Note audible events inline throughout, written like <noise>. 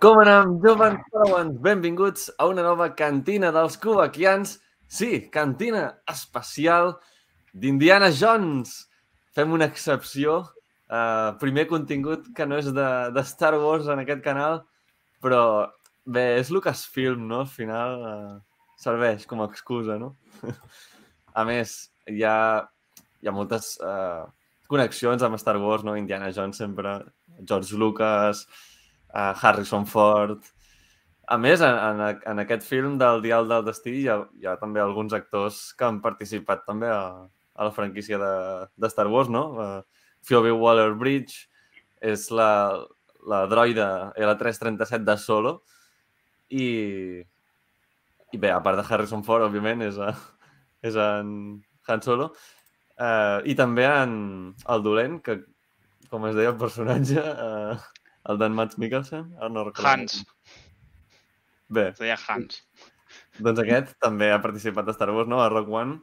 Com anem, jovens Padawans? Benvinguts a una nova cantina dels cubaquians. Sí, cantina especial d'Indiana Jones. Fem una excepció. Uh, primer contingut que no és de, de Star Wars en aquest canal, però bé, és Lucasfilm, no? Al final uh, serveix com a excusa, no? <laughs> a més, hi ha, hi ha moltes uh, connexions amb Star Wars, no? Indiana Jones sempre, George Lucas, uh, Harrison Ford... A més, en, en, aquest film del Dial del Destí hi ha, hi ha també alguns actors que han participat també a, a la franquícia de, de Star Wars, no? Uh, Phoebe Waller-Bridge és la, la droide L337 de Solo i, i bé, a part de Harrison Ford, òbviament, és, a, és en Han Solo. Uh, I també en el dolent, que com es deia el personatge, uh, el d'en Mads Mikkelsen? Ara no recordo. Hans. Bé, Es deia Hans. doncs aquest també ha participat a Star Wars, no? A Rock One,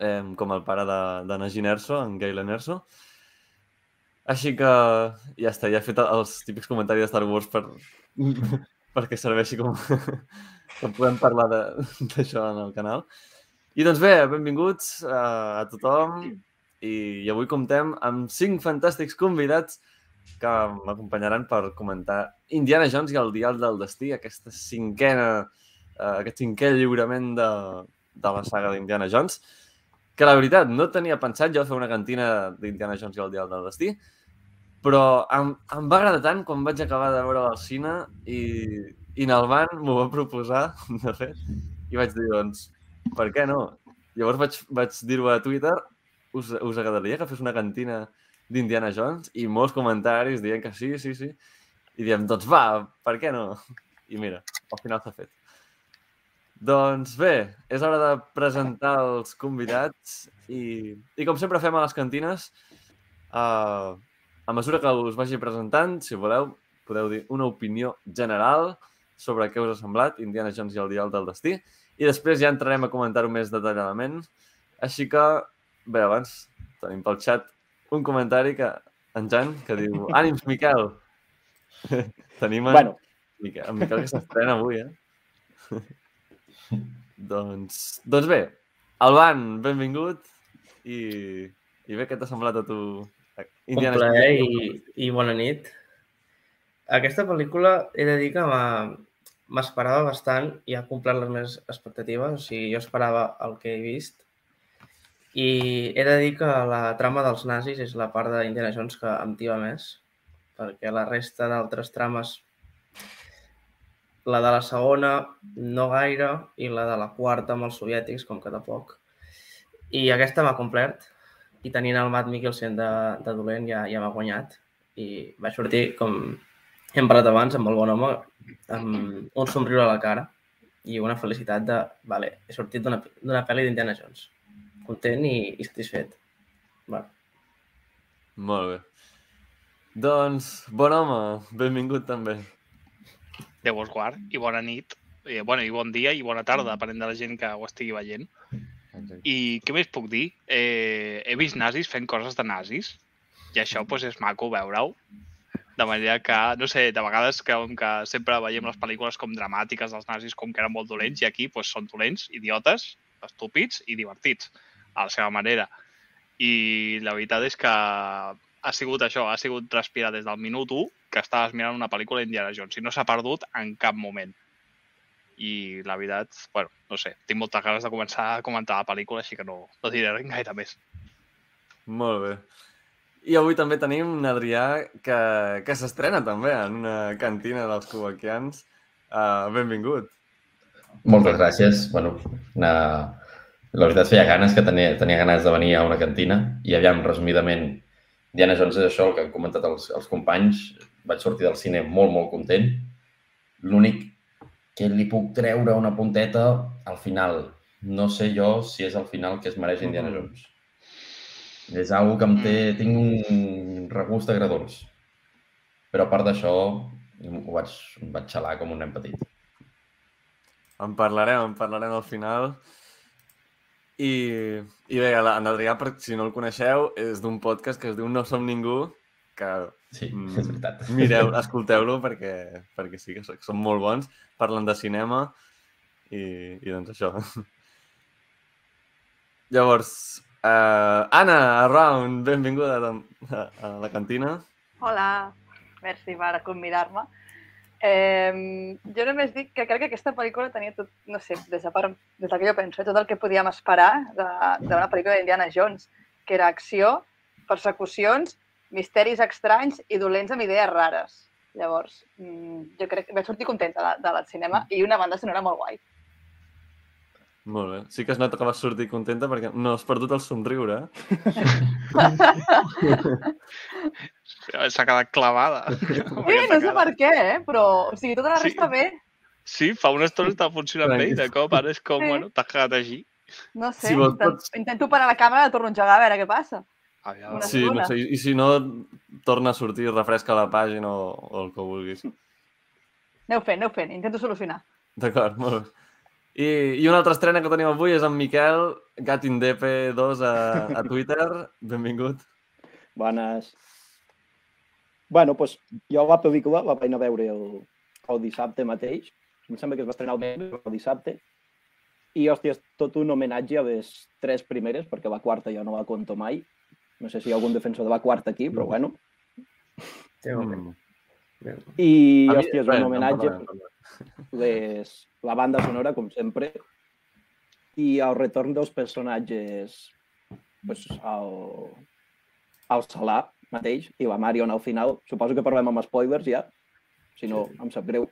eh, com el pare de, de Najin Erso, en Galen Erso. Així que ja està, ja he fet els típics comentaris de Star Wars per, <laughs> perquè serveixi com <laughs> que podem parlar de- <laughs> d'això en el canal. I doncs bé, benvinguts a, a tothom i, i avui comptem amb cinc fantàstics convidats que m'acompanyaran per comentar Indiana Jones i el Dial del Destí, aquesta cinquena, eh, aquest cinquè lliurament de, de la saga d'Indiana Jones, que la veritat no tenia pensat jo fer una cantina d'Indiana Jones i el Dial del Destí, però em, em va agradar tant quan vaig acabar de veure al cine i, i Nalban m'ho va proposar, <laughs> de fet, i vaig dir, doncs, per què no? Llavors vaig, vaig dir-ho a Twitter, us, us agradaria que fes una cantina d'Indiana Jones? I molts comentaris dient que sí, sí, sí. I diem, doncs va, per què no? I mira, al final s'ha fet. Doncs bé, és hora de presentar els convidats i, i com sempre fem a les cantines, uh, a mesura que us vagi presentant, si voleu, podeu dir una opinió general sobre què us ha semblat Indiana Jones i el Dial del Destí i després ja entrarem a comentar-ho més detalladament. Així que, bé, abans tenim pel xat un comentari que en Jan que diu Ànims, Miquel! <laughs> tenim en, Bueno, Miquel, en Miquel que s'estrena avui, eh? <laughs> doncs, doncs bé, Alban, benvingut i, i bé, què t'ha semblat a tu? Un plaer i, i bona nit. Aquesta pel·lícula he de dir que m'ha- m'esperava bastant i ha complert les meves expectatives. O sigui, jo esperava el que he vist. I he de dir que la trama dels nazis és la part d'Indiana Jones que em tiva més, perquè la resta d'altres trames, la de la segona no gaire i la de la quarta amb els soviètics, com que tampoc. I aquesta m'ha complert i tenint el Matt Mikkelsen de, de dolent ja, ja m'ha guanyat i va sortir, com hem parlat abans, amb el bon home, amb un somriure a la cara i una felicitat de, vale, he sortit d'una pel·li d'Indiana Jones. Content i, i satisfet. Bueno, Molt bé. Doncs, bon home, benvingut també. Déu us guard i bona nit. Eh, bueno, i bon dia i bona tarda, depenent de la gent que ho estigui veient. I què més puc dir? Eh, he vist nazis fent coses de nazis i això pues, és maco veure-ho. De manera que, no sé, de vegades creiem que sempre veiem les pel·lícules com dramàtiques dels nazis com que eren molt dolents i aquí pues, són dolents, idiotes, estúpids i divertits a la seva manera. I la veritat és que ha sigut això, ha sigut respirar des del minut 1 que estaves mirant una pel·lícula d'Indiana Jones i no s'ha perdut en cap moment. I la veritat, bueno, no sé, tinc moltes ganes de començar a comentar la pel·lícula, així que no, no diré res gaire més. Molt bé. I avui també tenim un Adrià que, que s'estrena també en una cantina dels cubaquians. Uh, benvingut. moltes gràcies. Bueno, una... la veritat feia ganes que tenia, tenia ganes de venir a una cantina i aviam, resumidament, Diana Jones és això, el que han comentat els, els companys. Vaig sortir del cine molt, molt content. L'únic que li puc treure una punteta al final. No sé jo si és el final que es mereix Indiana. Jones. És algo que em té... Tinc un regust agradolç. Però a part d'això, ho vaig, vaig xalar com un nen petit. En parlarem, en parlarem al final. I, i bé, en Adrià, per si no el coneixeu, és d'un podcast que es diu No som ningú, que Sí, Mm. és veritat. <laughs> Mireu, escolteu-lo perquè, perquè sí que són molt bons, parlen de cinema i, i doncs això. <laughs> Llavors, uh, Anna, Around, benvinguda a, a, a la cantina. Hola, merci per convidar-me. Eh, jo només dic que crec que aquesta pel·lícula tenia tot, no sé, des, de, part- des del que jo penso, eh, tot el que podíem esperar d'una pel·lícula d'Indiana Jones, que era acció, persecucions, misteris estranys i dolents amb idees rares. Llavors, mm, jo crec que vaig sortir contenta de, de la cinema i una banda sonora molt guai. Molt bé. Sí que es nota que vas sortir contenta perquè no has perdut el somriure. eh? <laughs> S'ha quedat clavada. <laughs> Eh, no sé per què, eh? però o sigui, tota la Sí. resta bé. Sí, fa una estona estava funcionant bé i de cop ara és com, Sí. bueno, t'has quedat així. No sé, Si vols, pots- intento parar la càmera, la torno a engegar a veure què passa. Aviam. Sí, no sé, i si no, torna a sortir, refresca la pàgina o, o el que vulguis. Aneu fent, aneu fent, intento solucionar. D'acord, molt bé. I, I una altra estrena que tenim avui és en Miquel, GatInDP2 a, a Twitter. Benvingut. Bones. Bueno, doncs jo la pel·lícula la vaig anar a veure el, el dissabte mateix. Em sembla que es va estrenar el mes, el dissabte. I, hòstia, és tot un homenatge a les tres primeres, perquè la quarta jo no la conto mai. No sé si hi ha algun defensor de la quarta aquí, però bueno. Mm. I, mi- hòstia, és un homenatge les, la banda sonora, com sempre, i el retorn dels personatges pues, al, al Salà mateix i la Marion al final. Suposo que parlem amb spoilers ja, si no em sap greu.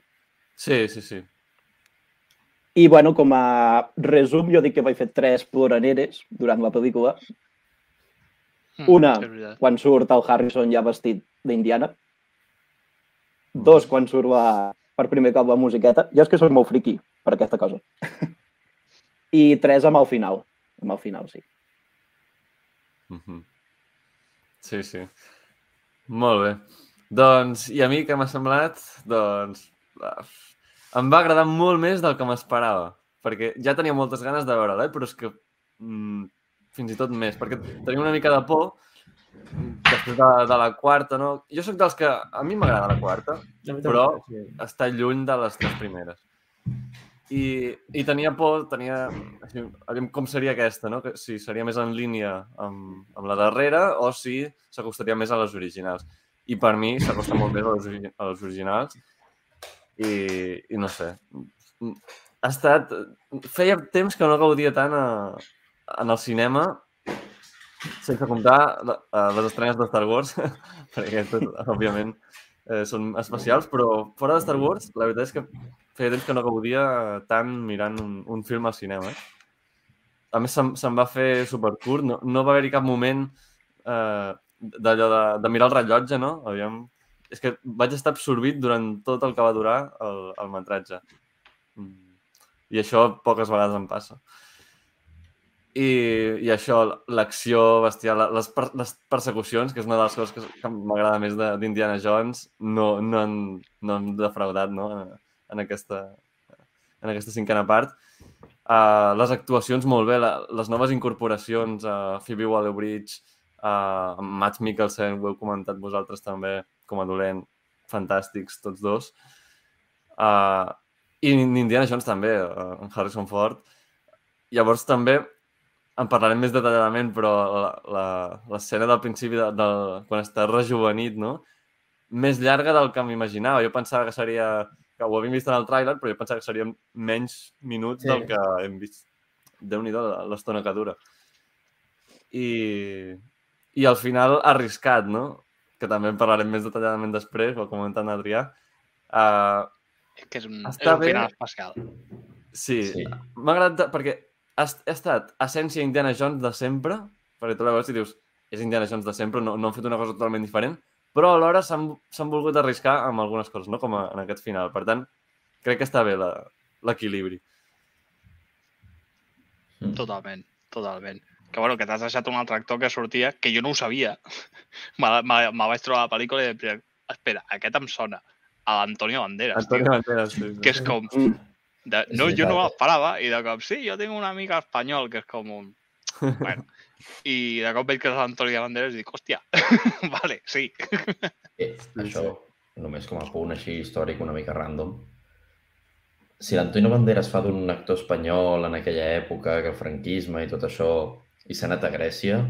Sí, sí, sí. I, bueno, com a resum, jo dic que vaig fer tres ploraneres durant la pel·lícula. Mm, Una, quan surt el Harrison ja vestit d'Indiana. Dos, quan surt la, per primer cop la musiqueta. Jo és que soc molt friqui per aquesta cosa. <laughs> I tres amb el final. Amb el final, sí. Mhm. Sí, sí. Molt bé. Doncs, i a mi què m'ha semblat? Doncs, em va agradar molt més del que m'esperava, perquè ja tenia moltes ganes de veure-la, eh? però és que mm, fins i tot més, perquè tenia una mica de por després de, de la quarta, no? Jo sóc dels que... A mi m'agrada la quarta, Però- està lluny de les tres primeres. I, i tenia por, tenia... Així, com seria aquesta, no? Que si seria més en línia amb, amb la darrera o si s'acostaria més a les originals. I per mi s'acosta molt més a les, a les originals i, i no sé. Ha estat... Feia temps que no gaudia tant a, en el cinema sense comptar a les estrenes de Star Wars, <laughs> perquè aquestes, òbviament, eh, són especials, però fora de Star Wars, la veritat és que feia temps que no gaudia tant mirant un, un film al cinema. Eh? A més, se'm, se'm va fer supercurt, no, no va haver-hi cap moment eh, d'allò de, de mirar el rellotge, no? Aviam... És que vaig estar absorbit durant tot el que va durar el, el metratge. Mm. I això poques vegades em passa. I, i això, l'acció bestial, les, per, les persecucions, que és una de les coses que, que m'agrada més d'Indiana Jones, no, no, han, no han defraudat no? en, en, aquesta, en aquesta cinquena part. Uh, les actuacions molt bé, la, les noves incorporacions, uh, Phoebe Waller-Bridge, uh, Matt Mikkelsen, ho heu comentat vosaltres també, com a dolent, fantàstics tots dos. Uh, I Indiana Jones també, uh, Harrison Ford. Llavors també en parlarem més detalladament, però la- la- l'escena del principi, de, de, quan està rejuvenit, no? més llarga del que m'imaginava. Jo pensava que seria... que ho havíem vist en el tràiler, però jo pensava que serien menys minuts Sí. del que hem vist. Déu-n'hi-do l'estona que dura. I, I al final arriscat, no? Que també en parlarem més detalladament després, ho ha comentat en Adrià. Uh, És que és un, és un bé. final especial. Sí, Sí. sí. m'ha agradat perquè ha, est- ha estat essència Indiana Jones de sempre, perquè tu la veus i dius, és Indiana Jones de sempre, no, no han fet una cosa totalment diferent, però alhora s'han s'han volgut arriscar amb algunes coses, no? com a, en aquest final. Per tant, crec que està bé la- l'equilibri. Totalment, totalment. Que bueno, que t'has deixat un altre actor que sortia, que jo no ho sabia. <laughs> me, me, me vaig trobar a la pel·lícula i vaig dir, espera, aquest em sona. A l'Antonio Banderas, Antonio tio. Banderas, sí, sí. Que és com... De, no, jo no veritat. ho esperava i de cop, sí, jo tinc un amic espanyol que és com un... Bueno, <laughs> I de cop veig que és l'Antonio Banderas i dic, hòstia, <laughs> vale, sí. <laughs> Eh, això, només com a punt així històric una mica random. Si l'Antonio Banderas fa d'un actor espanyol en aquella època, que el franquisme i tot això, i s'ha anat a Grècia,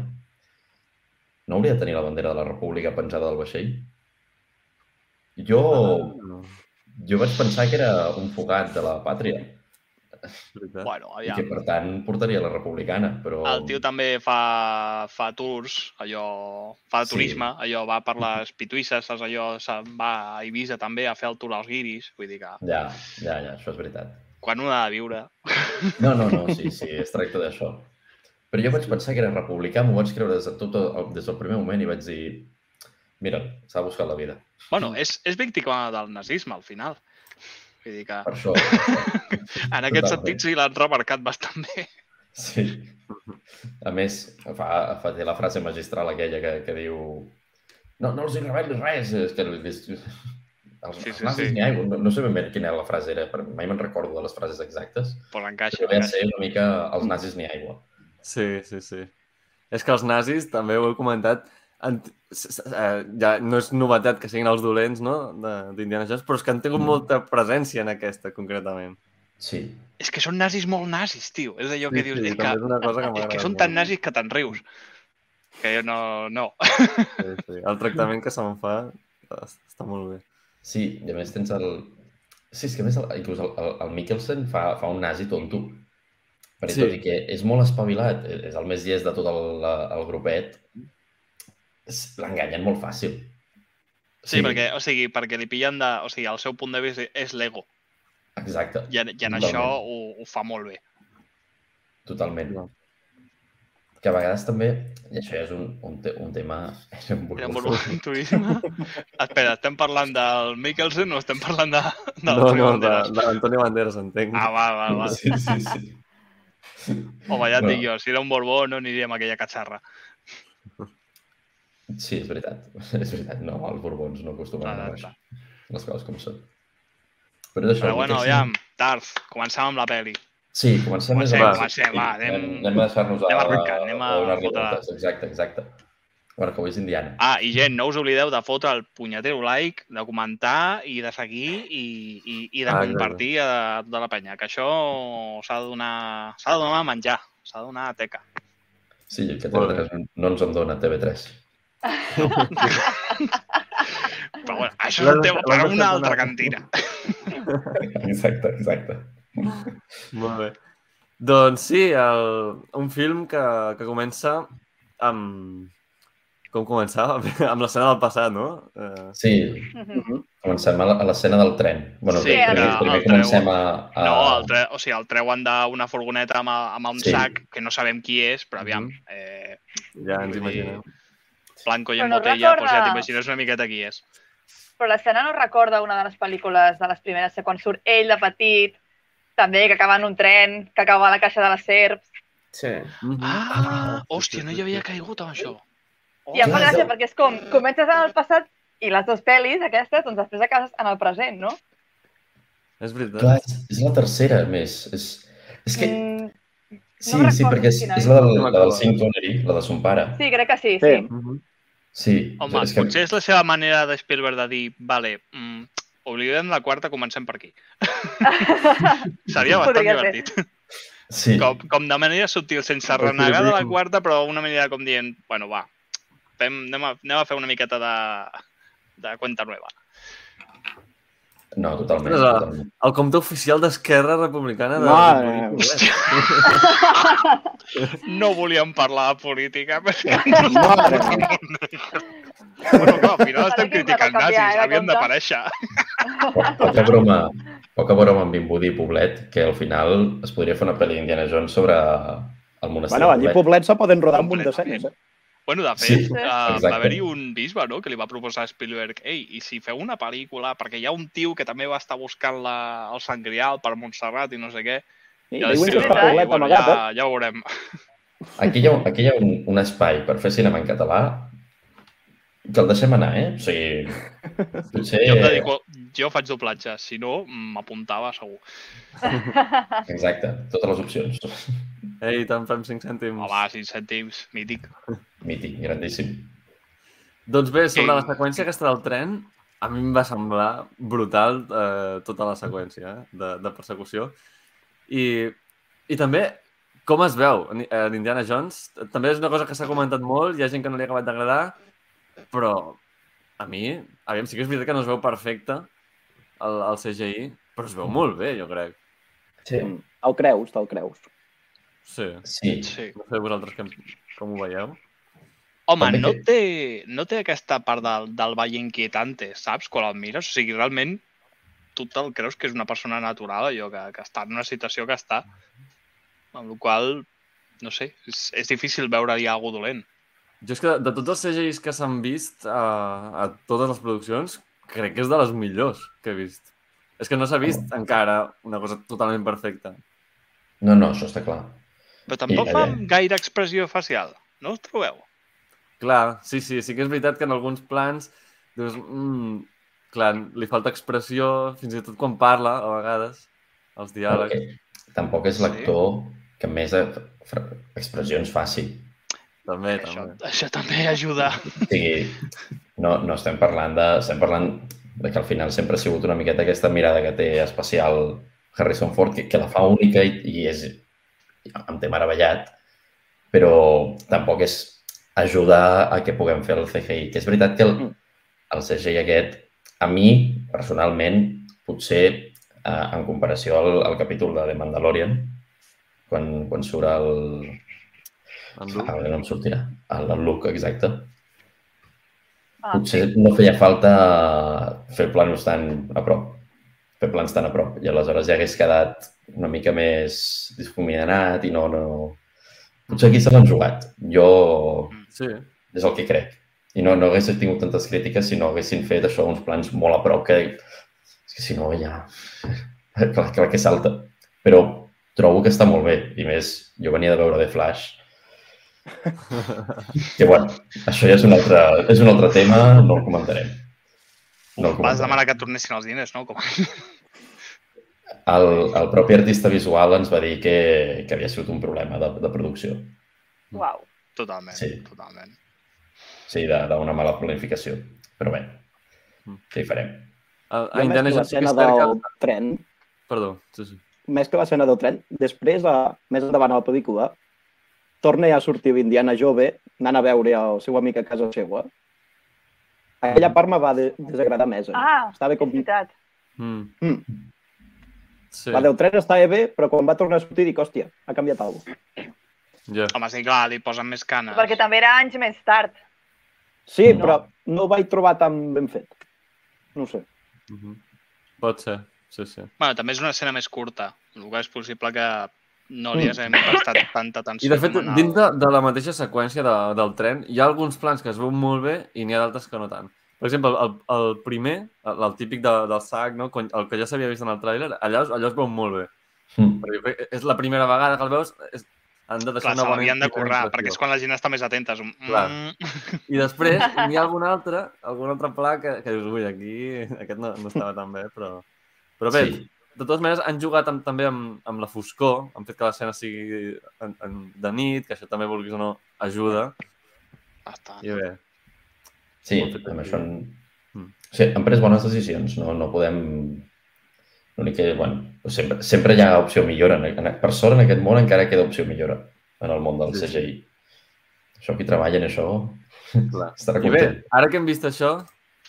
no hauria de tenir la bandera de la República penjada del vaixell? Jo, No, jo vaig pensar que era un fugat de la pàtria. Bueno, i aviam. que, per tant, portaria la republicana, però... El tio també fa, fa tours, allò, fa Sí. turisme, allò va per les pituïsses, saps? allò se'n va a Eivissa també a fer el tour als guiris, vull dir que Ja, ja, ja, això és veritat. quan un ha de viure... No, no, no, sí, sí, es tracta d'això. Però jo vaig pensar que era republicà, m'ho vaig creure des, de tot el, des del primer moment i vaig dir mira, s'ha buscat la vida. Bueno, és, és víctima del nazisme, al final. Vull dir que Per això, <laughs> en aquest totalment. sentit sí l'han remarcat bastant bé. sí. A més, fa, fa té la frase magistral aquella que, que diu no, no els hi revelis res, és que els, els, Sí, els sí, nazis sí. n'hi ha. No, no sé ben bé quina era la frase, era, però mai me'n recordo de les frases exactes, però ve a encaixa. ser una mica els nazis n'hi ha aigua. Sí, sí, sí. És que els nazis, també ho he comentat, ja no és novetat que siguin els dolents no? de- d'Indiana Jones, però és que han tingut Mm. molta presència en aquesta, concretament. Sí, És que són nazis molt nazis, tio. És allò que Sí, dius, sí, és, que, és una cosa que és que són molt. tan nazis que te'n rius. Que jo no... no. Sí, sí. El tractament que se'n fa es- està molt bé. Sí, i a més tens el... Sí, és que a més el, inclús el, el, el Mikkelsen fa, fa un nazi tonto. Perquè Sí. tot i que és molt espavilat, és el més llest de tot el, el grupet, l'enganyen molt fàcil. Sí, perquè, o sigui, perquè li pillen de... O sigui, el seu punt de vista és l'ego. Exacte, I, en- i en Totalment. això ho, ho fa molt bé. totalment. No. Que a vegades també, i això ja és un, un, te, un tema... <laughs> És un Era burbujo. molt turisme. <laughs> Espera, estem parlant del Mikkelsen o estem parlant de, del No, no, de, Banderas? de l'Antonio Banderas, entenc. Ah, va, va, va. Sí, sí, sí. Home, ja et Bueno. dic jo, si era un Borbó no aniríem a aquella catxarra. <laughs> Sí, és veritat. <laughs> És veritat. No, els borbons no acostumen a Exacte. baix. Les coses com són. Però d'això... Però bueno, aviam, Darth, comencem amb la peli. Sí, comencem més Comencem, o menys. comencem, va, anem- anem, a deixar-nos a, anem arrencant, anem a donar-li fotre-. Exacte, exacte. Bueno, que avui és Indiana. Ah, i gent, no us oblideu de fotre el punyetero like, de comentar i de seguir i, i, i de Ah, compartir a tota la penya, que això s'ha de donar s'ha de donar a menjar, s'ha de donar a teca. Sí, que Molt bé. TV3 no ens en dona, TV3. Però bueno, això és un tema per a una altra cantina. Exacte, exacte. Molt bé. Doncs sí, el, un film que, que comença amb... Com començava? <laughs> amb l'escena del passat, no? Eh, Sí, Mhm. comencem a l'escena del tren. Bueno, Sí, primer, que primer el comencem treu- a... a... No, el, tre o sigui, el treuen d'una furgoneta amb, amb un Sí. sac que no sabem qui és, però aviam, Mhm. eh, ja ens imaginem. Blanco i en no botella, doncs ja recorda- t'imagines una miqueta qui és. Però l'escena no recorda una de les pel·lícules de les primeres, que quan surt ell de petit, també, que acaba en un tren, que acaba a la caixa de les serps. Sí. Mhm. Ah, hòstia, no hi havia caigut amb això. I em fa gràcia perquè és com, comences en el passat i les dues pel·lis, aquestes, doncs després acabes en el present, no? És veritat. Clar, és, és la tercera, més. És, és que... Mm, Sí, no sí, perquè és, és la del, No la del Sean Connery, la de son pare. sí, crec que sí, Sí. sí. Mhm. Sí, Home, és que... potser és la seva manera de Spielberg de dir, vale, mm, oblidem la quarta, comencem per aquí. <laughs> Seria bastant Podria ser. divertit. Sí, Com, com de manera subtil, sense renegar de la quarta, però una manera com dient, bueno, va, fem, anem, a, anem a fer una miqueta de, de cuenta nueva. No, totalment. Ostres, ah. totalment. El compte oficial d'Esquerra Republicana de... Mare de-. <laughs> No volíem parlar de política, però... Mare bueno, clar, al final estem criticant de nazis, eh, de havien compte. d'aparèixer. Po- Poca broma, poca broma amb Vimbodí i Poblet, que al final es podria fer una pel·li d'Indiana Jones sobre el monestir Bueno, de allí a Poblet. Poblet se poden rodar un munt Completament. d'escenes, eh? Bueno, de Sí, fet, sí, uh, exacte. va haver-hi un bisbe no? que li va proposar a Spielberg ei, i si feu una pel·lícula, perquè hi ha un tio que també va estar buscant la, el Sant Grial per Montserrat i no sé què, I i. Poblet bueno, amagat, ja, eh? ja ho veurem. Aquí hi ha, aquí hi ha un, un espai per fer cinema en català que el deixem anar, eh? O sigui, <laughs> potser... Jo dedico, jo faig doblatge, si no, m'apuntava segur. <laughs> Exacte, totes les opcions. Ei, te'n fem 5 cèntims. Home, 5 cèntims, mític. <laughs> Mític, grandíssim. Doncs bé, sobre la seqüència aquesta del tren, a mi em va semblar brutal eh, tota la seqüència eh, de, de persecució. I, I també com es veu en, en Indiana Jones. També és una cosa que s'ha comentat molt, hi ha gent que no li ha acabat d'agradar, però a mi, aviam, sí que és veritat que no es veu perfecte el, el CGI, però es veu molt bé, jo crec. Sí. El creus, te'l creus. Sí. Sí, Sí. No sé vosaltres com, com ho veieu. Home, També no té, no té aquesta part del, del ball inquietante, saps? Quan el mires, o sigui, realment tu te'l creus que és una persona natural, allò que, que està en una situació que està, amb la qual no sé, és, és difícil veure-hi alguna dolent. Jo és que de tots els CGIs que s'han vist a, a totes les produccions, crec que és de les millors que he vist. És que no s'ha vist encara una cosa totalment perfecta. no, no, això està clar. Però tampoc I, fa eh, gaire expressió facial, no us trobeu? Clar, sí, sí, sí que és veritat que en alguns plans dius, mm, clar, li falta expressió, fins i tot quan parla, a vegades, els diàlegs. Perquè tampoc és Sí. l'actor que més expressions faci. També, Això, també. això també ajuda. Sigui, no, no estem parlant de... Estem parlant de que al final sempre ha sigut una miqueta aquesta mirada que té especial Harrison Ford, que, que la fa única i, i és... em té meravellat, però tampoc és ajudar a que puguem fer el CGI. Que és veritat que el, el CGI aquest, a mi, personalment, potser eh, en comparació al, al capítol de The Mandalorian, quan, quan surt el, En Luke. Ara no em sortirà. El, el look, exacte. Ah, Potser no feia falta fer planos tan a prop. Fer plans tan a prop. I aleshores ja hagués quedat una mica més difuminat i no... no... Potser aquí se l'han jugat. Jo Sí, és el que crec. I no, no hagués tingut tantes crítiques si no haguessin fet això, uns plans molt a prop, que, és que si no ja... <laughs> clar, clar que salta. Però trobo que està molt bé. I més, jo venia de veure The Flash. <laughs> Que, bueno, això ja és un altre, és un altre tema, no el comentarem. No el Vas comentarem. demanar que tornessin els diners, no? Com... <laughs> El, el propi artista visual ens va dir que, que havia sigut un problema de, de producció. Uau. Totalment, Sí. totalment. Sí, d'una mala planificació. Però bé, Mm. què hi farem? a, Jo a Indiana més que l'escena del que... tren, Perdó, sí, sí. més que l'escena del tren, després, a, més endavant a la pel·lícula, torna ja a sortir l'Indiana jove, anant a veure el seu amic a casa seva. Aquella part me va de, desagradar més. eh? Ah, Estava és com... veritat. Mm. Mm. Sí, La del tren estava bé, però quan va tornar a sortir dic, hòstia, ha canviat alguna cosa. Ja. Home, sí, clar, li posen més canes. Perquè també era anys més tard. Sí, No. però no ho vaig trobar tan ben fet. No ho sé. Mhm. Pot ser, sí, sí. Bueno, també és una escena més curta, el que és possible que no li Mm. haguem prestat tanta atenció. I de fet, dins de, de la mateixa seqüència de, del tren, hi ha alguns plans que es veuen molt bé i n'hi ha d'altres que no tant. Per exemple, el, el primer, el, el típic de, del sac, no? El que ja s'havia vist en el tràiler, allò, es- allò es veu molt bé. Mm. Perquè és la primera vegada que el veus, és, han de deixar Clar, se una bona de currar, perquè és quan la gent està més atenta. És un... Clar. Mm, I després <laughs> n'hi ha algun altre, algun altre pla que, que dius, ui, aquí aquest no, no estava tan bé, però... Però bé, Sí. de totes maneres han jugat amb, també amb, amb la foscor, han fet que l'escena sigui en, en, de nit, que això també, vulguis o no, ajuda. bastant. I bé, Sí, aquí. això... Mm. Sí, han pres bones decisions. No, no podem... L'únic que, bueno, sempre, sempre hi ha opció millora. En- en- Per sort, en aquest món encara queda opció millora en el món del Sí, sí. CGI. Això qui treballa en això clar. <laughs> estarà I bé, content. ara que hem vist això,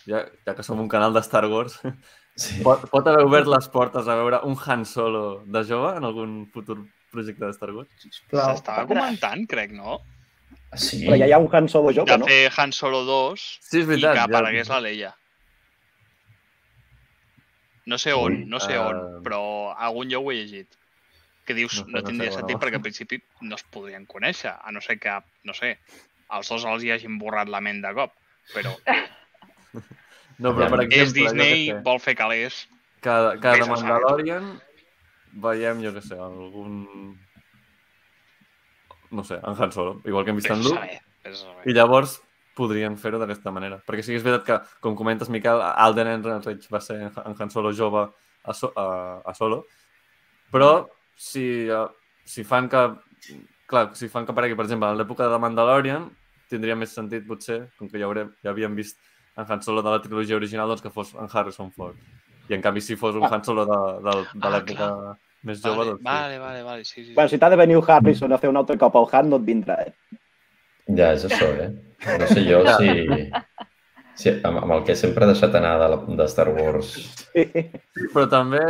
ja, ja que som un canal de Star Wars, <laughs> Sí. pot, pot haver obert les portes a veure un Han Solo de jove en algun futur projecte de Star Wars? Sisplau. S'estava comentant, crec, no? sí. Però ja hi ha un Han Solo De jove, no? fer Han Solo 2 Sí, és i veritat. que ja- aparegués la Leia. No sé on, Ui, no sé on, però a algun lloc ho he llegit. Que dius, No sé, no, no tindria sé, sentit no. perquè al principi no es podrien conèixer, a no ser que, no sé, els dos els hi hagin borrat la ment de cop. Però <laughs> No, però per exemple, és Disney, jo sé, vol fer calés. cada, cada saber. Mandalorian veiem, jo què sé, algun... No sé, en Han Solo, igual que hem vist en Luke. I llavors podrien fer-ho d'aquesta manera. Perquè sí que és veritat que, com comentes, Miquel, Alden Ehrenreich va ser en Han Solo jove a, so a, a Solo, però si, uh, si fan que clar, si fan que aparegui, per exemple, a l'època de Mandalorian, tindria més sentit, potser, com que ja, haurem, ja havíem vist en Han Solo de la trilogia original, doncs que fos en Harrison Ford. I en canvi, si fos un Han Solo de, de, de Ah, l'època més jove, Vale, doncs sí. vale, vale, vale, sí, sí. Bueno, si t'ha de venir el Harrison a fer un altre cop al Han, no et vindrà, eh? Ja, és això, eh? No sé jo si... si amb, amb el que sempre he deixat anar de, la, de Star Wars... Però també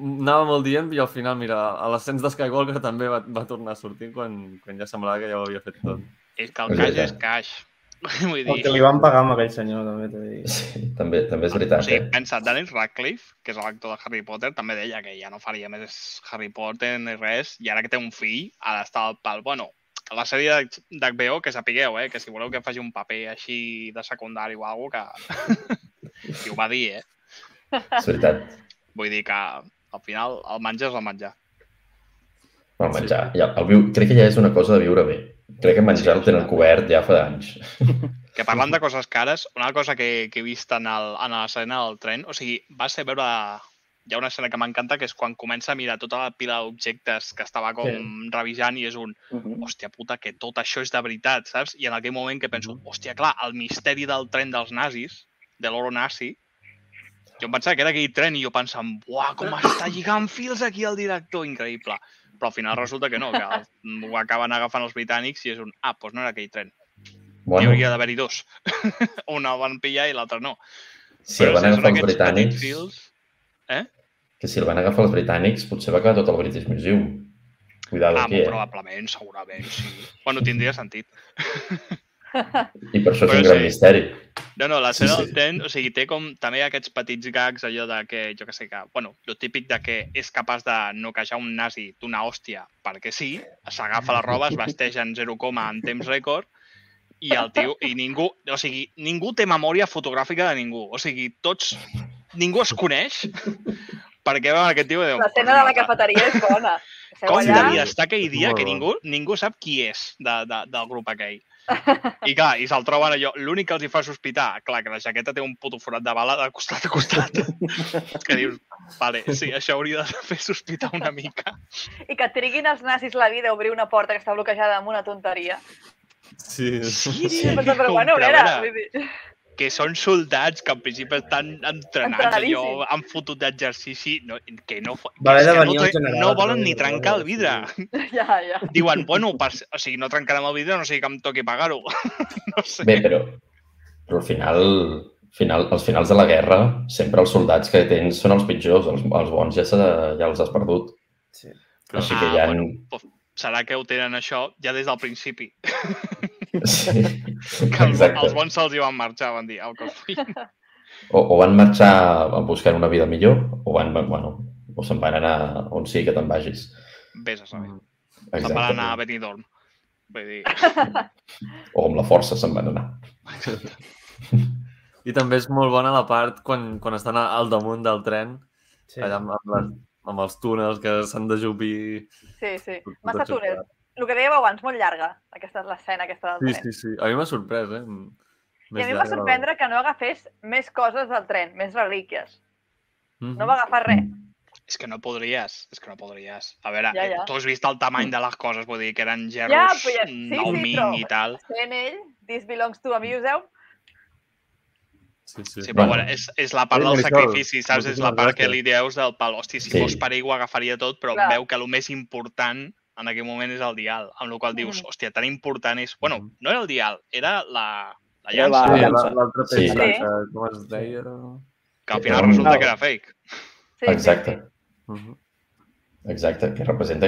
anava molt dient i al final, mira, a l'ascens de Skywalker també va, va tornar a sortir quan, quan ja semblava que ja ho havia fet tot. És que el caix veritat. és caix. <laughs> Vull El dir... que li van pagar amb aquell senyor, també t'he de dir. Sí, també, també és O veritat, sigui, eh? pensa, Daniel Radcliffe, que és l'actor de Harry Potter, també deia que ja no faria més Harry Potter ni res, i ara que té un fill, ha d'estar al pal. Bueno, la sèrie d'HBO, que sapigueu, eh, que si voleu que faci un paper així de secundari o alguna que... <laughs> I ho va dir, eh? És veritat. Vull dir que al final el menjar és el menjar. El menjar. Ja, el viu... Crec que ja és una cosa de viure bé. Crec que menjar el tenen cobert ja fa anys. <laughs> Que parlant de coses cares, una cosa que, que he vist en, el, en l'escena del tren, o sigui, va ser veure... Hi ha una escena que m'encanta, que és quan comença a mirar tota la pila d'objectes que estava com Sí. revisant i és un, Mhm. hòstia puta, que tot això és de veritat, saps? I en aquell moment que penso, hòstia, clar, el misteri del tren dels nazis, de l'oro nazi, jo em pensava que era aquell tren i jo pensant, buah, com està lligant fils aquí el director, increïble. Però al final resulta que no, que el- ho acaben agafant els britànics i és un, ah, doncs no era aquell tren. Hi Bueno, hauria d'haver-hi dos. <laughs> Un el van pillar i l'altre no. si el van agafar els britànics... fils. Que si el van agafar els britànics, potser va quedar tot el British Museum. Cuidado Ah, aquí, eh? probablement, segurament, sí. Bueno, tindria sentit. I per això és Però un gran sí. misteri. No, no, l'escena Sí, sí, sí. del o sigui, té com també aquests petits gags, allò de que, jo que sé que, bueno, lo típic de que és capaç de noquejar un nazi d'una hòstia perquè sí, s'agafa la roba, es vesteix en 0, en temps rècord, i el tio, i ningú, o sigui, ningú té memòria fotogràfica de ningú. O sigui, tots, ningú es coneix perquè veuen aquest tio diuen... L'escena de la cafeteria és bona. Seu Com allà, devia estar aquell dia que ningú, ningú sap qui és de, de, del grup aquell. I clar, i se'l troben allò. L'únic que els hi fa sospitar, clar, que la jaqueta té un puto forat de bala de costat a costat. que dius, vale, sí, això hauria de fer sospitar una mica. I que triguin els nazis la vida a obrir una porta que està bloquejada amb una tonteria. Sí, Sí, Sí, però, però bueno, a veure, que són soldats que en principi estan entrenats, allò, han fotut d'exercici, no, que no, fa- Va haver és de que venir no, general no volen ni trencar el vidre. <laughs> ja, ja. Diuen, bueno, per, o sigui, no trencarem el vidre, no sigui que em toqui pagar-ho. <laughs> no sé. Bé, però, però al final, final, als finals de la guerra, sempre els soldats que tens són els pitjors, els, els bons ja, ja els has perdut. Sí. Així que hi ha... Ah, bueno, pues, serà que ho tenen això ja des del principi. <laughs> Sí, Que els, exacte. els bons se'ls hi van marxar, van dir, au, que. O, o van marxar a buscar una vida millor, o van, bueno, o se'n van anar on sigui que te'n vagis. Vés a saber. Mm. Se'n van anar a Exacte. Benidorm. Vull dir, <laughs> O amb la força se'n van anar. I també és molt bona la part quan, quan estan al damunt del tren, Sí. allà amb, amb, les, amb els túnels que s'han de jupir. Sí, sí. Massa això. El que dèieu abans, molt llarga, aquesta és l'escena aquesta del Sí, tren. sí, sí. A mi m'ha sorprès, eh? I a mi em va sorprendre que no agafés més coses del tren, més relíquies. Mhm. No va agafar res. és que no podries, és que no podries. A veure, Ja, ja, ja. tu has vist el tamany de les coses, vull dir, que eren gerros Ja, però ja- sí, sí, nou ming però- i tal. Sent ell, this belongs to a museum, Sí, sí. Sí, però Bueno. és, és la part Ei, del sacrifici, saps? És la part que li dius del pal. Hosti, si Sí. fos per ell ho agafaria tot, però Clar. veu que el més important en aquell moment és el dial, amb la qual dius, Mhm. hòstia, tan important és... Bueno, Mhm. no era el dial, era la, la Era llança, la- Sí, llança. la- l'altre Sí. Sí. llança, com es deia? que al final Era resulta que era fake. sí, Exacte, sí, sí. Mhm. exacte, que representa...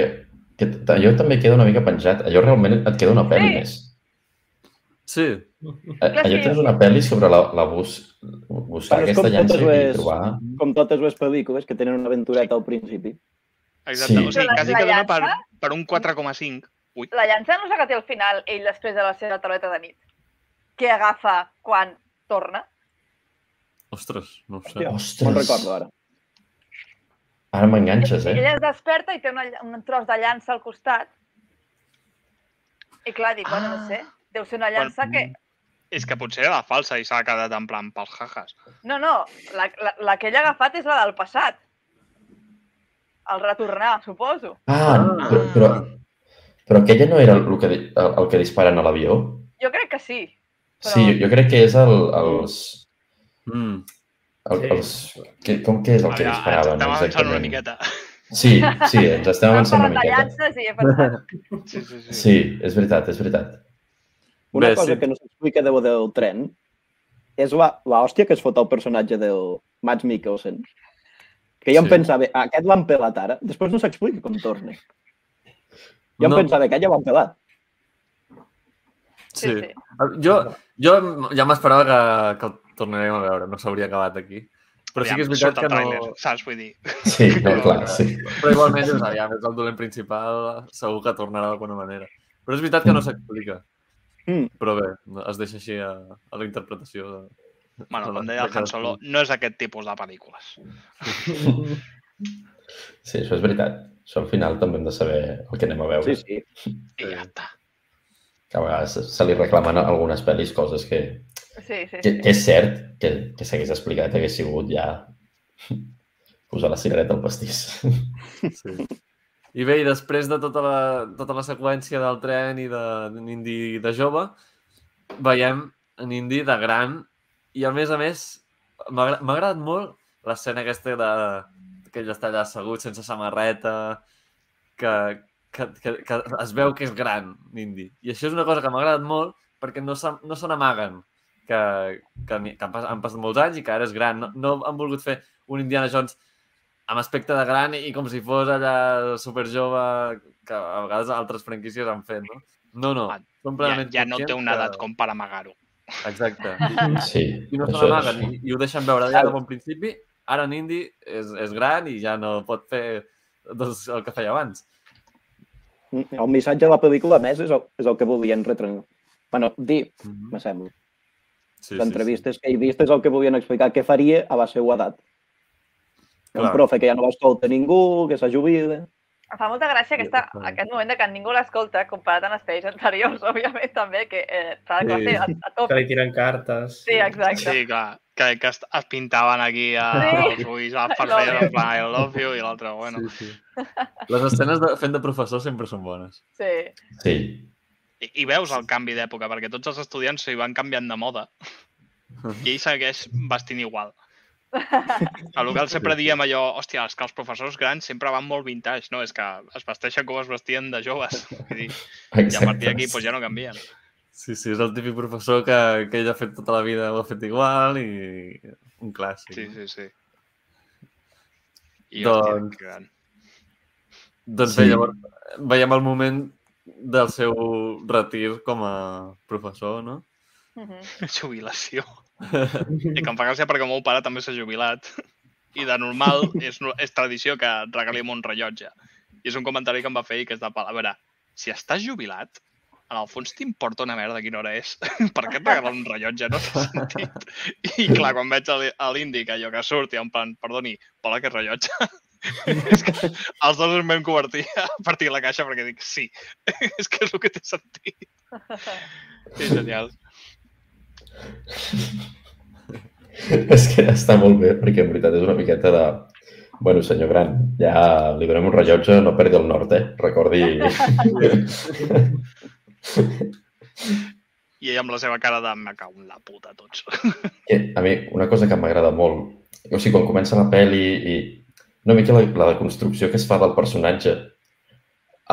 Que allò també queda una mica penjat. Allò realment et queda una pel·li Sí. més. Sí, Allò sí. tens una pel·li sobre la, la bus, buscar aquesta llança i trobar... Com totes les pel·lícules que tenen una aventureta al principi. Exacte, Sí. o sigui, quasi que dona per, per un 4,5. Ui, La llança no és la que té al final ell després de la seva tauleta de nit. Que agafa quan torna. ostres, no ho sé. Ostres. me'n recordo ara. Ara m'enganxes, eh? Ella es desperta i té una, un tros de llança al costat. I clar, dic, bueno, no sé, deu ser una llança que... és que potser era la falsa i s'ha quedat en plan pels jajas. No, no, la, la, la que ella ha agafat és la del passat. El retornar, suposo. Ah, però, però, Però aquella no era el que, el, el que disparen a l'avió? Jo crec que sí. Però... Sí, jo, jo crec que és el, els... Mm. El, Sí. els que, com que és el que Ara, disparaven? Estem avançant una miqueta. Sí, sí, ens estem avançant una miqueta. <laughs> Sí, sí, sí. Sí, és veritat, és veritat. Una Bé, cosa sí. que no s'explica de del tren és la, la hòstia que es fot el personatge del Mads Mikkelsen. Que jo em Sí. pensava, "Ah, aquest l'han pelat ara. Després no s'explica com torna. Jo em No. pensava que ja l'han pelat. Sí, Sí. Jo, jo ja m'esperava que, que el tornarem a veure, no s'hauria acabat aquí. Però sí que és veritat que no... Saps? Vull dir, Sí, no, clar, sí. Però igualment, doncs, aviam, és el dolent principal, segur que tornarà d'alguna manera. Però és veritat que no s'explica. Mm. Però bé, es deixa així a, a la interpretació. De, bueno, com deia el Han Solo, no és aquest tipus de pel·lícules. <laughs> Sí, això és veritat. Això al final també hem de saber el que anem a veure. Sí, sí. I ja està. Que a vegades se li reclamen algunes pel·lis coses que, Sí, sí, que, sí. que és cert que, que s'hagués explicat, hagués sigut ja <laughs> posar la cigareta al pastís. <laughs> Sí. I bé, i després de tota la, tota la seqüència del tren i de Nindy de jove, veiem Nindy de gran i, a més a més, m'ha agra- m'ha agradat molt l'escena aquesta de que ell està allà assegut sense samarreta, que, que, que, que es veu que és gran, Nindy. I això és una cosa que m'ha agradat molt perquè no se, no se n'amaguen que, que, que han, pas, han passat molts anys i que ara és gran. No, no han volgut fer un Indiana Jones amb aspecte de gran i com si fos allà super jove que a vegades altres franquícies han fet, no? No, no. Ah, Ja, ja no té una que- edat com per amagar-ho. Exacte. <laughs> Sí, I no se n'amaguen és... i, i ho deixen veure allà de bon principi. Ara en Indy és, és gran i ja no pot fer doncs, el que feia abans. El missatge de la pel·lícula, a més, és el, és el que volien retransmetre. Bueno, dir, Mm -hmm. me sembla. sí, L'entrevista que he vist és el que volien explicar què faria a la seva edat. Un Clar. profe que ja no l'escolta ningú, que s'ha jubilat... Em fa molta gràcia aquesta, total. aquest moment de que ningú l'escolta comparat amb els pells anteriors, <laughs> òbviament, també, que eh, està de classe Sí. a, a Que tope. li tiren cartes. Sí, exacte. Sí, clar, que, que es, es pintaven aquí a, Sí. els ulls a <laughs> per fer en plan I love you i l'altre, bueno. Sí, sí. Les escenes de, fent de professor sempre són bones. Sí. Sí, I, I veus el canvi d'època, perquè tots els estudiants s'hi van canviant de moda <laughs> i ell segueix vestint igual. <laughs> A local sempre diem allò, hòstia, és que els professors grans sempre van molt vintage, no? És que es vesteixen com es vestien de joves. <laughs> Vull dir, I a partir d'aquí doncs, ja no canvien. Sí, sí, és el típic professor que, que ell ha fet tota la vida, ho ha fet igual i un clàssic. Sí, sí, sí. I, Doncs- hòstia, gran. Doncs Sí. bé, llavors veiem el moment del seu retir com a professor, no? Mhm. <laughs> Jubilació. I que em fa gràcia perquè el meu pare també s'ha jubilat. I de normal és, és tradició que et regalim un rellotge. I és un comentari que em va fer i que és de pal. A veure, si estàs jubilat, en el fons t'importa una merda quina hora és. <laughs> per què et regalen un rellotge? No té sentit. I clar, quan veig a a l'Índic allò que surt i en plan, perdoni, vol aquest rellotge? <laughs> és que els dos ens vam convertir a partir de la caixa perquè dic, sí, <laughs> és que és el que té sentit. És genial. <laughs> És que està molt bé, perquè en veritat és una miqueta de... Bueno, senyor Gran, ja li donem un rellotge, no perdi el nord, eh? Recordi... I ell amb la seva cara de me cago en la puta tots. <laughs> Que a mi, una cosa que m'agrada molt, o sigui, quan comença la pel·li i una mica la, la construcció que es fa del personatge,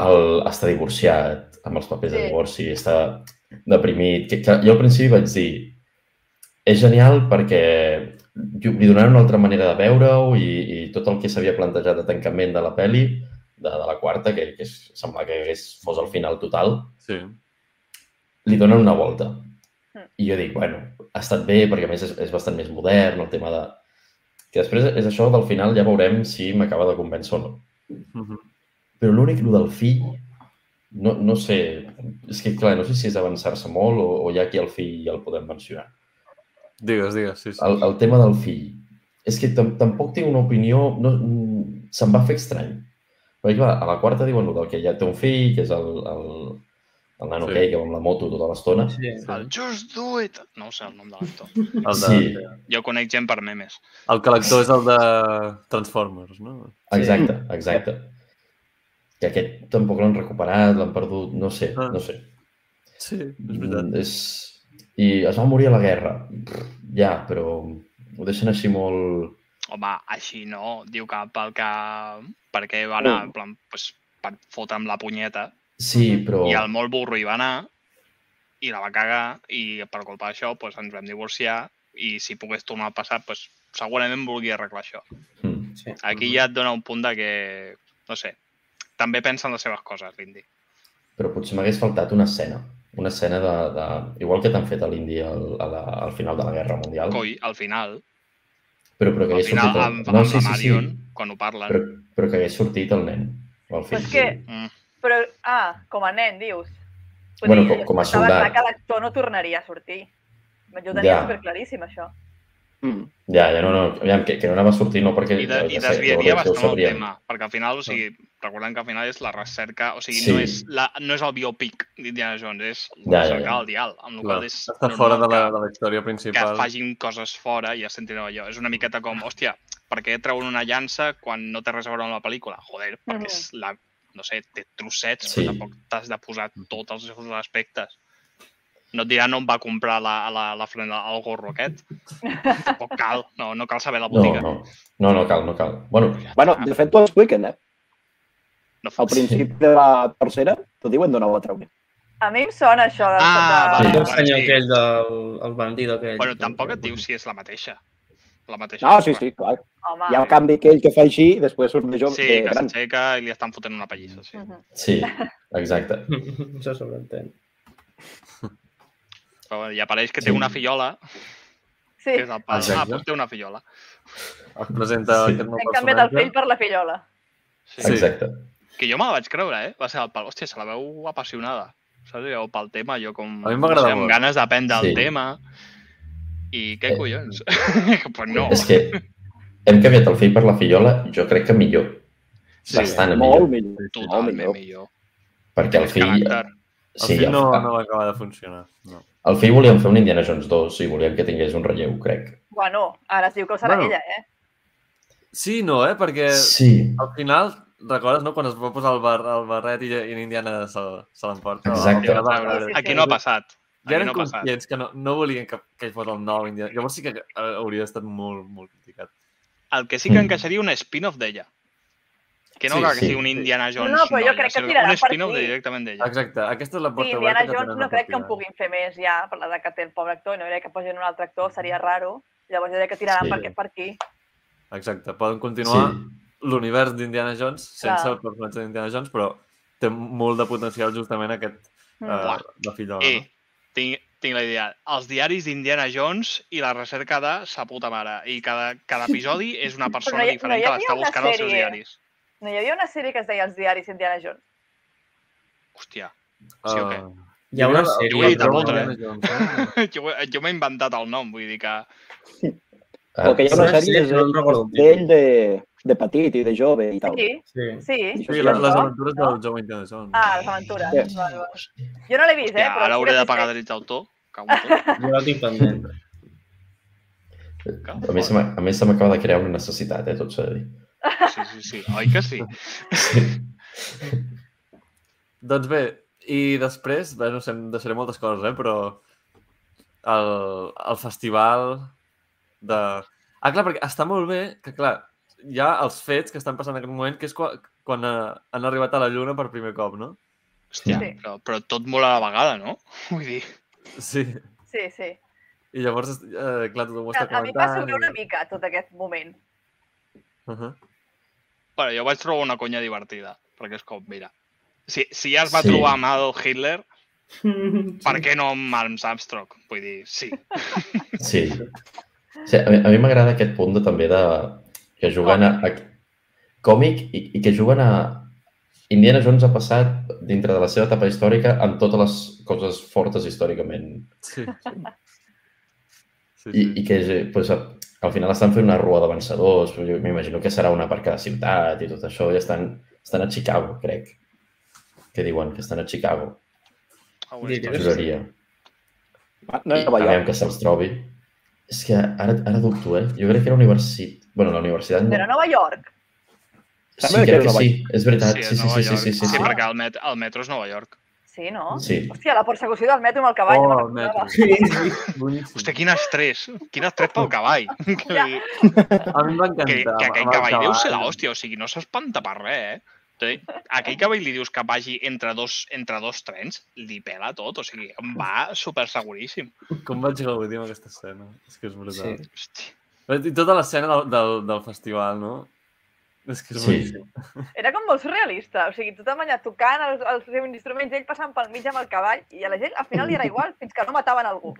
el, està divorciat, amb els papers de Sí. divorci, està deprimit, que, que jo al principi vaig dir és genial perquè li donaran una altra manera de veure-ho i, i tot el que s'havia plantejat de tancament de la pel·li, de, de la quarta, que, que és, sembla que hagués, fos el final total, Sí. li donen una volta. Mm. I jo dic, bueno, ha estat bé perquè a més és, és bastant més modern el tema de... Que després és això del final ja veurem si m'acaba de convèncer o no. Mhm. Però l'únic, el del fill, no, no sé, és que clar, no sé si és avançar-se molt o, o ja aquí al fill ja el podem mencionar. Digues, digues, sí, sí. El, el tema del fill, és que tam tampoc tinc una opinió, no, mm, se'm va fer estrany. Perquè clar, a la quarta diuen el del que ja té un fill, que és el, el, el nano Sí. sí. que va amb la moto tota l'estona. Sí. El Just Do It! No ho sé el nom de l'actor. De, Sí. Jo conec gent per memes. el que l'actor és el de Transformers, no? Exacte, exacte. que aquest tampoc l'han recuperat, l'han perdut, no sé, Ah. no sé. Sí, és veritat. Mm, és... I es va morir a la guerra. Pff, Ja, però ho deixen així molt... Home, així no. Diu que pel que... Perquè va anar, Mm. en plan, pues, per fotre'm la punyeta. Sí, però... I el molt burro hi va anar i la va cagar i per culpa d'això pues, ens vam divorciar i si pogués tornar al passat, pues, segurament volia arreglar això. Mm. Sí. Aquí ja et dona un punt de que, no sé, també pensa en les seves coses, l'indi. Però potser m'hagués faltat una escena. Una escena de... de... Igual que t'han fet a l'Índia al, a la, al final de la Guerra Mundial. Coi, al final, Però, però que al hagués final sortit... amb, el... amb la Marion, quan ho parlen, Però, però que hagués sortit el nen. O el fill. Però és que- mm, Però, ah, com a nen, dius. Bueno, com- com a estava soldat. clar que l'actor no tornaria a sortir. Jo ho tenia ja. superclaríssim, això. Mm. Ja, ja, no, no, aviam, que, que no anava a sortir no perquè... I, de, i ja sé, desviaria llavors ja ho bastant el tema, perquè al final, o sigui, recordem que al final és la recerca, o sigui, Sí. no, és la, no és el biopic d'Indiana Jones, és Ja, la ja, ja. del dial, amb la Clar, qual és Està fora de la, de la història que, que principal. facin coses fora i ja s'entén allò. És una miqueta com, hòstia, per què treuen una llança quan no té res a veure amb la pel·lícula? Joder, perquè Mhm. és la, no sé, té trossets, Sí. però tampoc t'has de posar tots els seus aspectes. No et diran on va comprar la, la, la frena, el gorro aquest. Tampoc cal, no, no cal saber la No, botiga. no, no, no cal, no cal. Bueno, Ja Bueno, de fet, t'ho expliquen, eh? no Al principi de la tercera t'ho diuen d'una altra manera. A mi em sona això de... Ah, de... vale, El senyor sí. aquell del el bandido aquell. Bueno, tampoc et diu si és la mateixa. La mateixa. No, sí, persona. sí, clar. Home. Hi ha el canvi aquell que fa així i després surt de jove Sí, que gran. s'aixeca i li estan fotent una pallissa, sí. Mhm. sí, exacte. <laughs> Això sobreentén. Però bueno, i apareix que té Sí. una fillola, Sí, que és el pare. Ah, doncs té una fillola. Es presenta Sí. aquest nou hem canviat el fill per la fillola. Sí. Sí. Exacte. Que jo me la vaig creure, eh? Va ser el pal. Hòstia, se la veu apassionada. Saps? Jo, pel tema, jo com... A mi m'agrada no sé, amb molt. ganes d'aprendre el Sí. tema. I què Eh. collons? <laughs> pues no. És que hem canviat el fill per la fillola, jo crec que millor. Sí, Bastant Molt millor. millor. Totalment millor. millor. Perquè el fill... caràcter. El Sí, fill no, no va acabar de funcionar. No. el fill volíem fer un Indiana Jones 2 i volíem que tingués un relleu, crec. Bueno, ara es diu que ho serà Bueno. ella, eh? Sí, no, eh? Perquè Sí, al final, recordes, no? Quan es va posar el, bar, el barret i, i l'Indiana se, se l'emporta. Exacte. Sí, sí, Aquí no ha passat. Ja eren no ha passat. conscients que no, no volien que, que ell fos el nou Indiana. Llavors sí que eh, hauria estat molt, molt criticat. El que sí que Mm. encaixaria un spin-off d'ella. Que no Sí, cal que sí. sigui un Indiana Jones No, però jo noia, crec que tiraran un per spin-off aquí. de directament d'ella. Exacte, aquesta és la Sí, porta Indiana oberta que Jones no crec que en puguin fer més ja, per l'edat que té el pobre actor, i no crec que posin un altre actor, seria raro. Llavors jo crec que tiraran Sí. per, aquí- per aquí. Exacte, poden continuar sí. l'univers d'Indiana Jones sense Clar. el personatge d'Indiana Jones, però té molt de potencial justament aquest Mm. uh, de fillola, Eh, no? tinc, tinc la idea. Els diaris d'Indiana Jones i la recerca de sa puta mare. I cada, cada episodi és una persona no hi- diferent no hi que l'està buscant als seus diaris. No hi havia una sèrie que es deia Els diaris d'Indiana Jones? Hòstia, sí o què? Uh, Hi ha una jo Jo he sèrie... molta, Jones, eh? <laughs> jo, jo m'he inventat el nom, vull dir que... O que hi ha una Ah, sí, sèrie sí, no d'ell de, de petit i de jove i tal. Sí, Sí. sí. Sí, sí, les, les aventures No? del Joe Indiana Jones. Ah, les aventures. Sí. Vale, vale. Jo no l'he vist, eh? Ja, Però ara sí hauré que de pagar drets d'autor. Jo la tinc pendent. A més, se m'acaba de crear una necessitat, eh, tot s'ha de dir. Sí, sí, sí. Oi que sí? <laughs> Doncs bé, i després, bé, no sé, em deixaré moltes coses, eh, però el, el festival de... Ah, clar, perquè està molt bé que, clar, hi ha els fets que estan passant en aquest moment, que és quan, quan eh, han arribat a la Lluna per primer cop, no? Hòstia, Sí. però, però tot molt a la vegada, no? Vull dir, Sí. Sí, sí. I llavors, eh, clar, tothom ho A, està a mi va comentant. sobrar una mica tot aquest moment. Uh -huh. Bueno, jo vaig trobar una conya divertida, perquè és com, mira, si, si ja es va Sí. trobar amb Adolf Hitler, <laughs> per què no amb Arms Armstrong? Vull dir, sí. <laughs> Sí. sí a mi a mi m'agrada aquest punt de, també de que juguen a, a còmic i, i que juguen a... Indiana Jones ha passat dintre de la seva etapa històrica amb totes les coses fortes històricament Sí. <laughs> Sí, I, sí. i que pues, al final estan fent una rua de vencedors, jo m'imagino que serà una per cada ciutat i tot això, i estan, estan a Chicago, crec, que diuen que estan a Chicago, que juraria. Ah, No, aviam York. que se'ls trobi. És que ara, ara dubto, eh? Jo crec que era universitat... bueno, la universitat... Era Nova York. Sí, que crec és que Nova sí, és veritat. Sí, Sí, sí, sí, sí, sí, sí, sí, sí. perquè el, met el metro és Nova York. Sí, no? Sí. Hòstia, la persecució del metro amb el cavall. Oh, no el metro. Sí, sí. Boníssim. Hòstia, quin estrès. Quin estrès pel cavall. <laughs> Que, Ja. li, A mi encantar. que, que aquell el cavall deu ser cavall. l'hòstia, o sigui, no s'espanta per res, eh? A aquell cavall li dius que vagi entre dos, entre dos trens, li pela tot, o sigui, em va super seguríssim. Com vaig gaudir amb aquesta escena. És que és brutal. Sí. Hosti. I tota l'escena del, del, del festival, no? És que és Sí. boníssim. <laughs> Era com molt surrealista. O sigui, tothom allà tocant els, els seus instruments, ell passant pel mig amb el cavall, i a la gent al final li era igual, fins que no mataven algú.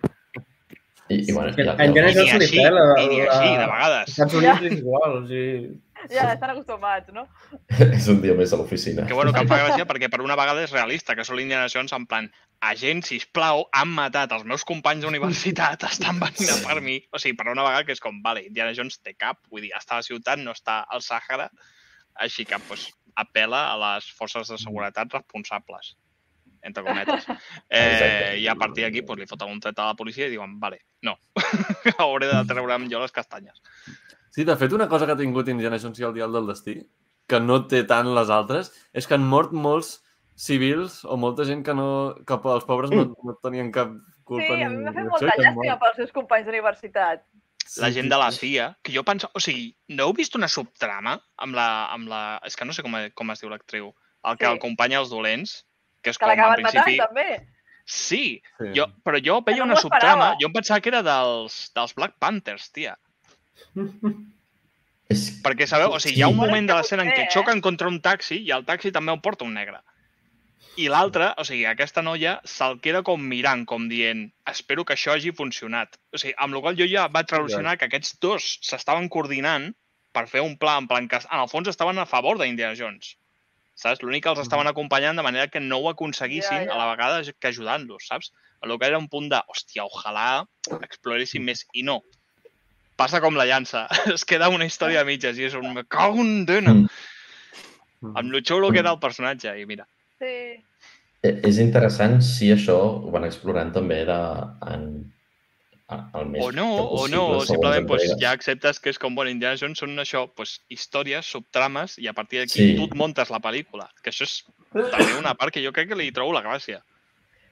I, i bueno, ja, en ja, I Johnson ni se li així, pela, i així, de vegades. Als Estats Units és igual, o sigui... <laughs> Ja estan acostumats, no? <laughs> és un dia més a l'oficina. Que bueno, que em fa gràcia perquè per una vegada és realista, que són l'Indiana Jones en plan agent, sisplau, han matat els meus companys d'universitat, <laughs> estan venint a per mi. O sigui, per una vegada que és com, vale, Indiana Jones té cap, vull dir, està a la ciutat, no està al Sàhara, així que pues, apela a les forces de seguretat responsables entre cometes. Eh. I a partir d'aquí pues, li foten un tret a la policia i diuen, vale, no, hauré de treure'm jo les castanyes. Sí, de fet, una cosa que ha tingut Indiana Jones i el Dial del Destí, que no té tant les altres, és que han mort molts civils o molta gent que no... que els pobres no, no tenien cap Sí, culpa a ni mi m'ha fet molta llàstima mort. pels seus companys d'universitat. la Sí, gent sí, de la sí. CIA, que jo penso... O sigui, no heu vist una subtrama amb la... Amb la és que no sé com, com es diu l'actriu. El que Sí. acompanya els dolents, que és Que com, en l'acaben matant, principi... també. Sí, Sí. jo, però jo veia no una subtrama, jo em pensava que era dels, dels Black Panthers, tia. <laughs> És... Perquè, sabeu, o sigui, hi ha un moment de l'escena en què xoquen contra un taxi i el taxi també ho porta un negre. I l'altre, o sigui, aquesta noia se'l queda com mirant, com dient espero que això hagi funcionat. O sigui, amb la qual jo ja vaig relacionar que aquests dos s'estaven coordinant per fer un pla, en plan que en el fons estaven a favor d'Indiana Jones. Saps? L'únic que els estaven acompanyant de manera que no ho aconseguissin Ja, ja. a la vegada que ajudant-los, saps? El que era un punt de, hòstia, ojalà exploressin més. I no. Passa com la llança. <laughs> Es queda una història a mitges i és un me cago en dena. Mm. Amb lo xulo que era el personatge. I mira, Sí. Eh, És interessant si això ho van explorant també de, en, a- el més o no, o possible, no, o segons simplement pues, ja acceptes que és com, bueno, Indiana Jones són això, pues, històries, subtrames, i a partir d'aquí Sí. tu et montes la pel·lícula. Que això és també una part que jo crec que li trobo la gràcia.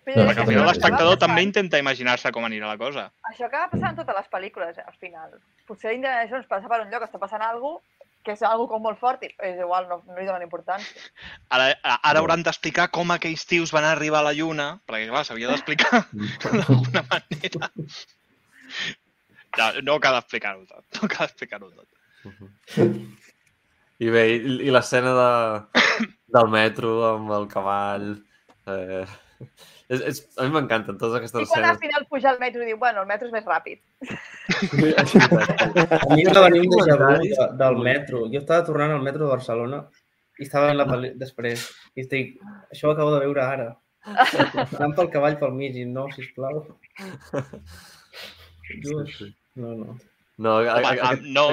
Però No, Perquè al que final l'espectador també intenta imaginar-se com anirà la cosa. Això acaba passant en totes les pel·lícules, eh, al final. Potser Indiana Jones passa per un lloc, està passant alguna que és algo com molt fort i és igual, no, no li donen importància. Ara, ara hauran d'explicar com aquells tios van arribar a la Lluna, perquè clar, s'havia d'explicar <laughs> d'alguna manera. No, no cal explicar-ho tot, no cal explicar-ho tot. I bé, i, i l'escena de, del metro amb el cavall... Eh, és, és, a mi m'encanten totes aquestes I quan al escenes. final puja al metro i diu, bueno, el metro és més ràpid. A mi em va venir un déjà vu Comentaris. de- del metro. Jo estava tornant al metro de Barcelona i estava veient la pel·li després. I estic, això ho acabo de veure ara. Anant pel cavall pel mig i no, sisplau. <laughs> Just. No, no. No, a, a, a, no,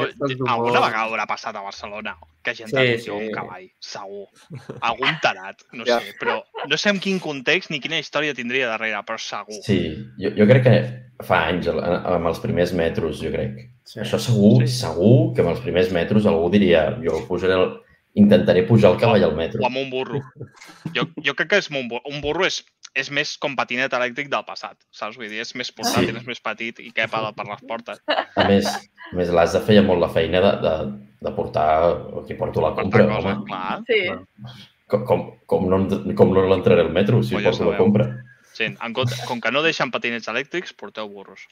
alguna vegada haurà passat a Barcelona que gent Sí, sí, sí. un cavall, segur. Algun tarat, no Ja. sé, però no sé en quin context ni quina història tindria darrere, però segur. Sí, jo, jo crec que fa anys, amb els primers metros, jo crec. Sí. Això segur, Sí. sí. segur que amb els primers metros algú diria jo pujaré el, intentaré pujar el cavall al metro. O amb un burro. Jo, jo crec que és un burro. Un burro és, és més com patinet elèctric del passat, saps? Vull dir, és més portàtil, Sí. és més petit i cap a, per les portes. A més, a més l'Asa feia molt la feina de, de, de portar qui porto la compra. Cosa, home. clar. Sí. Com, com, com no, com no l'entraré al metro si ja porto la compra? Sí, en compte, com que no deixen patinets elèctrics, porteu burros.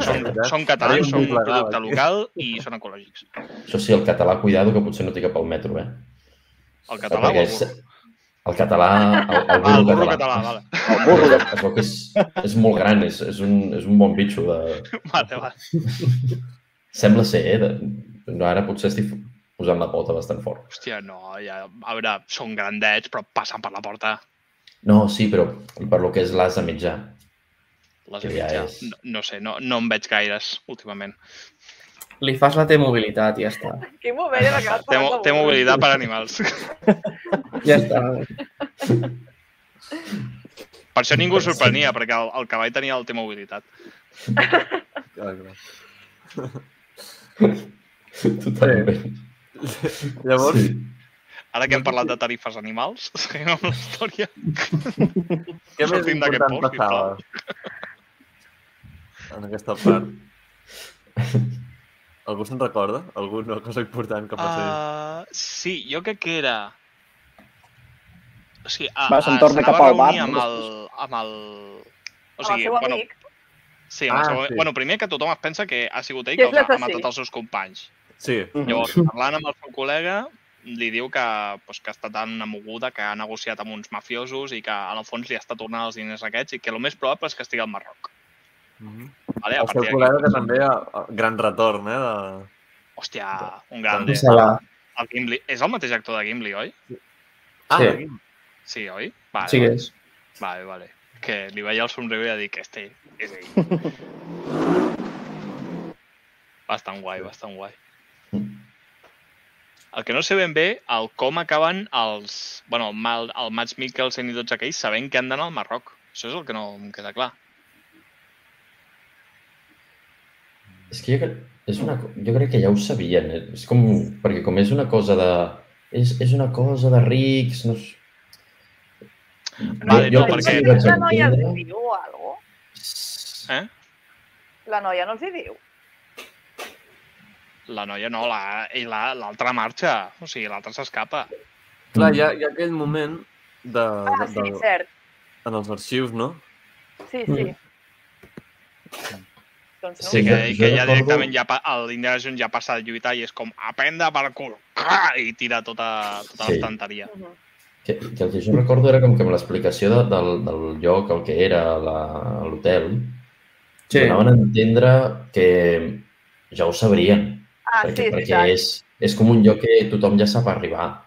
Són, són catalans, són un producte local i són ecològics. Això sí, el català, cuidado, que potser no té cap al metro, eh? El català o el burro? El català, el, el Ah, burro, el burro català. català, vale. El burro que és, és molt gran, és, és, un, és un bon bitxo. De... <laughs> Vale, vale. <laughs> Sembla ser, eh? De... No, ara potser estic posant la pota bastant fort. Hòstia, no, ja, a veure, són grandets, però passen per la porta. No, sí, però per lo que és l'as de mitjà. Les ja és- No, no sé, no, no en veig gaires últimament. Li fas la T-mobilitat i ja està. <laughs> Quin moment hem acabat parlant té de burros. mobilitat per animals. <laughs> Ja està. Per això ningú es sorprenia, perquè el, el cavall tenia el té mobilitat. Clar, <laughs> clar. Totalment. Llavors, Sí. Ara que hem parlat de tarifes animals, seguim amb la història. què més important post, passava en aquesta part? Algú se'n recorda? Alguna cosa important que passés? Uh, sí, jo crec que era... O sigui, a, Va, se'n torna cap al bar, Amb el, amb el... O Amb el sigui, seu bueno, amic. sí, amb el Ah, seu... sí. bueno, primer que tothom es pensa que ha sigut ell Que que ha matat els seus companys. Sí, Llavors, parlant amb el seu col·lega, li diu que, pues, que ha estat tan una moguda que ha negociat amb uns mafiosos i que, en el fons, li està tornant els diners aquests i que el més probable és que estigui al Marroc. Mhm. Vale? A el seu partir col·lega que també, a- a- gran retorn, eh? De... hòstia, un grande. Se la... El Gimli. És el mateix actor de Gimli, oi? Ah, Sí. Sí, oi? Vale, Sí que és. Vale, vale. Que li veia el somriure i ja dic, este és ell. <laughs> bastant guai, bastant guai. El que no sé ben bé, el com acaben els... Bueno, el, Mal, el Mats Mikkelsen i tots aquells sabent que han d'anar al Marroc. Això és el que no em queda clar. És que jo, és una, jo crec que ja ho sabien. eh? És com, perquè com és una cosa de... És, és una cosa de rics, no sé... Vale, no, el que perquè- La noia els hi diu alguna cosa? Eh? La noia no els hi diu. La noia no, la- i la- l'altra la, marxa. O sigui, l'altra s'escapa. Clar, hi ha, hi ha aquell moment de, Ah, de, sí, de, cert. en els arxius, no? Sí, sí. Doncs no. Sí, Sí, que, jo- i jo que ja recordo- directament ja, pa- l'Indiana Jones ja passa a lluitar i és com a prendre per cul i tira tota, tota Sí. l'estanteria. Mhm. Que, que el que jo recordo era com que amb l'explicació de, del, del lloc, el que era la- l'hotel, Sí. donaven a entendre que ja ho sabrien, Ah, sí, perquè, és perquè és, és com un lloc que tothom ja sap arribar.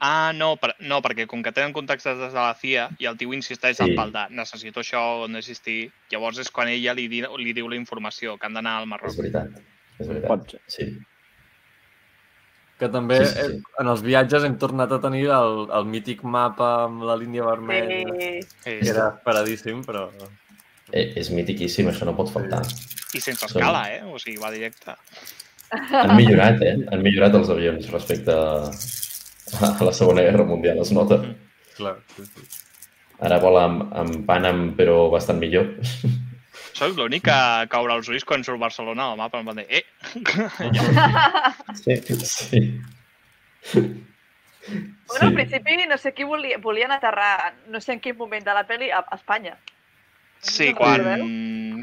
Ah, no, per, no, perquè com que tenen contactes des de la CIA i el tio insisteix Sí. pal de necessito això, on existir, llavors és quan ella li, di, li diu la informació, que han d'anar al Marroc. És veritat. És veritat. Pot ser. Sí. Que també Sí, sí, sí. eh, en els viatges hem tornat a tenir el, el mític mapa amb la línia vermella, Sí. Sí. que era esperadíssim, però... Eh, És mitiquíssim, això no pot faltar. I sense escala, eh? O sigui, va directe. Han millorat, eh? Han millorat els avions respecte a, a la Segona Guerra Mundial, es nota. Mm. Clar, sí, sí. Ara vola amb, amb Panam, però bastant millor. <laughs> Soc l'únic que caurà els ulls quan surt Barcelona al mapa, em van dir, eh! <laughs> Sí. Sí. Bueno, al principi no sé qui volia, volien aterrar, no sé en quin moment de la pel·li, a, a Espanya. Sí, No quan,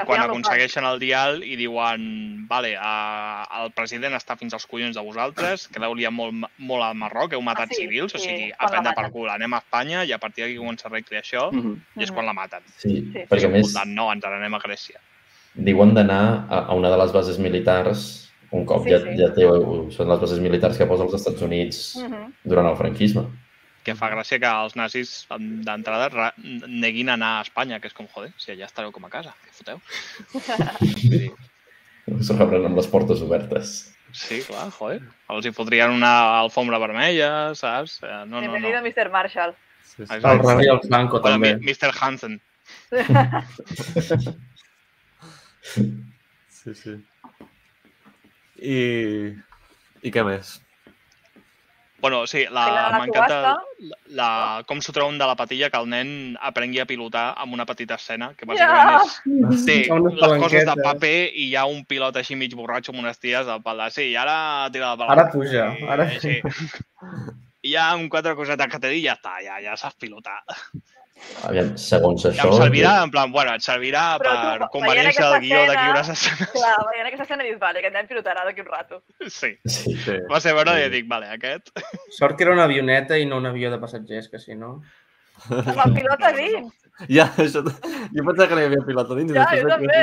quan aconsegueixen el dial i diuen vale, uh, el president està fins als collons de vosaltres, creu-li molt, molt al Marroc, heu matat Ah, sí, civils, o sí, sigui, quan a prendre per cul, anem a Espanya i a partir d'aquí comença a recrear això Mhm. i és quan la maten. Sí, Sí. perquè a més no, ens n'anem a Grècia. diuen d'anar a, a una de les bases militars un cop Sí, ja, sí. ja té, són les bases militars que posa els Estats Units Mhm. durant el franquisme. Que fa gràcia que els nazis en- d'entrada ra- neguin anar a Espanya, que és com, joder, si allà estareu com a casa, què foteu? <laughs> Us rebran amb les portes obertes. sí, clar, joder. Els hi fotrien una alfombra vermella, saps? Eh, No, no, no. Bienvenido, Mr. Marshall. sí, sí. El Exacte. Ravi i el Franco, Bueno, també. Mr. Hansen. <laughs> Sí, sí. I, I què més? Bueno, sí, Tenen la, la m'encanta la, la, com s'ho treuen de la patilla que el nen aprengui a pilotar amb una petita escena, que bàsicament és té unes les coses de paper i hi ha un pilot així mig borratxo amb unes ties al pal de sí, i ara tira la palanca. Ara puja, I, ara- Sí. I ja amb quatre cosetes que t'he dit ja està, ja, ja saps pilotar. Aviam, segons Ja això... em servirà, en plan, bueno, et servirà Però tu, per veient conveniència del guió d'aquí escena- unes escenes. Clar, veient aquesta escena dius, vale, que el nen pilotarà d'aquí un rato. Sí. Sí. Sí. Va ser veure i Sí. dic, vale, aquest... Sort que era una avioneta i no un avió de passatgers, que si no... Amb el pilot a dins. Ja, això... Jo pensava que no hi havia pilot a dins. i Ja, jo també.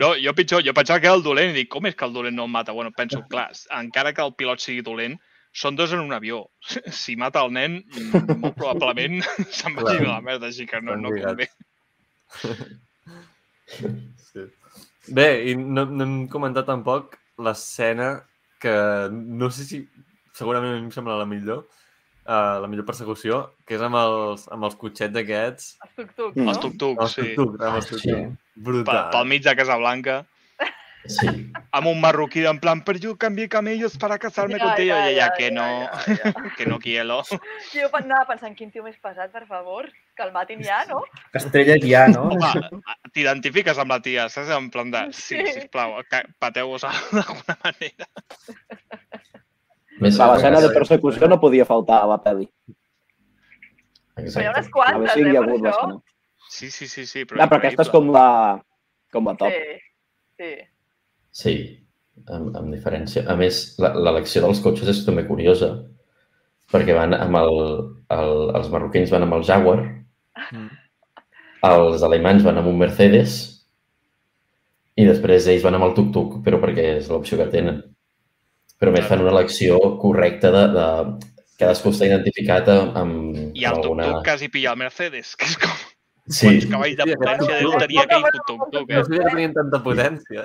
No, jo pitjor, jo pensava que era el dolent i dic, com és que el dolent no em mata? Bueno, penso, clar, encara que el pilot sigui dolent, són dos en un avió. <laughs> Si mata el nen, mm, molt probablement <laughs> se'n va a la merda, així que no, no convé. <laughs> Sí. Bé, i no, no hem comentat tampoc l'escena que no sé si segurament a mi em sembla la millor, uh, la millor persecució, que és amb els, amb els cotxets aquests. Els tuc-tuc, Mm. no? Els tuc-tucs, Els sí. tuk-tuk, amb els Sí. tuk-tuk. Pel, Brutal. pel mig de Casablanca. Sí. amb un marroquí en plan, pero yo cambié camellos para casarme Ja, contigo. ja, I ella, ja, que ja, no, ja, ja. <laughs> que no quiero. Jo anava pensant, quin tio més pesat, per favor, que el matin ja, no? Que estrella ja, no? Home, t'identifiques amb la tia, saps? En plan de, sí, Sí. sisplau, pateu-vos <laughs> d'alguna manera. Més Va, l'escena de persecució no podia faltar a la pel·li. Però hi ha Exacte. unes quantes, si eh, per això. l'escena. Sí, sí, sí, sí, però, No, però aquesta és com la, com la top. Sí, sí. Sí, amb, amb diferència. A més, la- l'elecció dels cotxes és també curiosa, perquè van amb el, el, els marroquins van amb el Jaguar, Mm. els alemanys van amb un Mercedes i després ells van amb el tuk-tuk, però perquè és l'opció que tenen. Però més fan una elecció correcta de, de cadascú està identificat amb, amb, I el tuk-tuk quasi pilla el Mercedes, que és com Sí, quants cavalls de Sí, potència deu tenir aquell tuk-tuk, No eh? sabia que tenien tanta potència.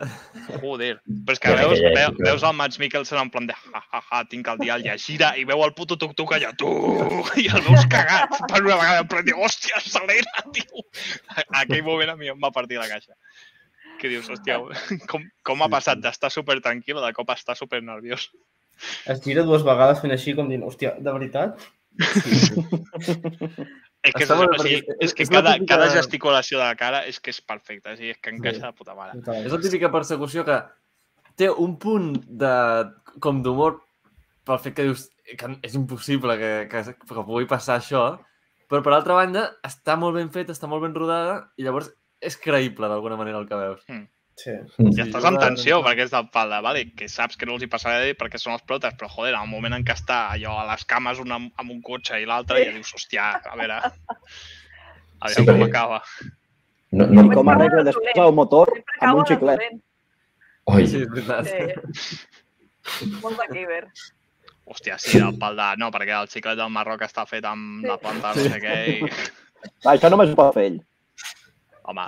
Joder. Però és que veus, aquella veu, època. veus el Mats Mikkelsen en plan de ha, ha, ha, tinc el dial ja gira i veu el puto tuk-tuk allà, tu, i el veus cagat per una vegada, en plan de, hòstia, acelera, tio. A- Aquell moment a mi em va partir la caixa. Que dius, hòstia, com, com ha passat d'estar super tranquil a de cop estar super nerviós. Es gira dues vegades fent així com dient, hòstia, de veritat? <laughs> És que, és, o bé, sigui, perquè és és- que és la cada, típica- cada gesticulació de la cara és que és perfecta, o sigui, és que encaixa de puta mare. És la típica persecució que té un punt de, com d'humor pel fet que dius que és impossible que, que, que pugui passar això, però per altra banda està molt ben feta, està molt ben rodada i llavors és creïble d'alguna manera el que veus. Sí. I Sí, estàs amb tensió perquè és del pal de, vale, que saps que no els hi passarà bé perquè són els protes, però joder, en el moment en què està allò a les cames un amb, amb un cotxe i l'altre, ja dius, hòstia, a veure, a veure Sí, com acaba. no, I no, com arregla després el motor amb un xiclet. oi, Sí, és veritat. Sí. Molt de. Hòstia, sí, del pal de... No, perquè el xiclet del Marroc està fet amb Sí. la planta no sé què i... Va, això només ho pot fer ell. Home,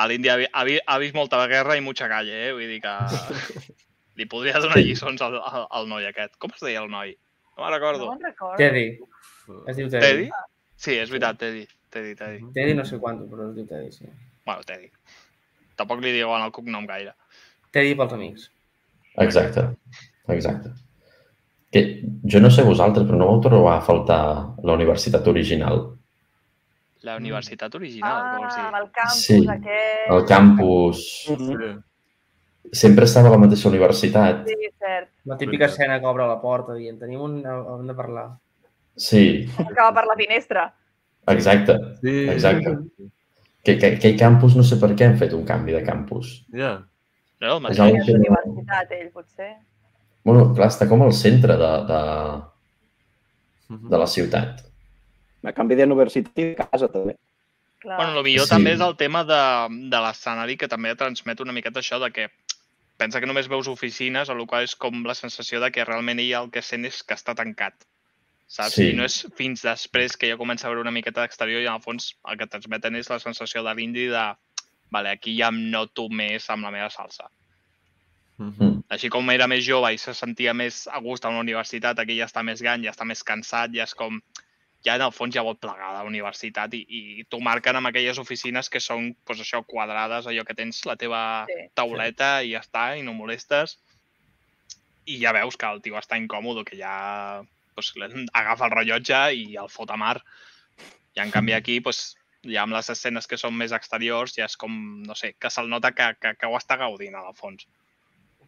a l'Índia ha, vi- ha, vi- ha vist molta guerra i mucha calle, eh? Vull dir que <laughs> li podria donar lliçons al, al, al noi aquest. Com es deia el noi? No me'n No recordo. me'n recordo. Teddy. Es diu Teddy. Teddy? Sí, és veritat, Teddy. Teddy, Teddy. Teddy no sé quant, però es diu Teddy, sí. Bueno, Teddy. Tampoc li diuen el cognom gaire. Teddy pels amics. exacte, exacte. Que, jo no sé vosaltres, però no vau trobar a faltar la universitat original. La universitat original, ah, com Ah, si... amb el campus Sí, aquest. El campus... Sí. Sempre estava a la mateixa universitat. Sí, cert. La típica escena que obre la porta dient, tenim un... hem de parlar. Sí, Acaba per la finestra. exacte. Sí. Exacte. Que, que, aquell campus, no sé per què han fet un canvi de campus. Ja. No, el És mateix. És que no... universitat, ell, potser. Bueno, clar, està com al centre de, de, Mhm. de la ciutat. A canvi d'universitat i de casa, també. Clar. Bueno, el millor Sí. també és el tema de, de l'escenari que també transmet una miqueta això de que pensa que només veus oficines, a la qual és com la sensació de que realment ell el que sent és que està tancat. Saps? Sí. I no és fins després que ja comença a veure una miqueta d'exterior i en el fons el que transmeten és la sensació de l'indi de vale, aquí ja em noto més amb la meva salsa. Mhm. Així com era més jove i se sentia més a gust a la universitat, aquí ja està més gran, ja està més cansat, ja és com... Ja en el fons ja vol plegar la universitat i, i t'ho marquen amb aquelles oficines que són, doncs això, quadrades, allò que tens la teva Sí, tauleta i ja està, i no molestes. I ja veus que el tio està incòmode, que ja doncs, agafa el rellotge i el fot a mar. I en canvi aquí, doncs, ja amb les escenes que són més exteriors, ja és com, no sé, que se'l nota que, que, que ho està gaudint, al fons.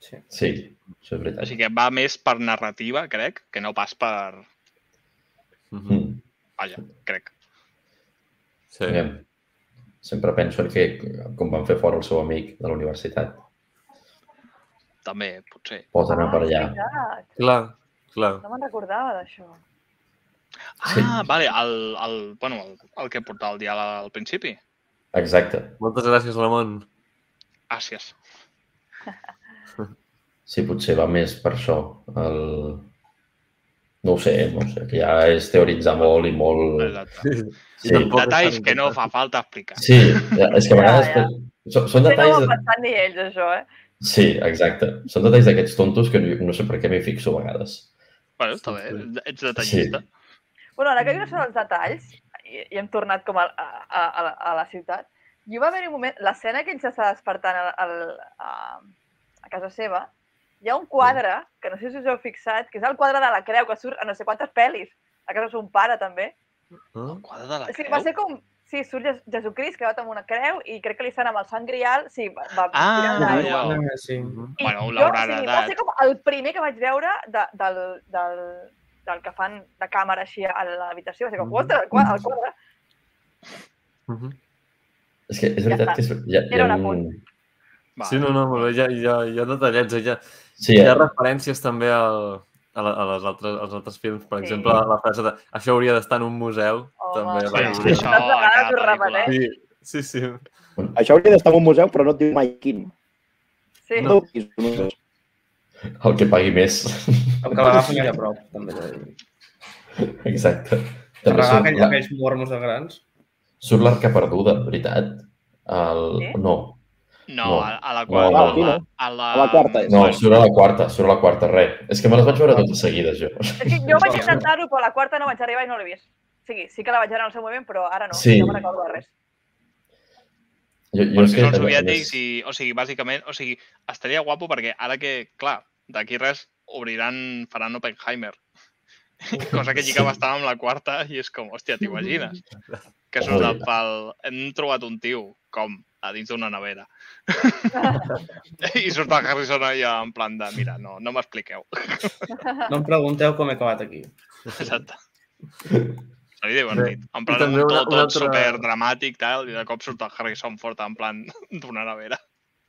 Sí. Sí, això és veritat. Així que va més per narrativa, crec, que no pas per... Mhm. Mm. Vaja, crec. Sí. Aviam. Sempre penso en que com van fer fora el seu amic de la universitat. També, potser. Pot anar per allà. veritat. Clar, clar. No me'n recordava d'això. Ah, Sí. vale, el, el, bueno, el, el que portava el dial al principi. Exacte. Moltes gràcies, Ramon. Gràcies. Sí, potser va més per això. El... No ho sé, no ho sé, que ja és teoritzar molt i molt... Exacte. Sí, Detalls que no fa falta explicar. sí ja, és que a vegades... Ja, Són, són Potser no ho detalls... pensat ni ells, això, eh? Sí, exacte. Són detalls d'aquests tontos que no, no sé per què m'hi fixo a vegades. Bueno, està Sí, bé, sí. ets detallista. Bueno, ara que sobre els detalls, i, i hem tornat com a, a, a, a, la, a la ciutat, jo va haver un moment, l'escena que ell s'està despertant al, al, a, casa seva, hi ha un quadre, que no sé si us heu fixat, que és el quadre de la creu, que surt a no sé quantes pel·lis. A casa son pare, també. Ah? Quadre de la O sigui, creu? va ser com... Sí, surt Jes- Jesucrist, que va amb una creu, i crec que li fan amb el sant grial, sí, va, va Ah, allò. Ah, sí. Mhm. I Bueno, jo, l'haurà o sigui. Va ser com el primer que vaig veure de, del, del, del que fan de càmera així a l'habitació. Va ser com, Mhm. ostres, el quadre, el quadre. Mhm. És que és Ja veritat està. que és, ha, hi, Era un un... apunt. Va. Sí, no, no, molt bé. Hi ha, hi Sí, hi ha eh? referències també al, a, la, a les altres, als altres films. Per Sí. exemple, la frase de això hauria d'estar en un museu. Home, també Sí, va sí, dir. això cada. Sí, sí, sí. Això hauria d'estar en un museu, però no et diu mai quin. Sí. No. no. El que pagui més. El que l'agafen allà a prop, també. Exacte. També Carregar surt, aquell, la, aquells mormos de grans. surt l'arca perduda, veritat? El... Sí? No, No, No. a, a la qual... no, a, aquí la, no. a la... A la quarta, no, surt a la quarta, surt a la quarta, res. És que me les vaig veure totes seguides, jo. És que jo vaig intentar-ho, però a la quarta no vaig arribar i no l'he vist. O sigui, sí que la vaig veure en el seu moment, però ara no. Sí. No me'n recordo de res. Jo, jo és que, són soviètics i, o sigui, bàsicament, o sigui, estaria guapo perquè ara que, clar, d'aquí res obriran, faran Oppenheimer. <laughs> Cosa que lligava bastant amb la quarta i és com, hòstia, t'imagines? Que surt del pal... Hem trobat un tio, com, a dins d'una nevera. <laughs> I surt el Harrison allà en plan de, mira, no, no m'expliqueu. No em pregunteu com he acabat aquí. Exacte. <laughs> Seria divertit. En plan, un una- tot, una tot altra- super dramàtic, tal, i de cop surt el Harrison Ford en plan <laughs> d'una nevera.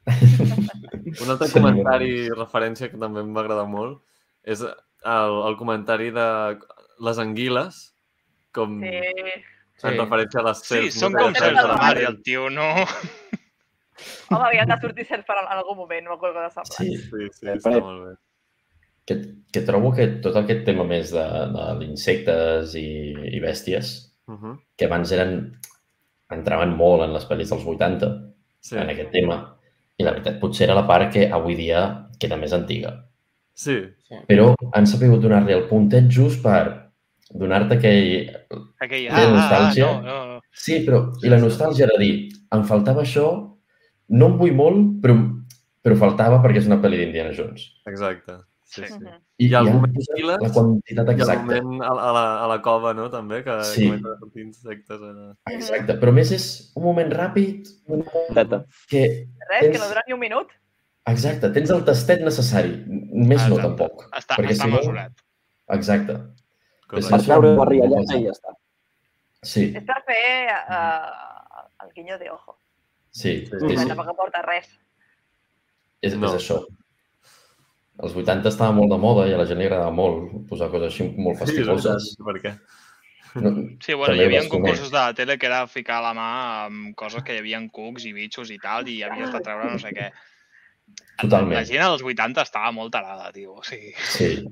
Un altre Sí, comentari i referència que també em va agradar molt és el, el comentari de les anguiles, com Sí. En Sí. referència a les Sí, serps. són no? com serps de la mar i el tio no... <laughs> Home, havien de sortir cert per en algun moment, no de semblant. Sí, Sí, sí, Eh, està molt bé. que, que trobo que tot aquest tema més de, de d'insectes i, i bèsties, Uh -huh. que abans eren, entraven molt en les pel·lis dels 80, Sí, en aquest tema, i la veritat potser era la part que avui dia queda més antiga. sí, sí. Però han sabut donar-li el puntet just per donar-te aquell... Aquell, ah, ah, ah, nostàlgia. no, no, no. Sí, però... I la nostàlgia era dir, em faltava això, no en vull molt, però, però faltava perquè és una pel·li d'Indiana Jones. exacte. Sí, Sí. sí. Mhm. I, I moment Silas, la quantitat I el exacta. moment a, a, la, a la cova, no?, també, que Sí. comença a sortir insectes. Allà. Exacte, però més és un moment ràpid una Teta. que... Res, que Tens- no dura ni un minut. Exacte, tens el tastet necessari. Més no, Exacte. tampoc. Està, Perquè està si no- mesurat. Exacte. Correcte. Per Sí, treure sí. la rialleta i ja està. Sí, És per fer uh, el guiño de ojo. sí, Sí, sí, Sí. sí. Tampoc aporta res. És, No. és això. Als 80 estava molt de moda i a la gent li agradava molt posar coses així molt Sí, fastigoses. per què? No, Sí, bueno, hi havia concursos de la tele que era ficar la mà amb coses que hi havia cucs i bitxos i tal, i havies de treure no sé què. Totalment. La gent als 80 estava molt tarada, tio. O sigui, sí.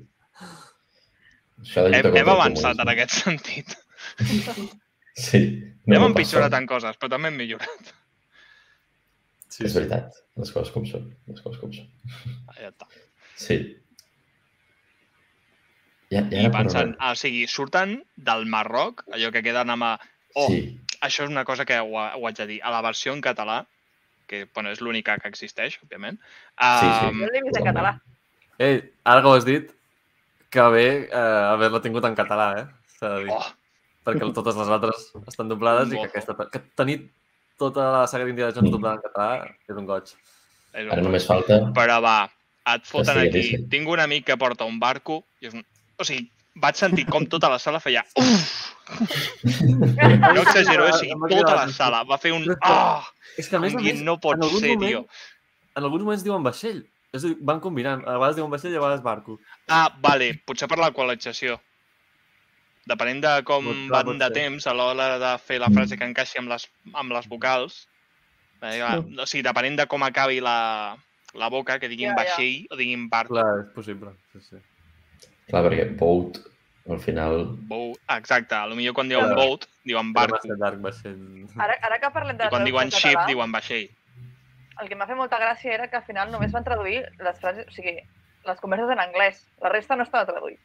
Això de lluita hem, hem avançat en aquest sentit. <laughs> Sí. No hem empitjorat en coses, però també hem millorat. Sí, És veritat. Les coses com són. Les coses com són. Ah, Ja està. Sí. I, i I pensant, o sigui, surten del Marroc, allò que queden amb... A... Oh, Sí, això és una cosa que ho, ho haig de dir. A la versió en català, que bueno, és l'única que existeix, òbviament, Sí, sí. um, Jo l'he vist en català. Ei, ara que ho has dit, que bé eh, haver-la tingut en català, eh? S'ha de dir. oh, Perquè totes les altres estan doblades i que aquesta... Que tenir tota la saga d'Indiana Jones Mm. doblada en català és un goig. és ara un... només falta... Però va, et foten estigui aquí. Disney. Tinc un amic que porta un barco i és un... O sigui, vaig sentir com tota la sala feia... Uf! No exagero, eh? O sigui, tota la sala va fer un... Ah! És que a més a més, no pot en algun ser, moment- tio. en alguns moments diuen vaixell. És a dir, van combinant. A vegades diuen vaixell i a vegades barco. Ah, vale, potser per l'equalització. Depenent de com Pot- clar, van pot de ser. temps a l'hora de fer la frase que encaixi amb les, amb les vocals, eh, o sigui, depenent de com acabi la, la boca, que diguin Ja, ja. vaixell o diguin barco. Clar, és possible. Sí, sí. Clar, perquè boat, al final... Boat. Exacte, potser quan diuen Clar. boat, diuen barco. Ara, ara que parlem de I quan diuen ship, català, diuen vaixell. El que m'ha fet molta gràcia era que al final només van traduir les frases, o sigui, les converses en anglès. La resta no estava traduït.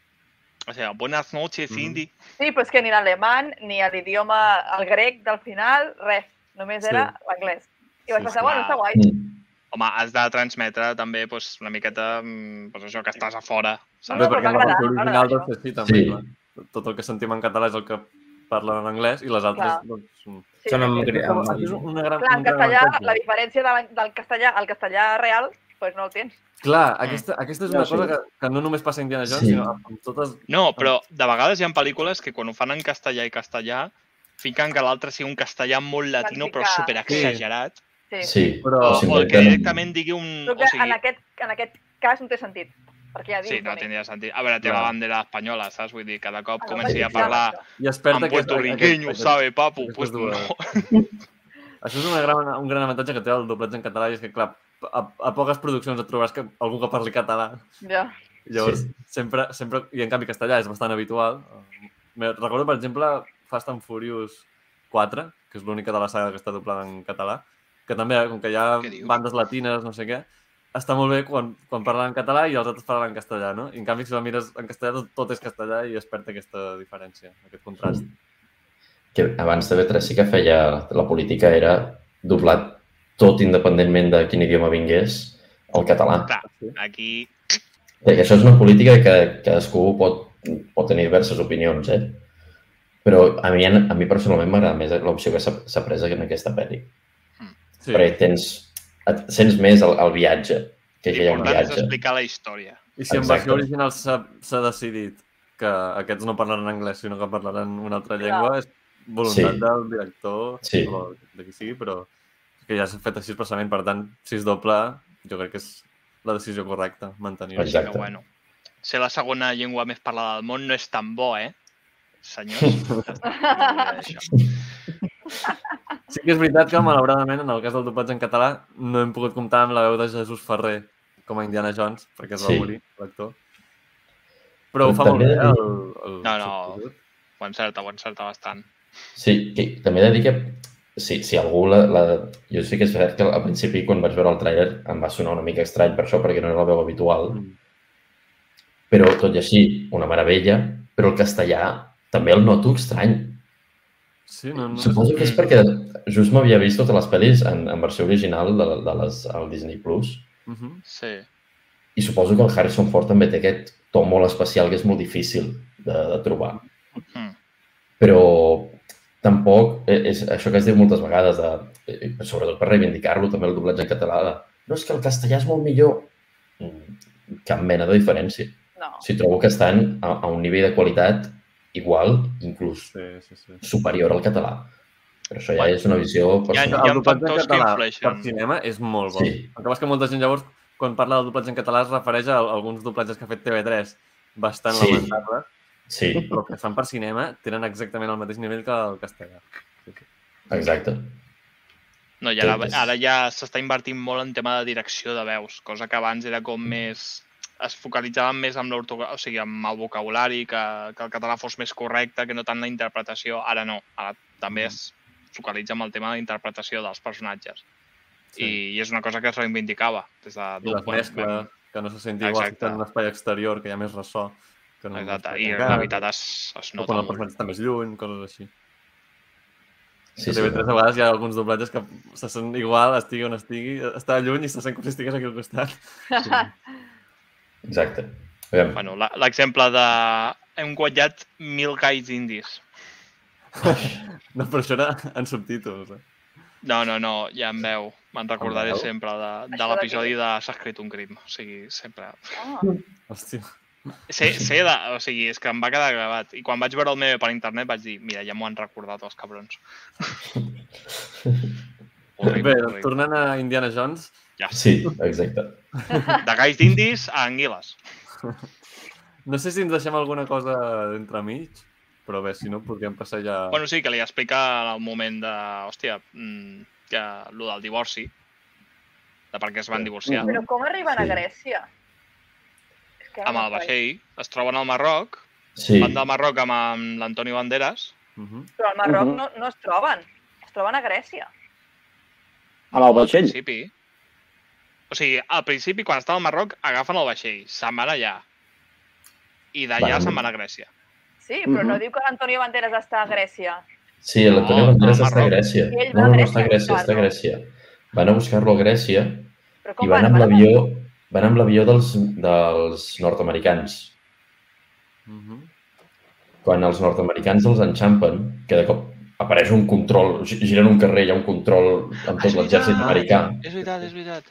O sigui, buenas noches, Mhm. Cindy. Sí, però és que ni l'alemany, ni l'idioma, el grec del final, res. Només Sí. era l'anglès. I vaig Sí, pensar, bueno, està guai. Mm. home, has de transmetre també pues, una miqueta mm, pues, això que estàs a fora, No, saps? No, però perquè la versió original doncs, sí, també. Sí. Clar. Tot el que sentim en català és el que parlen en anglès i les altres... Clar. Doncs, mm. Sí, Són sí, amb, sí. una gran, Clar, en gran castellà, la diferència de la, del castellà al castellà real, doncs no el tens. Clar, aquesta, aquesta és una sí. cosa que, que no només passa a Indiana Jones, Sí. sinó amb totes... No, però de vegades hi ha pel·lícules que quan ho fan en castellà i castellà fiquen que l'altre sigui un castellà molt latino però super exagerat. Sí. Sí, Però- O, o o que directament digui un... Però O que en, sigui, aquest, en aquest cas no té sentit. Perquè ja sí, no tindria sentit. A veure, té la bandera espanyola, saps? Vull dir, cada cop comenci a parlar I en puertorriqueño, sabe, papu? Pues no. <laughs> Això és una gran, un gran avantatge que té el doblatge en català i és que, clar, a, a poques produccions et trobaràs que algú que parli català. Ja. Llavors, Sí. sempre, sempre... I en canvi castellà és bastant habitual. Me recordo, per exemple, Fast and Furious 4, que és l'única de la saga que està doblada en català, que també, com que hi ha bandes latines, no sé què, està molt bé quan, quan parlen en català i els altres parlen en castellà, no? I en canvi, si la mires en castellà, tot, tot és castellà i es perd aquesta diferència, aquest contrast. que abans TV3 sí que feia... La política era doblat tot independentment de quin idioma vingués al català. Clar, aquí... Eh, això és una política que cadascú pot, pot tenir diverses opinions, eh? Però a mi, a mi personalment m'agrada més l'opció que s'ha s'ha pres en aquesta pel·li. Sí, Perquè tens, et sents més el, el viatge, que ja hi ha un L'important és viatge. explicar la història. I si en Exacte. versió original s'ha decidit que aquests no parlaran anglès, sinó que parlaran una altra llengua, és voluntat Sí. del director Sí. o de qui sigui, però que ja s'ha fet així expressament, per tant, si es doble, jo crec que és la decisió correcta, mantenir-ho. Exacte. bueno, ser la segona llengua més parlada del món no és tan bo, eh? Senyors. <laughs> <laughs> Sí que és veritat que, malauradament, en el cas del doblatge en català, no hem pogut comptar amb la veu de Jesús Ferrer com a Indiana Jones, perquè es va Sí. morir, l'actor. Però ho fa molt També bé, he de el, el No, no. substitut. Ho encerta, ho encerta bastant. Sí, que, també he de dir que si, si algú la, la... Jo sí que és veritat que al principi, quan vaig veure el tràiler, em va sonar una mica estrany per això, perquè no era la veu habitual. Mm. Però, tot i així, una meravella. Però el castellà també el noto estrany. Sí, no, no. Suposo que és perquè just m'havia vist totes les pel·lis en, en versió original de, de les, al Disney+. Plus Mhm. Sí. i suposo que el Harrison Ford també té aquest to molt especial que és molt difícil de, de trobar. Mm. Però tampoc eh, és això que es diu moltes vegades, de, sobretot per reivindicar-lo també el doblatge en català, de, no, és que el castellà és molt millor. Mm, Cap mena de diferència. No. Si trobo que estan a, a un nivell de qualitat igual, inclús Sí, sí, sí. superior al català. Però això ja Bueno, és una visió hi ha- personal. hi ha el doblatge en factors que català influeixen. per cinema és molt bo. Sí. El que passa que molta gent llavors, quan parla del doblatge en català, es refereix a alguns doblatges que ha fet TV3 bastant Sí. lamentables, Sí, però que fan per cinema tenen exactament el mateix nivell que el castellà. Sí, sí. exacte. No, i ara, ara ja s'està invertint molt en tema de direcció de veus, cosa que abans era com més... es focalitzaven més amb l'ortografia, o sigui, amb el vocabulari, que, que el català fos més correcte, que no tant la interpretació. Ara no, ara també es focalitza amb el tema de la interpretació dels personatges. Sí. I, I és una cosa que es reivindicava des de I les Dub, bueno, mescles, que no se senti igual en un espai exterior, que hi ha més ressò. Que no Exacte, i la veritat es, es O nota quan el molt. personatge està més lluny, coses així. Sí, sí. TV3 a vegades hi ha alguns doblatges que se sent igual, estigui on estigui, està lluny i se sent com si estigués aquí al costat. <laughs> Exacte. Aviam, Bueno, la- l'exemple de... Hem guanyat mil gais indis. No, però això era en subtítols. Eh? No, no, no, ja em veu. Me'n recordaré veu? sempre de, de l'episodi de S'ha escrit un crim. O sigui, sempre... Ah, Hòstia. Sé, sé de... O sigui, és que em va quedar gravat. I quan vaig veure el meme per internet vaig dir, mira, ja m'ho han recordat els cabrons. <laughs> Horrible, Bé, doncs horrible. tornant a Indiana Jones, Ja. sí, exacte. De gais d'indis a anguiles. <laughs> no sé si ens deixem alguna cosa d'entremig, però bé, si no, podríem passar ja... Bueno, sí, que li explica el moment de... Hòstia, mm, que lo del divorci, de per què es van divorciar. Però com arriben a Sí. Grècia? És que Amb el vaixell, es troben al Marroc, Sí, van del Marroc amb, amb l'Antonio Banderas, Mhm. Però al Marroc Mhm. no, no es troben. Es troben a Grècia. Amb el al vaixell? principi. O sigui, al principi, quan estan al Marroc, agafen el vaixell, se'n van allà. I d'allà se'n van a Grècia. Sí, però no Mhm. diu que l'Antonio Banderas està a Grècia. sí l'Antonio No, Banderas al està a. Grècia. No, a no, no Grècia està a Grècia, està a. Grècia. Van a buscar-lo a Grècia, I van van? amb l'avió van amb l'avió dels, dels nord-americans. Mhm. Quan els nord-americans els enxampen, que de cop apareix un control, gi- giren un carrer, hi ha un control amb Ah, tot l'exèrcit americà, És veritat, és veritat.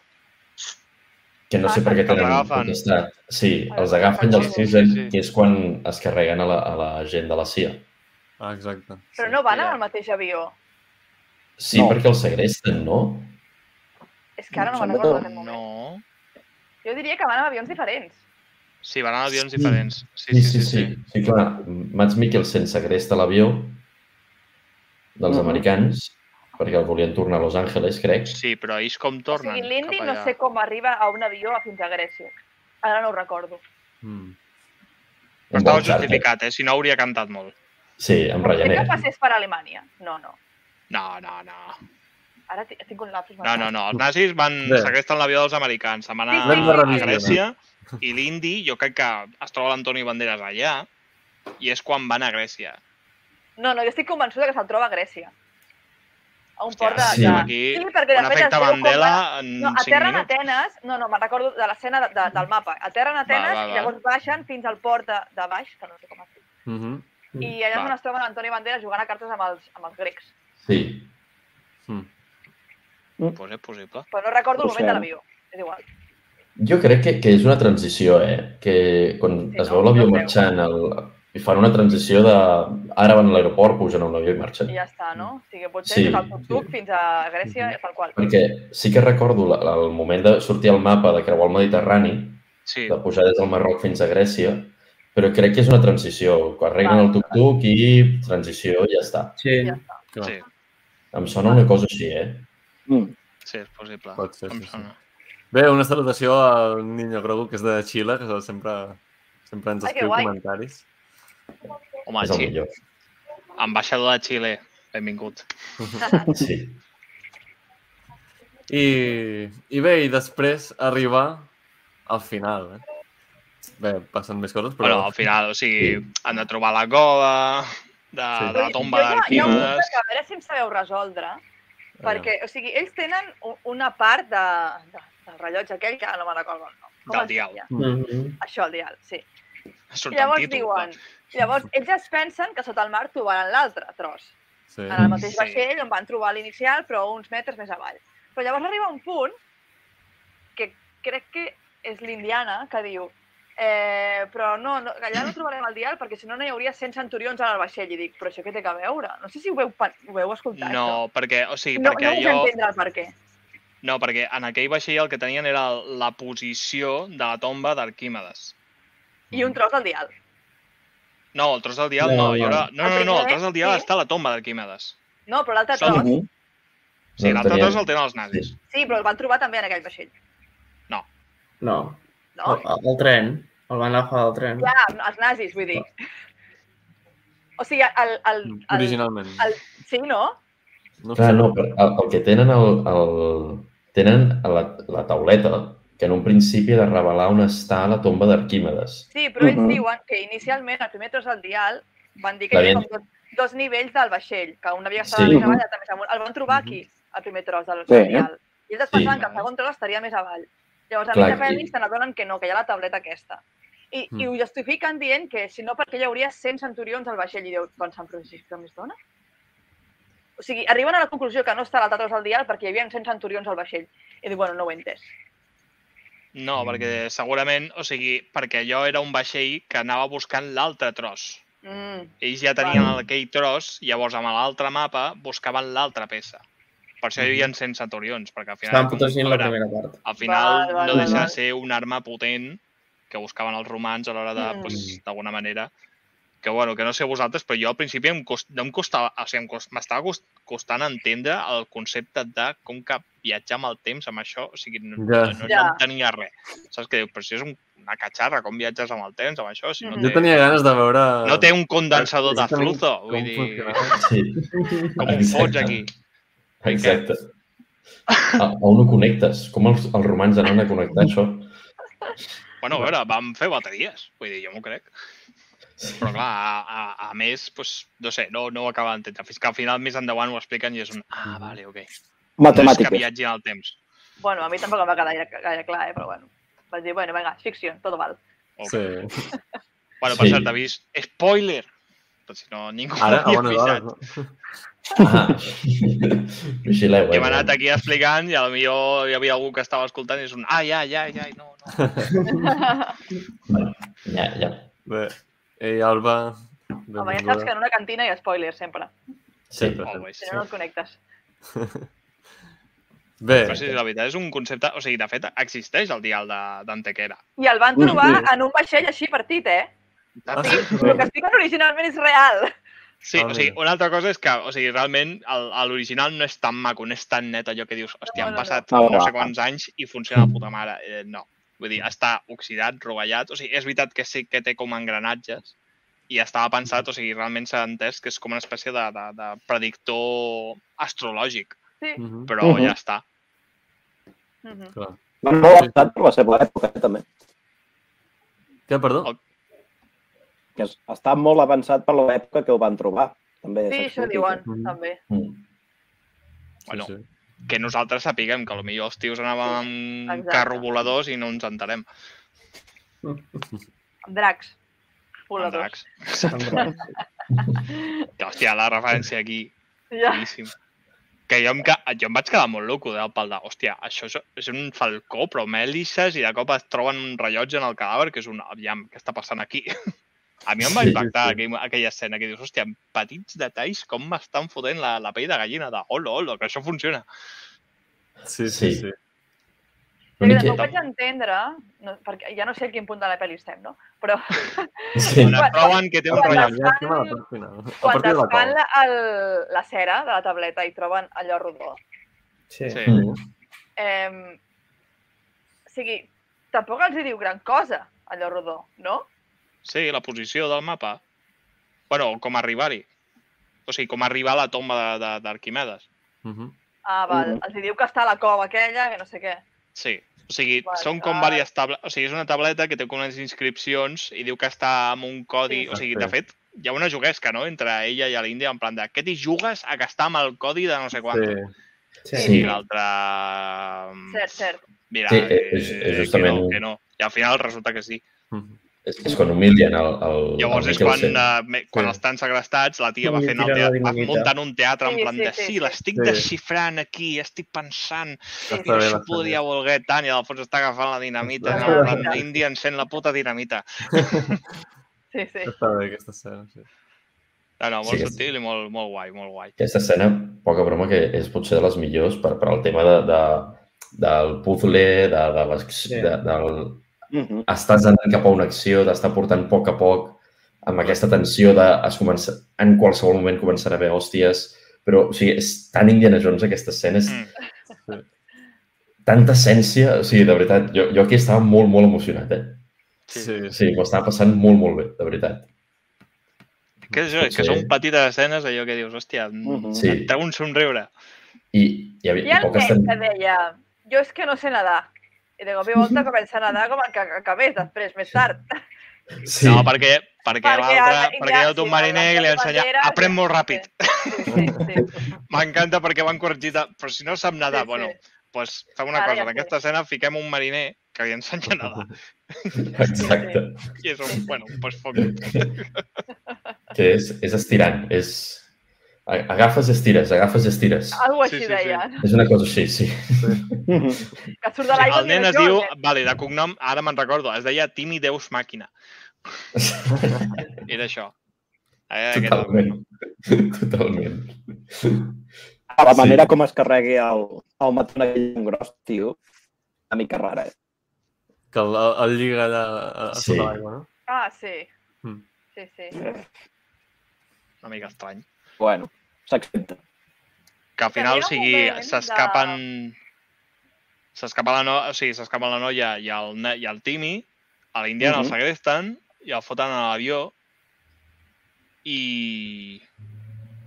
que no sé per què tenen potestat. Sí, Els els agafen i els fusen, sí, sí. que és quan es carreguen a la, a la gent de la CIA. Ah, exacte. Però sí. no van el mateix avió. Sí, No. perquè els segresten, no? És que ara no Em me'n recordo que d'aquest moment. No. Jo diria que van amb avions diferents. Sí, van en avions Sí. diferents. Sí, Sí, sí, sí. Sí, clar, Mats Mikkelsen segresta l'avió dels Mhm. americans perquè el volien tornar a Los Angeles, crec. Sí, però ells com O tornen sigui, l'Indy no sé com arriba a un avió a fins a Grècia. Ara no ho recordo. Mm. Però estava justificat, eh? Si no, hauria cantat molt. Sí, amb Ryanair. que passés per Alemanya. No, no. No, no, no. Ara ti- tinc un lapsus. No, no, no. Els nazis van Bé. segresten l'avió dels americans. Se'n van Sí, anar sí, de a. Grècia i l'Indi, jo crec que es troba l'Antoni Banderas allà i és quan van a Grècia. No, no, jo estic convençuda que se'l troba a Grècia. A un Hòstia, port de... sí. de... aquí sí, perquè de Un fet es efecte com Mandela va- en No, 5 aterren. Atenes, no, no, me'n recordo de l'escena de, de, del mapa. Aterren a Atenes va, va. i llavors baixen fins al port de, de baix, que no sé com es diu. Mhm. I allà és Va. on es troba l'Antoni Banderas jugant a cartes amb els, amb els grecs. Sí. Mm. Pues és possible. Però no recordo el Pues moment de l'avió. És igual. Jo crec que, que és una transició, eh? Que quan Sí, es no? veu l'avió crec. marxant el... i fan una transició de... Ara van a l'aeroport, pugen a un avió i marxen. I ja està, no? O sigui, potser Sí, sí, des del sí. fins a Grècia, tal qual. Perquè sí que recordo la, la, el moment de sortir al mapa de creuar el Mediterrani, Sí, de pujar des del Marroc fins a Grècia, però crec que és una transició. Carreguen Vale. el tuk-tuk i transició i ja està. Sí. Ja està. Sí, Em sona una cosa així, eh? Mm. sí, és possible. Pot ser, Em sí, sí. sona. Bé, una salutació al Niño Grogu, que és de Xile, que sempre, sempre ens Ai, escriu guai. comentaris. Home, és el sí, millor. ambaixador de Xile, benvingut. <laughs> Sí. I, I bé, i després arribar al final. Eh? Bé, passen més coses, Però però... al final, o sigui, Sí. han de trobar la cova de, Sí. de la tomba jo, jo, jo, d'Arquímedes. que a veure si em sabeu resoldre, Aviam. perquè, o sigui, ells tenen una part de, de, del rellotge aquell que ara no me'n recordo el nom. Com Del dial. deia? Mhm. Això, el dial, sí. Surt I llavors títol. diuen, llavors ells es pensen que sota el mar trobaran l'altre tros, Sí. en el mateix Sí. vaixell on van trobar l'inicial, però uns metres més avall. Però llavors arriba un punt que crec que és l'Indiana, que diu eh, però no, no, allà no trobarem el dial perquè si no no hi hauria 100 centurions en el vaixell. I dic, però això què té a veure? No sé si ho veu, ho veu escoltar, No, perquè, o sigui, això. No, perquè no puc allò... entendre el per què. No, perquè en aquell vaixell el que tenien era la posició de la tomba d'Arquímedes. I un tros del dial. No, el tros del dial No, no. no. No, El no, no, el tros del dial sí. està a la tomba d'Arquímedes. No, però l'altre tros... Sí, No, l'altre tros el tenen els nazis. Sí, però el van trobar també en aquell vaixell. No. No? El, el tren. El van agafar del tren. Clar, els nazis, vull dir. O sigui, el... el, el, Originalment. el sí, no? No Clar, sé. no, però el, el que tenen el, el, tenen la, la tauleta que en un principi ha de revelar on està la tomba d'Arquímedes. Sí, però ells Mhm. diuen que inicialment, el primer tros del dial, van dir que hi havia com dos, dos nivells del vaixell, que un havia estat Sí. més avall, l'altre més amunt. El van trobar aquí, el primer tros del, Sí. dial. I ells es Sí. pensaven que el segon tros estaria més avall. Llavors, a Clar, mitja pel·li i- se n'adonen que no, que hi ha la tauleta aquesta. I, Mm. I ho justifiquen dient que si no, perquè hi hauria 100 centurions al vaixell. I diu, pensant, però si que més dona? O sigui, arriben a la conclusió que no està a l'altre tros del dial perquè hi havia 100 centurions al vaixell. I diu, bueno, no ho he entès. No, perquè segurament, o sigui, perquè allò era un vaixell que anava buscant l'altre tros. Mm. Ells ja tenien Vale. aquell tros, llavors amb l'altre mapa buscaven l'altra peça. Per això hi havia 100 centurions, perquè al final... Estaven protegint la primera part. Al final Val, val, no val, deixa de ser una arma potent que buscaven els romans a l'hora de, Mm. pues, d'alguna manera, que bueno, que no sé vosaltres, però jo al principi em cost, no em costava, o sigui, m'estava cost, costant entendre el concepte de com que viatjar amb el temps amb això, o sigui, no, Ja. no, no, Ja. no entenia res. Saps què diu? Però si és un, una catxarra, com viatges amb el temps, amb això, si no Mhm. Jo té, tenia ganes de veure... no té un condensador de fluzo, com vull dir. Sí, com Exacte. fots aquí. exacte. A, a on ho connectes? Com els, els romans anaven a connectar això? Bueno, a veure, vam fer bateries, vull dir, jo m'ho crec. Però clar, a, a, a més, pues, no sé, no, no ho acaba d'entendre. Fins que al final més endavant ho expliquen i és un... Ah, vale, ok. No és que Matemàtiques. viatgin al temps. Bueno, a mi tampoc em va quedar gaire, gaire clar, eh? però bueno. Vaig dir, bueno, vinga, ficció, tot val. Ok. Sí. <laughs> Bueno, per Sí. cert, avís, spoiler! Per si no, ningú Ara, a l'havia bones avisat. hores, no? Ah, vigileu, Que eh? hem anat aquí explicant i a lo millor hi havia algú que estava escoltant i és un ai, ai, ai, ai, no, no. <laughs> Bueno, ja, ja. Bé, ei, Alba... Home, ja saps que en una cantina hi ha spoilers, sempre. Sí. Sempre. Always. Si no, no et connectes. <laughs> Bé, Però sí, la veritat és un concepte... O sigui, de fet, existeix el dial de- d'Antequera. I el van trobar sí. en un vaixell així partit, eh? Ah, sí? el que expliquen originalment és real. Sí, Ah, o sigui, una altra cosa és que, o sigui, realment l'original no és tan maco, no és tan net allò que dius, hòstia, No, han no, no. passat Ah, no sé quants anys i funciona de puta mare. Eh, no. Vull dir, està oxidat, rovellat, o sigui, és veritat que sí que té com engranatges i estava pensat, o sigui, realment s'ha entès que és com una espècie de, de, de predictor astrològic, Sí. Però Mhm. ja està. Mhm. clar. Van molt avançat per la seva època, eh, també. Què, perdó? El- Que es- està molt avançat per l'època que ho van trobar. També Sí, això diuen, Mhm. també. Mm. Bueno, Sí, sí. Que nosaltres sapiguem que potser els tios anàvem amb Exacte. carro voladors i no ens enterem. Amb dracs. Voladors. dracs. Que, <laughs> hòstia, la referència aquí Ja. Boníssim. Que jo em, jo em vaig quedar molt loco del pal de, hòstia, això és, és un falcó, però amb hèlices, i de cop es troben un rellotge en el cadàver, que és un, aviam, què està passant aquí? <laughs> A mi em va Sí, impactar sí. aquell, aquella escena, que dius, hòstia, amb petits detalls, com m'estan fotent la, la pell de gallina, de, hola, hola, que això funciona. Sí, sí, Sí. sí. Una Perquè mica... tampoc vaig entendre, no, perquè ja no sé a quin punt de la pel·li estem, no? Però Sí. <laughs> Quan et proven que té un quan Ja, estem a la part final. A quan partir de la desfan la, el, la cera de la tableta i troben allò rodó, Sí. Sí. Mm. eh, o sigui, tampoc els hi diu gran cosa, allò rodó, no? Sí, la posició del mapa. bueno, com arribar-hi. O sigui, com arribar a la tomba de- de- d'Arquimedes. Mhm. Ah, val. Mhm. Els hi diu que està a la cova aquella, que no sé què. Sí. O sigui, Vale, són com ah. diverses tables... O sigui, és una tableta que té com unes inscripcions i diu que està amb un codi... Sí. O sigui, de fet, hi ha una juguesca, no?, entre ella i l'Índia, en plan de què t'hi jugues a que està amb el codi de no sé quant. Sí. Sí. I l'altre... Cert, cert. Mira, Sí, eh, és- és justament- Que no, que no. I al final resulta que sí. Mhm. És, és quan humilien el, el, Llavors el és quan, uh, me- quan Sí. estan segrestats, la tia va fent el teatre, va muntant un teatre en Sí, plan sí, de sí, sí, sí. l'estic Sí. desxifrant aquí, estic pensant i bé, això podria voler tant i al fons està agafant la dinamita. Està En plan, l'Índia encén la puta dinamita. <laughs> Sí, sí. Està bé aquesta escena, sí. No, no, molt Sí, subtil i molt, molt guai, molt guai. Aquesta escena, poca broma, que és potser de les millors per, per al tema de, de, del puzzle, de, de les, Sí. de, del, Mhm. estàs anant cap a una acció, d'estar portant a poc a poc amb aquesta tensió de es comença, en qualsevol moment començarà a haver hòsties, però o sigui, és tan Indiana Jones aquesta escena, és Mm. tanta essència, o sigui, de veritat, jo, jo aquí estava molt, molt emocionat, eh? Sí, sí. Sí, m'ho estava passant molt, molt bé, de veritat. Que és, això, que Potser- són petites escenes, allò que dius, hòstia, Mhm. Sí. et treu un somriure. I, i, Hi i, i el nen que deia, jo és que no sé nedar. I de cop i volta comença a nedar com que acabés després, més tard. Sí, No, perquè, perquè, Perquè l'altre, perquè hi ja, ha un mariner que li ensenya, aprèn molt ràpid. Sí, sí, sí. <laughs> M'encanta perquè van corregit, però si no sap nedar, Sí, sí. bueno, doncs fem una Ara cosa, ja en aquesta escena fiquem un mariner que li ensenya a nedar. <laughs> exacte. I és un, bueno, doncs foc. <laughs> Que és, és estirant, és... Agafes i estires, agafes i estires. Algo Sí, així sí, sí. deia. És una cosa així, sí. Mhm. Que surt de l'aigua El nen es diu, eh? vale, de cognom, ara me'n recordo, es deia Timi Deus Màquina. Era això. Era Totalment. Totalment. A la Sí. manera com es carregui el, el mató aquell gros, tio, una mica rara, eh? Que el, el, el lliga allà a, a Sí. sota l'aigua, no? Ah, sí. Mm. Sí, sí. una mica estrany. Bueno, s'accepta. Que al final, o sigui, s'escapen... S'escapa la, no... o sigui, s'escapa la noia i el, ne- i el Timmy, a l'Indiana Mhm. el segresten i el foten a l'avió i...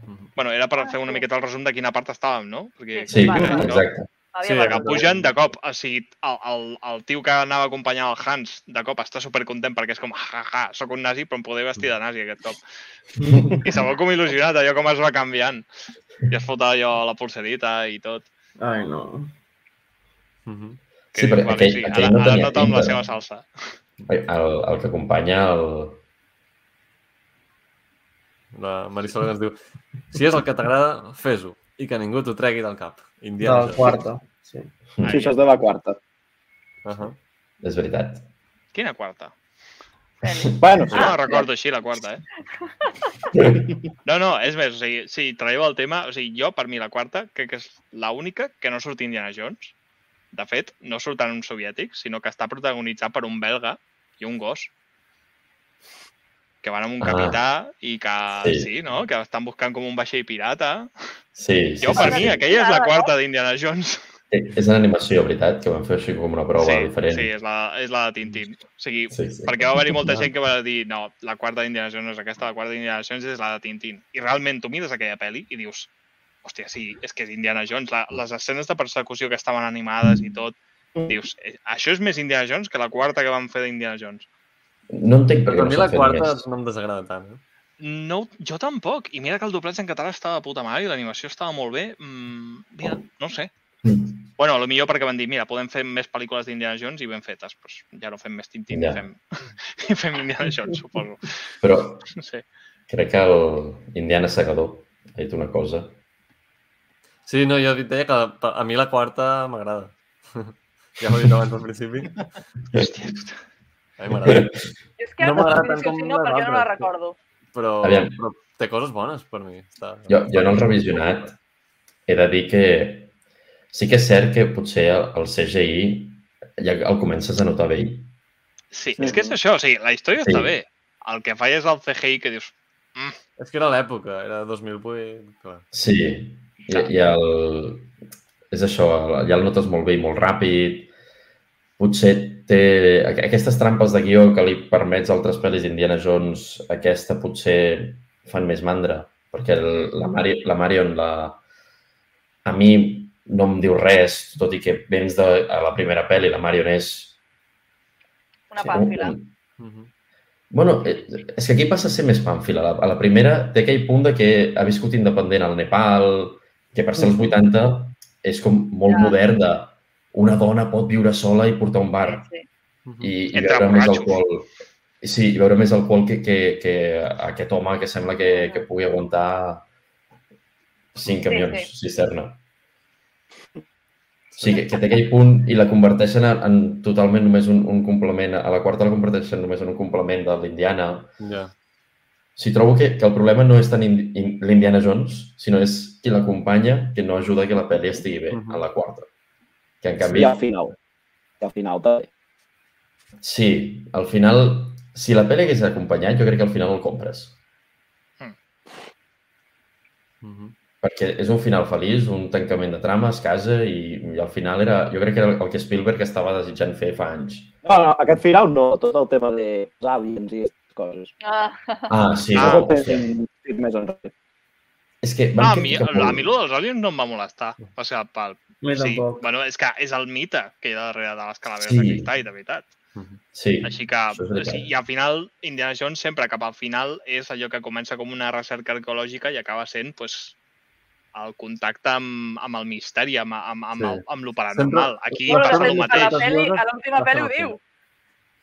Mhm. Bueno, era per Ah, fer una sí. miqueta el resum de quina part estàvem, no? Perquè Sí, Vale. exacte. Sí, que pugen de cop, o sigui, el, el, el tio que anava a acompanyar el Hans, de cop està supercontent perquè és com, ja, ja, sóc un nazi, però em podré vestir de nazi aquest cop. <laughs> I se veu com il·lusionat, allò com es va canviant. I es fot allò la pulserita i tot. Ai, no. Mhm. Sí, però vale, aquell- sí, aquell ara, no ara tenia amb la seva salsa. El, el que acompanya el... La Marisol que ens diu si és el que t'agrada, fes-ho i que ningú t'ho tregui del cap. Indiana Del Jones. quarto. Sí. Sí, això és de la quarta. Uh -huh. És veritat. Quina quarta? <laughs> Bueno, no la recordo així, la quarta, eh? <laughs> No, no, és més, o sigui, si traieu el tema, o sigui, jo, per mi, la quarta, crec que és l'única que no surt Indiana Jones. De fet, no surt en un soviètic, sinó que està protagonitzat per un belga i un gos que van amb un Ah. capità i que, Sí. sí, no?, que estan buscant com un vaixell pirata. Sí, sí, Jo, per sí, mi, sí. aquella és la quarta d'Indiana Jones. Eh, És en animació, veritat, que van fer així com una prova sí, diferent. sí, és la, és la de Tintín. O sigui, sí, sí. perquè va haver-hi molta gent que va dir no, la quarta d'Indiana Jones no és aquesta, la quarta d'Indiana Jones és la de Tintín. I realment tu mires aquella pel·li i dius hòstia, sí, és que és Indiana Jones. La, les escenes de persecució que estaven animades i tot, dius, eh, això és més Indiana Jones que la quarta que van fer d'Indiana Jones. No entenc per què Però a no mi la s'han fet quarta més. no em desagrada tant. Eh? No, jo tampoc. I mira que el doblatge en català estava de puta mare i l'animació estava molt bé. Mm, mira, no ho sé. Mm. Bueno, a lo millor perquè van dir, mira, podem fer més pel·lícules d'Indiana Jones i ben fetes. Pues ja no fem més Tintín Ja. i fem, <laughs> i fem Indiana Jones, suposo. Però No sé. crec que el Indiana Segador ha dit una cosa. Sí, no, jo deia que a mi la quarta m'agrada. <laughs> ja ho he dit abans al principi. Hòstia, A mi m'agrada. <laughs> És que No no m'agrada no tant com no, les perquè no la recordo. Però, Aviam. però té coses bones per mi. Està... Jo, jo en el revisionat he de dir que sí que és cert que potser el, CGI ja el comences a notar bé. Sí, Sí. és que és això, o sigui, la història Sí. està bé. El que falla és el CGI que dius, És que era l'època, era 2008, clar. Sí, i, i el... és això, ja el notes molt bé i molt ràpid. Potser té aqu- aquestes trampes de guió que li permets a altres pel·lis d'Indiana Jones, aquesta potser fan més mandra, perquè el, la, Mari, la Marion, la, a mi no em diu res, tot i que vens de a la primera pel·li, la Marion és... Una pàmfila. un- Uh -huh. Bueno, eh, és que aquí passa a ser més pàmfila. A la, a la primera té aquell punt de que ha viscut independent al Nepal, que per ser els 80 és com molt Ja. modern de una dona pot viure sola i portar un bar Sí. Uh -huh. i, i veure més alcohol. Sí, i veure més alcohol que, que, que aquest home que sembla que, que pugui aguantar cinc Sí, camions sí. cisterna. Sí, que, que té aquell punt i la converteixen en, en totalment només un, un complement. A la quarta la converteixen només en un complement de l'Indiana. Ja. Sí, trobo que, que el problema no és tant in- in- l'Indiana Jones, sinó és qui l'acompanya que no ajuda que la pel·li estigui bé, Mhm. a la quarta. Que en I canvi, al final. I al final també. sí, al final, si la pel·li hagués acompanyat, jo crec que al final el compres. Uh -huh. Perquè és un final feliç, un tancament de trama, es casa i, i al final era, jo crec que era el que Spielberg estava desitjant fer fa anys. No, no, aquest final no, tot el tema de els aliens i aquestes coses. Ah, Ah, sí, Ah, no, més enrere. És que No, van a mi, a mi lo dels aliens no em va molestar. Va ser el mi Sí, tampoc. bueno, és que és el mite que hi ha darrere de les calaveres Sí. de cristall, de veritat. Uh -huh. Sí, Així que, o sigui, i al final, Indiana Jones sempre cap al final és allò que comença com una recerca arqueològica i acaba sent pues, el contacte amb, amb el misteri, amb, amb, amb, Sí. sí. amb lo paranormal. Aquí Bueno, passa el mateix. a l'última pel·li ho diu.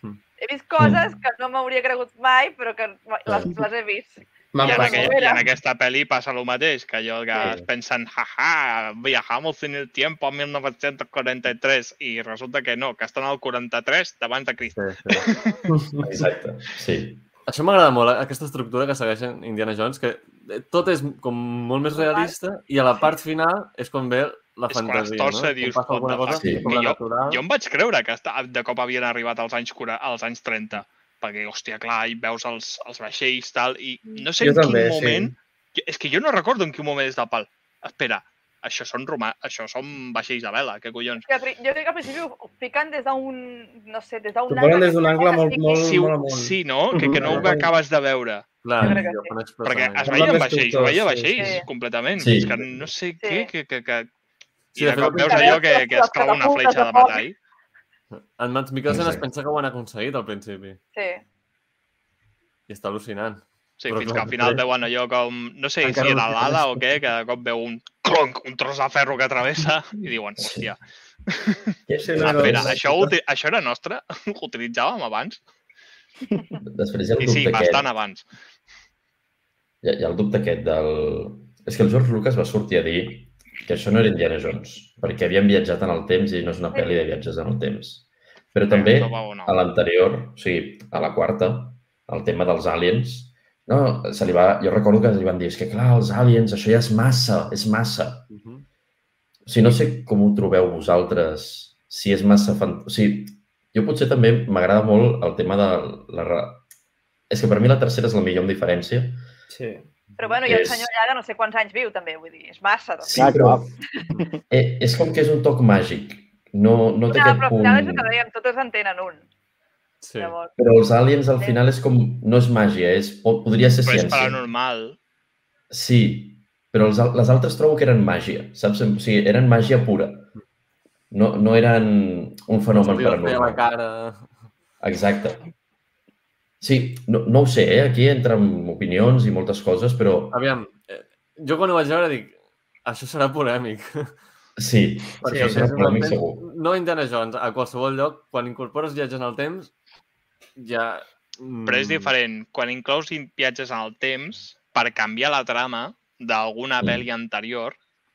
Mm. He vist coses que no m'hauria cregut mai, però que les, les he vist. I en, Ja, aquell, passat. I en aquesta pel·li passa el mateix, que allò que Sí. es pensen, jaja, viajamos en el tiempo a 1943, i resulta que no, que estan al 43 d'abans de Crist. Sí, sí. <laughs> exacte. Sí. Això m'agrada molt, eh, aquesta estructura que segueixen Indiana Jones, que eh, tot és com molt més realista i a la part final és quan ve la És quan es torça no? dius, passa alguna cosa? Sí. sobrenatural. Jo em vaig creure que de cop havien arribat als anys, als anys 30, perquè, hòstia, clar, i veus els, els vaixells, tal, i no sé Jo en quin també, sí. moment... jo- És que jo no recordo en quin moment és del pal. Espera, això són, romà... això són vaixells de vela, què collons? Jo crec que al principi ho fiquen des d'un, no sé, des d'un posen des d'un angle molt, que molt, Sí, molt amunt. sí, no? Que, que no ho Mhm. acabes de veure. Clar, Jo sí. Perquè es veien vaixells, dubtós, veia sí. vaixells Sí. completament. Sí. És que no sé Sí. què, que, que, que... Sí, I de de cop veus allò que, que es clava una fletxa de de metall. En Matt Mikkelsen es pensa que ho han aconseguit al principi. Sí. I està al·lucinant. Sí, Però fins clar, que al final després- veuen allò com... No sé si Encara era no sé l'ala o què, que de cop veu un... clonc, un tros de ferro que travessa i diuen, hòstia, <laughs> Sí, ah, espera, no, això, uti- això era nostre? <laughs> Ho utilitzàvem abans? Després hi ha el I sí, aquest. bastant abans. Hi ha, hi ha el dubte aquest del... És que el George Lucas va sortir a dir que això no era Indiana Jones, perquè havien viatjat en el temps i no és una pel·li de viatges en el temps. Però també a l'anterior, o sigui, a la quarta, el tema dels aliens, no, se li va, jo recordo que li van dir, és que clar, els aliens, això ja és massa, és massa. Uh -huh. O sigui, no sé com ho trobeu vosaltres, si és massa... Fan... O sigui, jo potser també m'agrada molt el tema de la... És que per mi la tercera és la millor amb diferència. Sí. Però bueno, i el És- senyor Llaga no sé quants anys viu, també, vull dir, és massa. Doncs. Sí, però eh, és com que és un toc màgic. No, no té No, aquest però al punt... final és el que dèiem, totes en tenen un. Sí. Llavors, Però els aliens al final és com... No és màgia, és, po- podria ser Però és ciència. paranormal. Sí, però els, al- les altres trobo que eren màgia, saps? O sigui, eren màgia pura. No, no eren un fenomen paranormal. cara. Exacte. Sí, no, no ho sé, eh? aquí entren opinions i moltes coses, però Aviam, eh, jo quan ho vaig veure dic, això serà polèmic. <laughs> sí, sí, això, serà polèmic segur. No Indiana Jones, a qualsevol lloc, quan incorpores viatges en el temps, ja... mm, Però és diferent. Quan inclous in- viatges en el temps per canviar la trama d'alguna pel·li anterior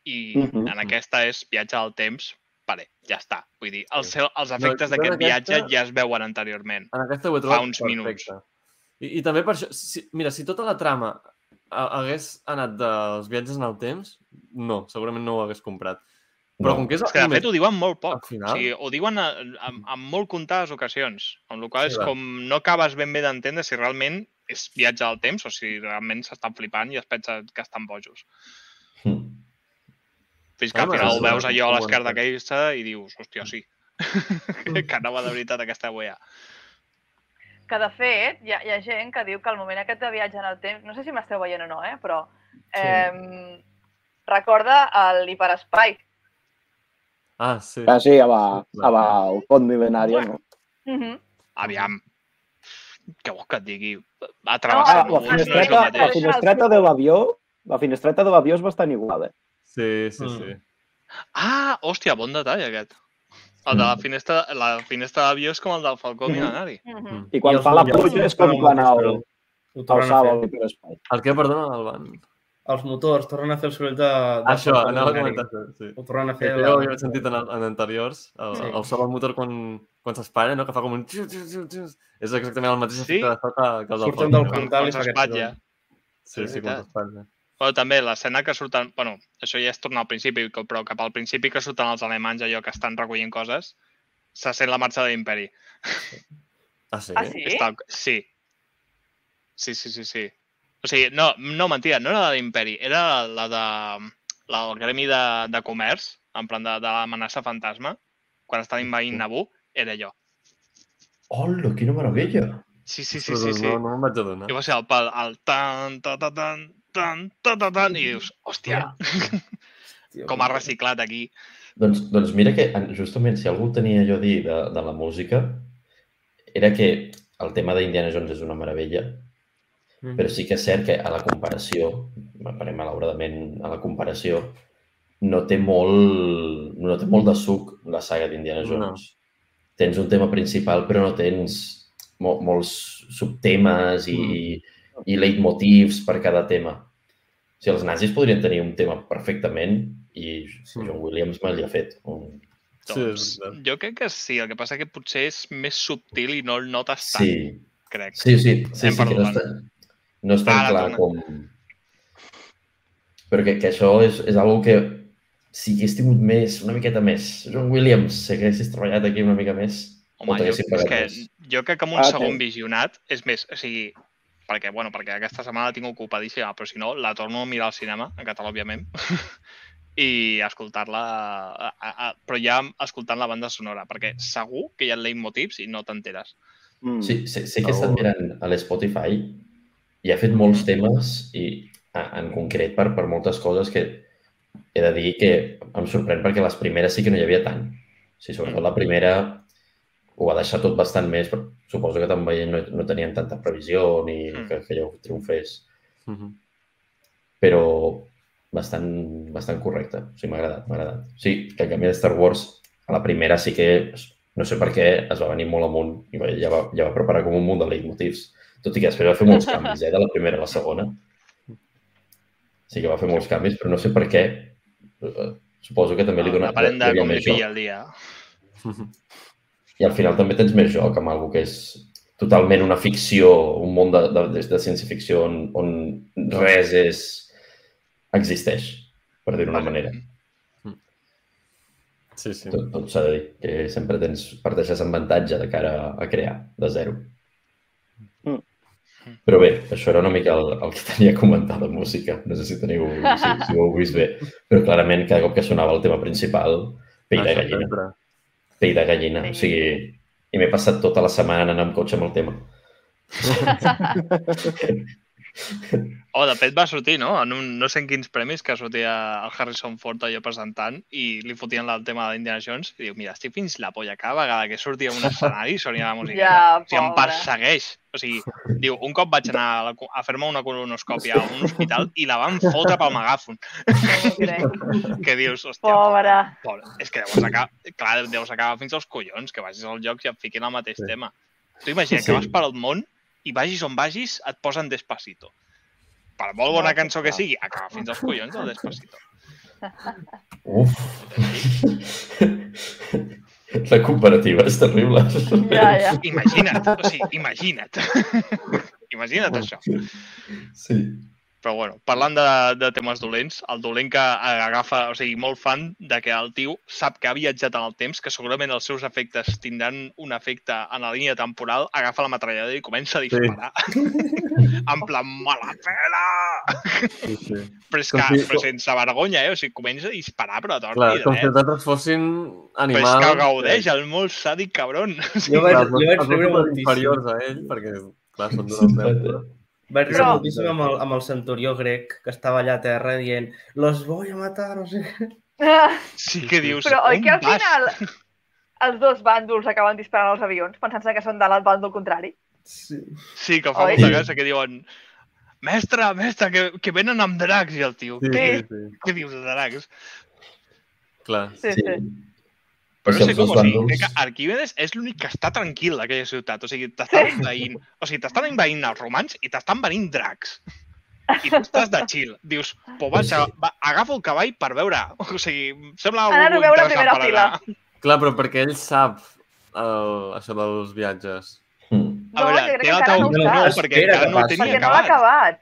i Mhm. en aquesta és viatge al temps, vale, ja està. Vull dir, els, seu- els No, efectes en d'aquest viatge aquesta- ja es veuen anteriorment. En aquesta ho he trobat uns perfecte. minuts. I, I també per això... Si, mira, si tota la trama ha- hagués anat dels viatges en el temps, no, segurament no ho hagués comprat. Però No. com que és, És que, de fet, ho diuen molt poc. al final? O sigui, ho diuen a, a, en molt comptades ocasions, amb la qual Sí, és va. com no acabes ben bé d'entendre si realment és viatge al temps o si realment s'estan flipant i es pensa que estan bojos. Mm. Fins que al final veus allò a una l'esquerda bona aquesta i dius, hòstia, sí. <laughs> que anava de veritat aquesta wea. que de fet, hi ha, hi ha gent que diu que el moment aquest de viatge en el temps, no sé si m'esteu veient o no, eh, però eh, recorda l'hiperespai. Ah, sí. Ah, sí, a- amb el pont mil·lenari, no? Mm -hmm. Aviam. Què vols que et digui? Atrevessar Ah, no, la el finestreta, la finestreta de l'avió la finestreta de l'avió és bastant igual, eh? Sí, sí, Mm. sí. Ah, hòstia, bon detall aquest. El de la finestra, la finestra d'avió és com el del Falcó Mhm. Milenari. Mm -hmm. Mm. I quan I fa la pluja és com el quan el, el a salt a fer. l'hiperespai. El què, perdona, Alban? Els motors tornen a fer el soroll de... de Això, Falcon anava a comentar. Sí. Ho tornen a Que fer... ja ho havia sentit en, en anteriors, el, Sí. el so del motor quan, quan s'espara, no? que fa com un... xiu, xiu, xiu, xiu. És exactament el mateix Sí? efecte de so que, que el del Surten Falcon. del quan i s'espatlla. Sí, sí, quan s'espatlla. Però també l'escena que surten... Bueno, això ja és tornar al principi, que- però cap al principi que surten els alemanys allò que estan recollint coses, se sent la marxa de l'imperi. Ah, sí? Ah, sí? Està... Sí. Sí, sí, sí, sí. O sigui, no, no, mentida, no era la de l'imperi, era la de... La del gremi de, de comerç, en plan de, de l'amenaça fantasma, quan estan invadint Naboo, era allò. Hola, quina meravella! Sí, sí, sí, sí, sí. No, no me'n vaig adonar. I va ser el pal, el tan, tan, tan, tan, tan, tan, tan, tan, i dius, hòstia, Tio, com ha reciclat aquí. Doncs, doncs mira que en- justament si algú tenia allò a dir de, de la música era que el tema d'Indiana Jones és una meravella, Mhm. però sí que és cert que a la comparació, per malauradament a la comparació, no té molt, no té molt de suc la saga d'Indiana Jones. Tens un tema principal, però no tens mo molts subtemes i, i leitmotivs per cada tema. O sigui, els nazis podrien tenir un tema perfectament i John Williams me l'hi ha fet. Un... Sí, Doncs jo crec que sí, el que passa que potser és més subtil i no el notes tant, Sí, crec. sí, sí, sí, Hem sí que no està, no és tan Ara clar com... Però que, que això és, és algo que si hagués tingut més, una miqueta més, John Williams, si haguessis treballat aquí una mica més, Home, jo, és que més. jo crec que amb un Ah, segon sí. visionat és més, o sigui, perquè, bueno, perquè aquesta setmana la tinc ocupadíssima, però si no, la torno a mirar al cinema, en català, òbviament, <laughs> i escoltar-la, però ja escoltant la banda sonora, perquè segur que hi ha leitmotivs i no t'enteres. Mm. Sí, sí, sí que he estat mirant a l'Spotify i ha fet molts temes i en concret per, per moltes coses que he de dir que em sorprèn perquè les primeres sí que no hi havia tant. O sigui, sobretot la primera ho va deixar tot bastant més, però suposo que també no, no tenien tanta previsió ni Mm. que, que allò triomfés. Mhm. Però bastant, bastant correcte. O sigui, m'ha agradat, m'ha agradat. Sí, que en canvi de Star Wars, a la primera sí que, no sé per què, es va venir molt amunt i va- ja va, ja va preparar com un munt de leitmotivs. Tot i que després va fer molts canvis, eh, de la primera a la segona. Sí que va fer molts canvis, però no sé per què. Eh, Suposo que també li dona... Depenent de com li pilla el dia. <laughs> I al final també tens més joc amb algo que és totalment una ficció, un món de, de, de, de ciència-ficció on, on res és... existeix, per dir-ho d'una manera. Sí, sí. Tot, tot s'ha de dir, que sempre tens, parteixes amb avantatge de cara a, crear, de zero. Mm. Però bé, això era una mica el, el que tenia a comentar de música. No sé si teniu, si, si ho heu vist bé. Però clarament, cada cop que sonava el tema principal, pell de gallina. sempre. Pell de gallina. O sigui, i m'he passat tota la setmana anant amb cotxe amb el tema. <laughs> <laughs> Oh, de fet va sortir, no? En un, no sé en quins premis que sortia el Harrison Ford allò presentant i li fotien el tema de l'Indiana Jones i diu, mira, estic fins la polla cada vegada que sortia un escenari sonia la música. <laughs> Ja, o sigui, em persegueix. O sigui, diu, un cop vaig anar a, la, a fer-me una colonoscòpia a un hospital i la van fotre pel megàfon. No. <laughs> Que dius, hòstia, Pobre. pobre. És que deus acabar, clar, deus acabar fins als collons, que vagis al lloc i et fiquin el mateix Sí. tema. Tu imagina Sí. que vas per al món i vagis on vagis, et posen Despacito. Per molt bona cançó que sigui, acaba fins als collons el Despacito. Uf! La comparativa és terrible. Ja, ja. Imagina't, o sigui, imagina't. <laughs> imagina't això. Sí. Però bueno, parlant de, de temes dolents, el dolent que agafa, o sigui, molt fan de que el tio sap que ha viatjat en el temps, que segurament els seus efectes tindran un efecte en la línia temporal, agafa la metralladora i comença a disparar. <laughs> en plan, me la pela! Sí, sí. Però és que, si- però sense vergonya, eh? O sigui, comença a disparar, però a tort Clar, com si dret. els altres fossin Però animals. és que gaudeix, el molt sàdic cabron. Jo vaig, jo vaig riure moltíssim. inferiors a ell, perquè, clar, són <laughs> d'una. Vaig riure Però- moltíssim amb el, amb el centurió grec que estava allà a terra dient los voy a matar, no sé què. sí que dius, Però oi que al vas? final els dos bàndols acaben disparant als avions pensant-se que són de l'alt bàndol contrari? Sí. Sí, que fa Oi? molta gràcia que diuen mestre, mestre, que, que venen amb dracs, i el tio, Sí, què, sí, sí. què dius de dracs? Clar. Sí, sí. Però Però no sé els com, o sigui, crec que Arquímedes és l'únic que està tranquil a aquella ciutat. O sigui, t'estan envaint, o sigui, t'estan envaint els romans i t'estan venint dracs. I tu estàs de chill. Dius, po, vaig, a, va, agafo el cavall per veure. O sigui, em sembla Anar-ho a algú veure primera per fila. anar. Clar, però perquè ell sap el, això dels viatges. Mm. A No, veure, jo crec té que la encara no ho teoria, sap. perquè encara no ho tenia Perquè no l'ha acabat.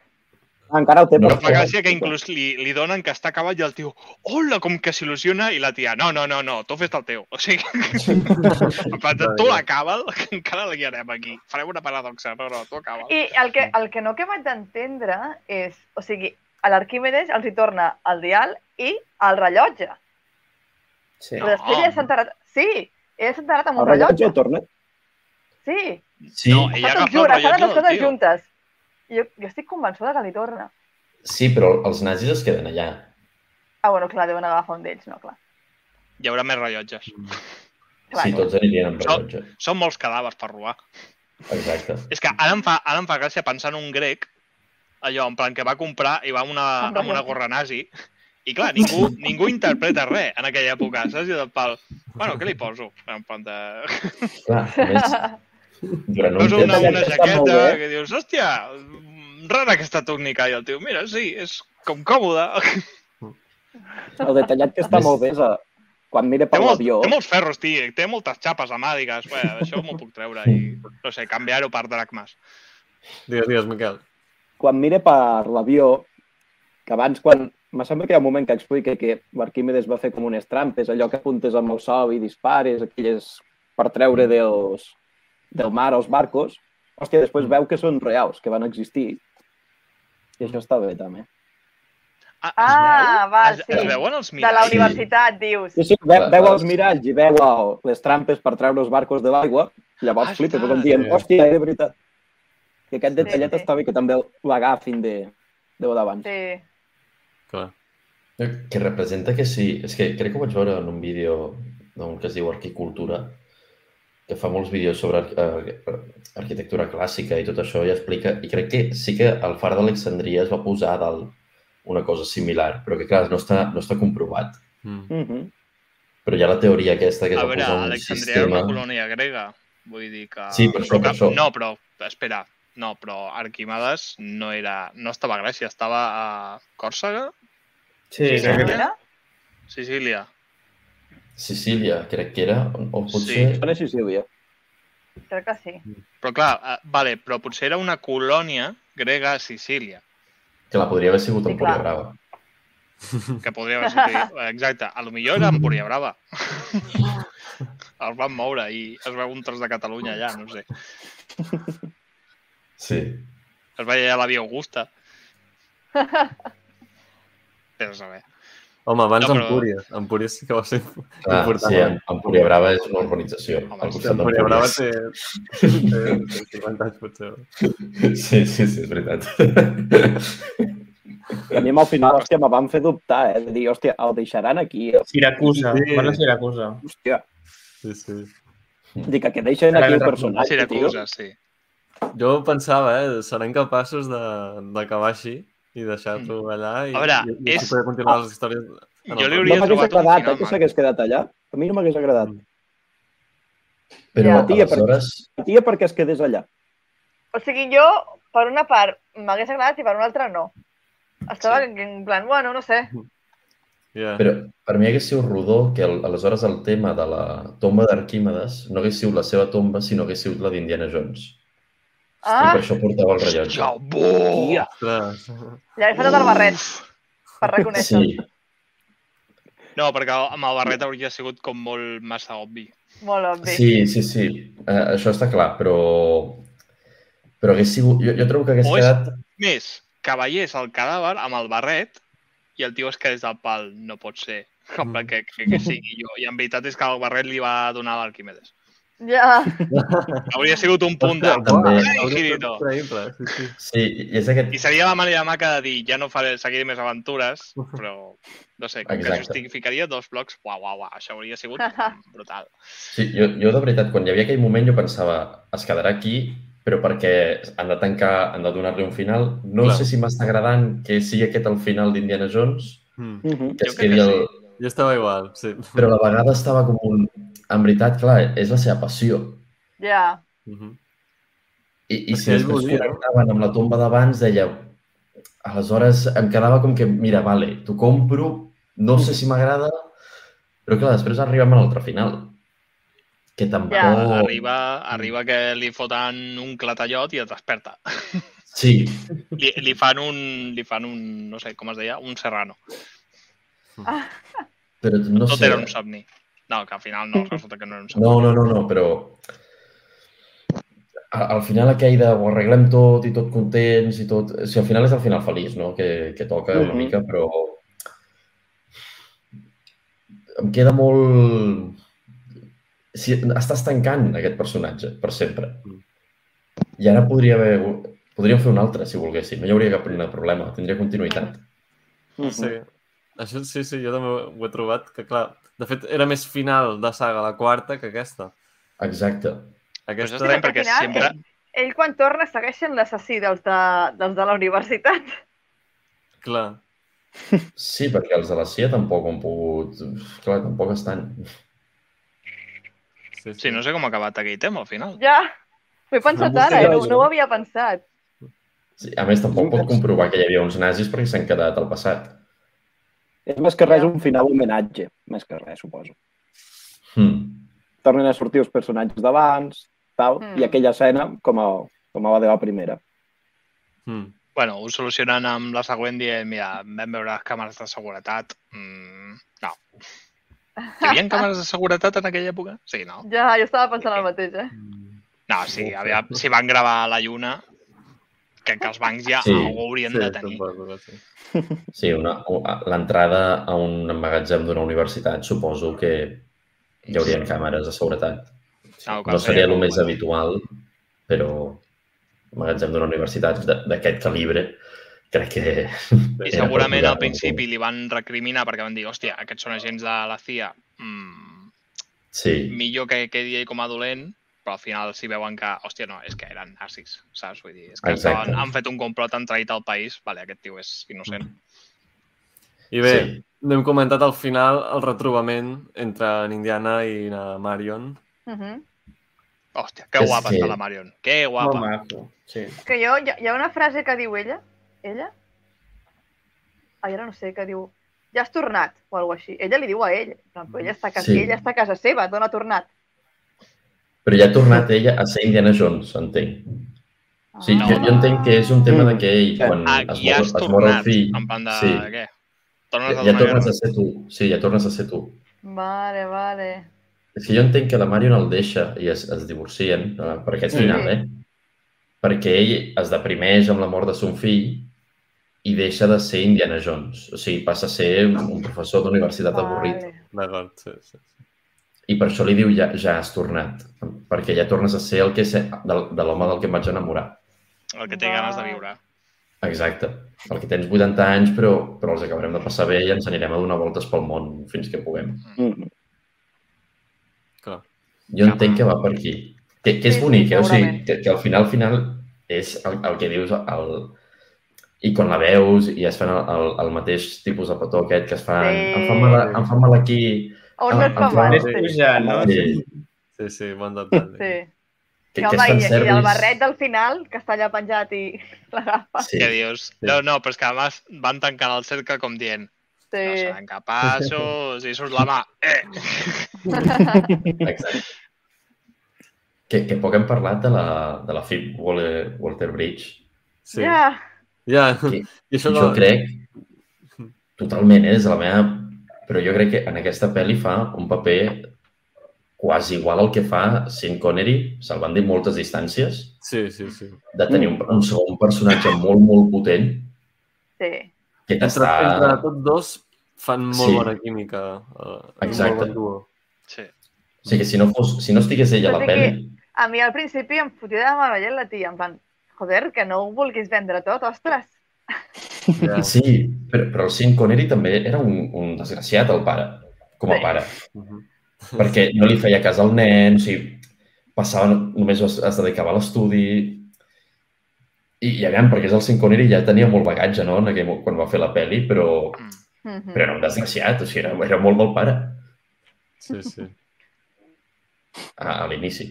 Encara ho té. No, fa gràcia que inclús li, li donen que està acabat i el tio, hola, com que s'il·lusiona, i la tia, no, no, no, no, tu fes el teu. O sigui, <laughs> tu l'acaba'l, que encara la guiarem aquí. Farem una paradoxa, no, no, tu acaba'l. I el que, el que no acabat d'entendre és, o sigui, a l'Arquímedes els hi torna el dial i el rellotge. Sí. Però després ella s'ha enterrat... Sí, ella s'ha enterrat amb El un rellotge rellotge. ho torna. Sí, Sí, No, ella agafa el les rellotge dues del coses tio. juntes. Jo, jo estic convençuda que li torna. sí, però els nazis es queden allà. Ah, bueno, clar, deuen agafar un d'ells, no, clar. Hi haurà més rellotges. clar. Sí, tots anirien amb Això- rellotge. Són molts cadàvers per robar. Exacte. És que ara em fa, ara em fa gràcia pensar en un grec, allò, en plan, que va comprar i va amb una, Amb amb una gorra nazi, i clar, ningú, ningú interpreta res en aquella època, saps? I del pal, bueno, què li poso? En plan de... Clar, a més, <laughs> durant un una, temps... una jaqueta que dius, hòstia, rara aquesta túnica, i el tio, mira, sí, és com còmode. <laughs> El detallat que està molt bé és a, quan mira per l'avió, té molts ferros, tio, té moltes xapes a mà, digues, bé, <laughs> això m'ho puc treure i, no sé, canviar-ho per dracmes. Digues, digues, Miquel. quan mira per l'avió, que abans, quan... Me sembla que hi ha un moment que explica que l'Arquímedes va fer com unes trampes, allò que apuntes amb el sol i dispares, aquelles per treure dels, del mar els barcos. Hòstia, després veu que són reals, que van existir. I això està bé, també. Ah, Ah, val, sí. es veuen els De la miralls? universitat, dius. Sí, sí, veu, Clar, veu els miralls i veu el, les trampes per treure els barcos de l'aigua, llavors Ah, flipa, perquè dient, sí. hòstia, era veritat. I aquest Sí, detallet sí. està bé, que també l'agafin de, de d'abans. Sí. Clar. Que representa que sí. És que crec que ho vaig veure en un vídeo d'un que es diu Arquicultura, que fa molts vídeos sobre ar ar arquitectura clàssica i tot això i explica, i crec que sí que el far d'Alexandria es va posar a dalt una cosa similar, però que, clar, no està, no està comprovat. Mm. Mm -hmm. Però hi ha la teoria aquesta que és A el veure, posar un Alexandria era sistema... una colònia grega. Vull dir que... Sí, per això, però per això. No, però, espera, no, però Arquimedes no era... No estava a Grècia, estava a Còrsega, Sí. Era? Sicília. Sicília, crec que era, o potser... Sona Sicília. Crec que sí. Però clar, eh, vale, però potser era una colònia grega a Sicília, Que la podria haver sigut Sí, Empúria. Brava. que podria haver sigut... Exacte, a lo millor era Empúria Brava. <laughs> Els van moure i es veu un tros de Catalunya allà, no sé. Sí. Es veia la Via Augusta. <laughs> Però saber. Home, abans No, però- Empúria. Empúria sí que va ser Clar, important. sí, Em- Empúria Brava és una urbanització. Empúria Brava té, té, té 50 anys, potser. Sí, sí, sí, és veritat. I a mi al final, hòstia, me van fer dubtar, eh? De dir, hòstia, el deixaran aquí. Siracusa, Sí. parla Siracusa. Hòstia, Sí, sí. dic que deixen aquí el personatge, tio. Siracusa, sí. Jo pensava, eh, seran capaços de- d'acabar així i deixar-lo allà i, A veure, i, i és- poder continuar les històries. en Jo li. No hauria m'hagués trobat un agradat, final eh, que s'hagués quedat allà. A mi no m'hagués agradat. Però Ja. Tia, per- aleshores... Tia, perquè es quedés allà. O sigui, jo, per una part, m'hagués agradat i per una altra no. Estava Sí. en, en plan, bueno, no sé. Yeah. Però per mi hagués sigut rodó que el, aleshores el tema de la tomba d'Arquímedes no hagués sigut la seva tomba, sinó que hagués sigut la d'Indiana Jones. I Ah, per això portava el rellotge. Hòstia, bo! Ja he faltat el barret per reconèixer. Sí, No, perquè amb el barret hauria sigut com molt massa obvi. Molt obvi. sí, sí, sí. Uh, això està clar, però... Però hagués sigut... Jo, jo trobo que hagués O és- quedat... Més, que veiés el cadàver amb el barret i el tio es quedés del pal. No pot ser. <laughs> Com Mm. que, que, que sigui jo. I en veritat és que el barret li va donar l'Arquimedes. Ja. <laughs> Hauria sigut un punt de... També. Ai, sí, sí. Sí, i és aquest... I seria la manera maca de dir ja no faré, seguiré més aventures, però no sé, com que Exacte. justificaria dos blocs, uau, uau, uau, això hauria sigut <laughs> brutal. Sí, jo, jo de veritat, quan hi havia aquell moment, jo pensava, es quedarà aquí, però perquè han de tancar, han de donar-li un final. No Clar. sé si m'està agradant que sigui aquest el final d'Indiana Jones, Mm. Mhm. que Jo es crec quedi que el... Jo estava igual, sí. Però a la vegada estava com un... En veritat, clar, és la seva passió. Ja. Mhm. I, i És si després volia, no? connectaven amb la tomba d'abans, deia... Aleshores em quedava com que, mira, vale, t'ho compro, no sé si m'agrada, però clar, després arribem a l'altre final. Que tampoc... Ja. Arriba, arriba que li foten un clatallot i es desperta. <laughs> Sí, Li, li, fan un, li fan un, no sé com es deia, un serrano. però no Tot sé... era un somni. No, que al final no, resulta que no era un somni. No, no, no, no, però al final aquell de ho arreglem tot i tot contents i tot... O sigui, al final és el final feliç, no?, que, que toca una Mhm. mica, però em queda molt... Si, estàs tancant aquest personatge per sempre. I ara podria haver... Podríem fer un altre, si volguéssim. No hi hauria cap problema. Tindria continuïtat. Mhm. Sí. Això sí, sí, jo també ho he trobat, que clar, de fet era més final de saga la quarta que aquesta. Exacte. Però Aquesta... bé perquè Al final, sempre... Ell, quan torna, segueix sent l'assassí dels, de, dels de la universitat. Clar. Sí, perquè els de la CIA tampoc han pogut... Clar, tampoc estan... Sí, Sí, no sé com ha acabat aquell tema al final. Ja. Ho he pensat No, ara, eh? no, no. no ho havia pensat. Sí, a més, tampoc pot comprovar que hi havia uns nazis perquè s'han quedat al passat. És més que res un final homenatge, més que res, suposo. Hmm. Tornen a sortir els personatges d'abans, tal, Mm. i aquella escena com a, com a la de la primera. Mm. Bueno, ho solucionen amb la següent dient, mira, vam veure les càmeres de seguretat. Mm, no. Hi havia càmeres de seguretat en aquella època? Sí, no? Ja, jo estava pensant el mateix, eh? No, sí, aviam, si van gravar a la Lluna, crec que els bancs ja Sí. ho haurien de tenir. suposo sí. Sí, una- l'entrada a un magatzem d'una universitat suposo que hi haurien càmeres de seguretat. No, No seria el més habitual, però un magatzem d'una universitat d'aquest calibre crec que... I segurament al principi li van recriminar perquè van dir, hòstia, aquests són agents de la CIA, mm, Sí, millor que quedi ell com a dolent, però al final si veuen que, hòstia, no, és que eren nazis, saps? Vull dir, és que Exacte. estaven, han fet un complot, han traït el país, vale, aquest tio és innocent. I bé, Sí. no hem comentat al final el retrobament entre en Indiana i na Marion. Mhm. Hòstia, que guapa que- està la Marion. Que guapa. maco, sí. Que jo, hi ha, hi ha una frase que diu ella, ella? Ai, ara no sé, que diu, ja has tornat, o alguna així. Ella li diu a ell, en però ella està a casa, Sí. ella està a casa seva, d'on ha tornat? Però ja ha tornat ella a ser Indiana Jones, entenc. Sí, Ah. jo, jo entenc que és un tema Mm. de que ell, quan Ah, es, ja mor, es mor el tornat, fill... en plan de... Sí, Què? Tornes ja, ja tornes a ser tu. Sí, ja tornes a ser tu. Vale, vale. És que jo entenc que la Marion el deixa i es, es divorcien eh, per aquest Sí. final, eh? Perquè ell es deprimeix amb la mort de son fill i deixa de ser Indiana Jones. O sigui, passa a ser un, un professor d'universitat avorrit. vale. D'acord, sí, sí. sí. I per això li diu ja, ja has tornat. Perquè ja tornes a ser el que sé, de, de l'home del que em vaig enamorar. El que té ganes de viure. Exacte. El que tens 80 anys, però, però els acabarem de passar bé i ens anirem a donar voltes pel món fins que puguem. Mhm. Clar. Jo entenc que va per aquí. Que, que és Sí, sí, bonic, eh? O sigui, que, que al final, al final, és el, el que dius, el... i quan la veus i es fan el, el, el mateix tipus de petó aquest que es fan, Sí. em, fa mal, em fa mal aquí... On no et fa em fa- mal? Més sí. pujant, no? Sí, Sí, sí, bon detall. Sí. que, I, que home, es fan i, i el barret del final, que està allà penjat i <laughs> l'agafa. Sí, Què dius? No, no, però és que además van tancant el cercle com dient no Sí. seran capaços, i surt la mà. Eh! exacte. Que, que poc hem parlat de la, de la Waller, Walter Bridge. Sí. Ja. Ja, Sí. i això Jo no... crec, totalment, eh, des de la meva... Però jo crec que en aquesta pel·li fa un paper quasi igual al que fa Sean Connery, salvant de moltes distàncies, Sí, sí, sí. de tenir un, un segon personatge molt, molt potent Sí. que Entre, entre tots dos fan molt Sí. bona química. Uh, Exacte. Molt bon. Sí. O sigui que si no, fos, si no estigués ella a la pel·li, A mi al principi em fotia de meravella la tia, en plan, joder, que no ho vulguis vendre tot, ostres. Sí, però, però el Sean Connery també era un, un desgraciat, el pare, com a Sí. pare. Mhm. perquè no li feia cas al nen, o sigui, passava, només es, es dedicava a l'estudi. I, I aviam, perquè és el Sean Connery ja tenia molt bagatge, no?, en aquell, quan va fer la pel·li, però, Mm. Mhm. però era un desgraciat, o sigui, era, era molt mal pare Sí, sí. a, a l'inici.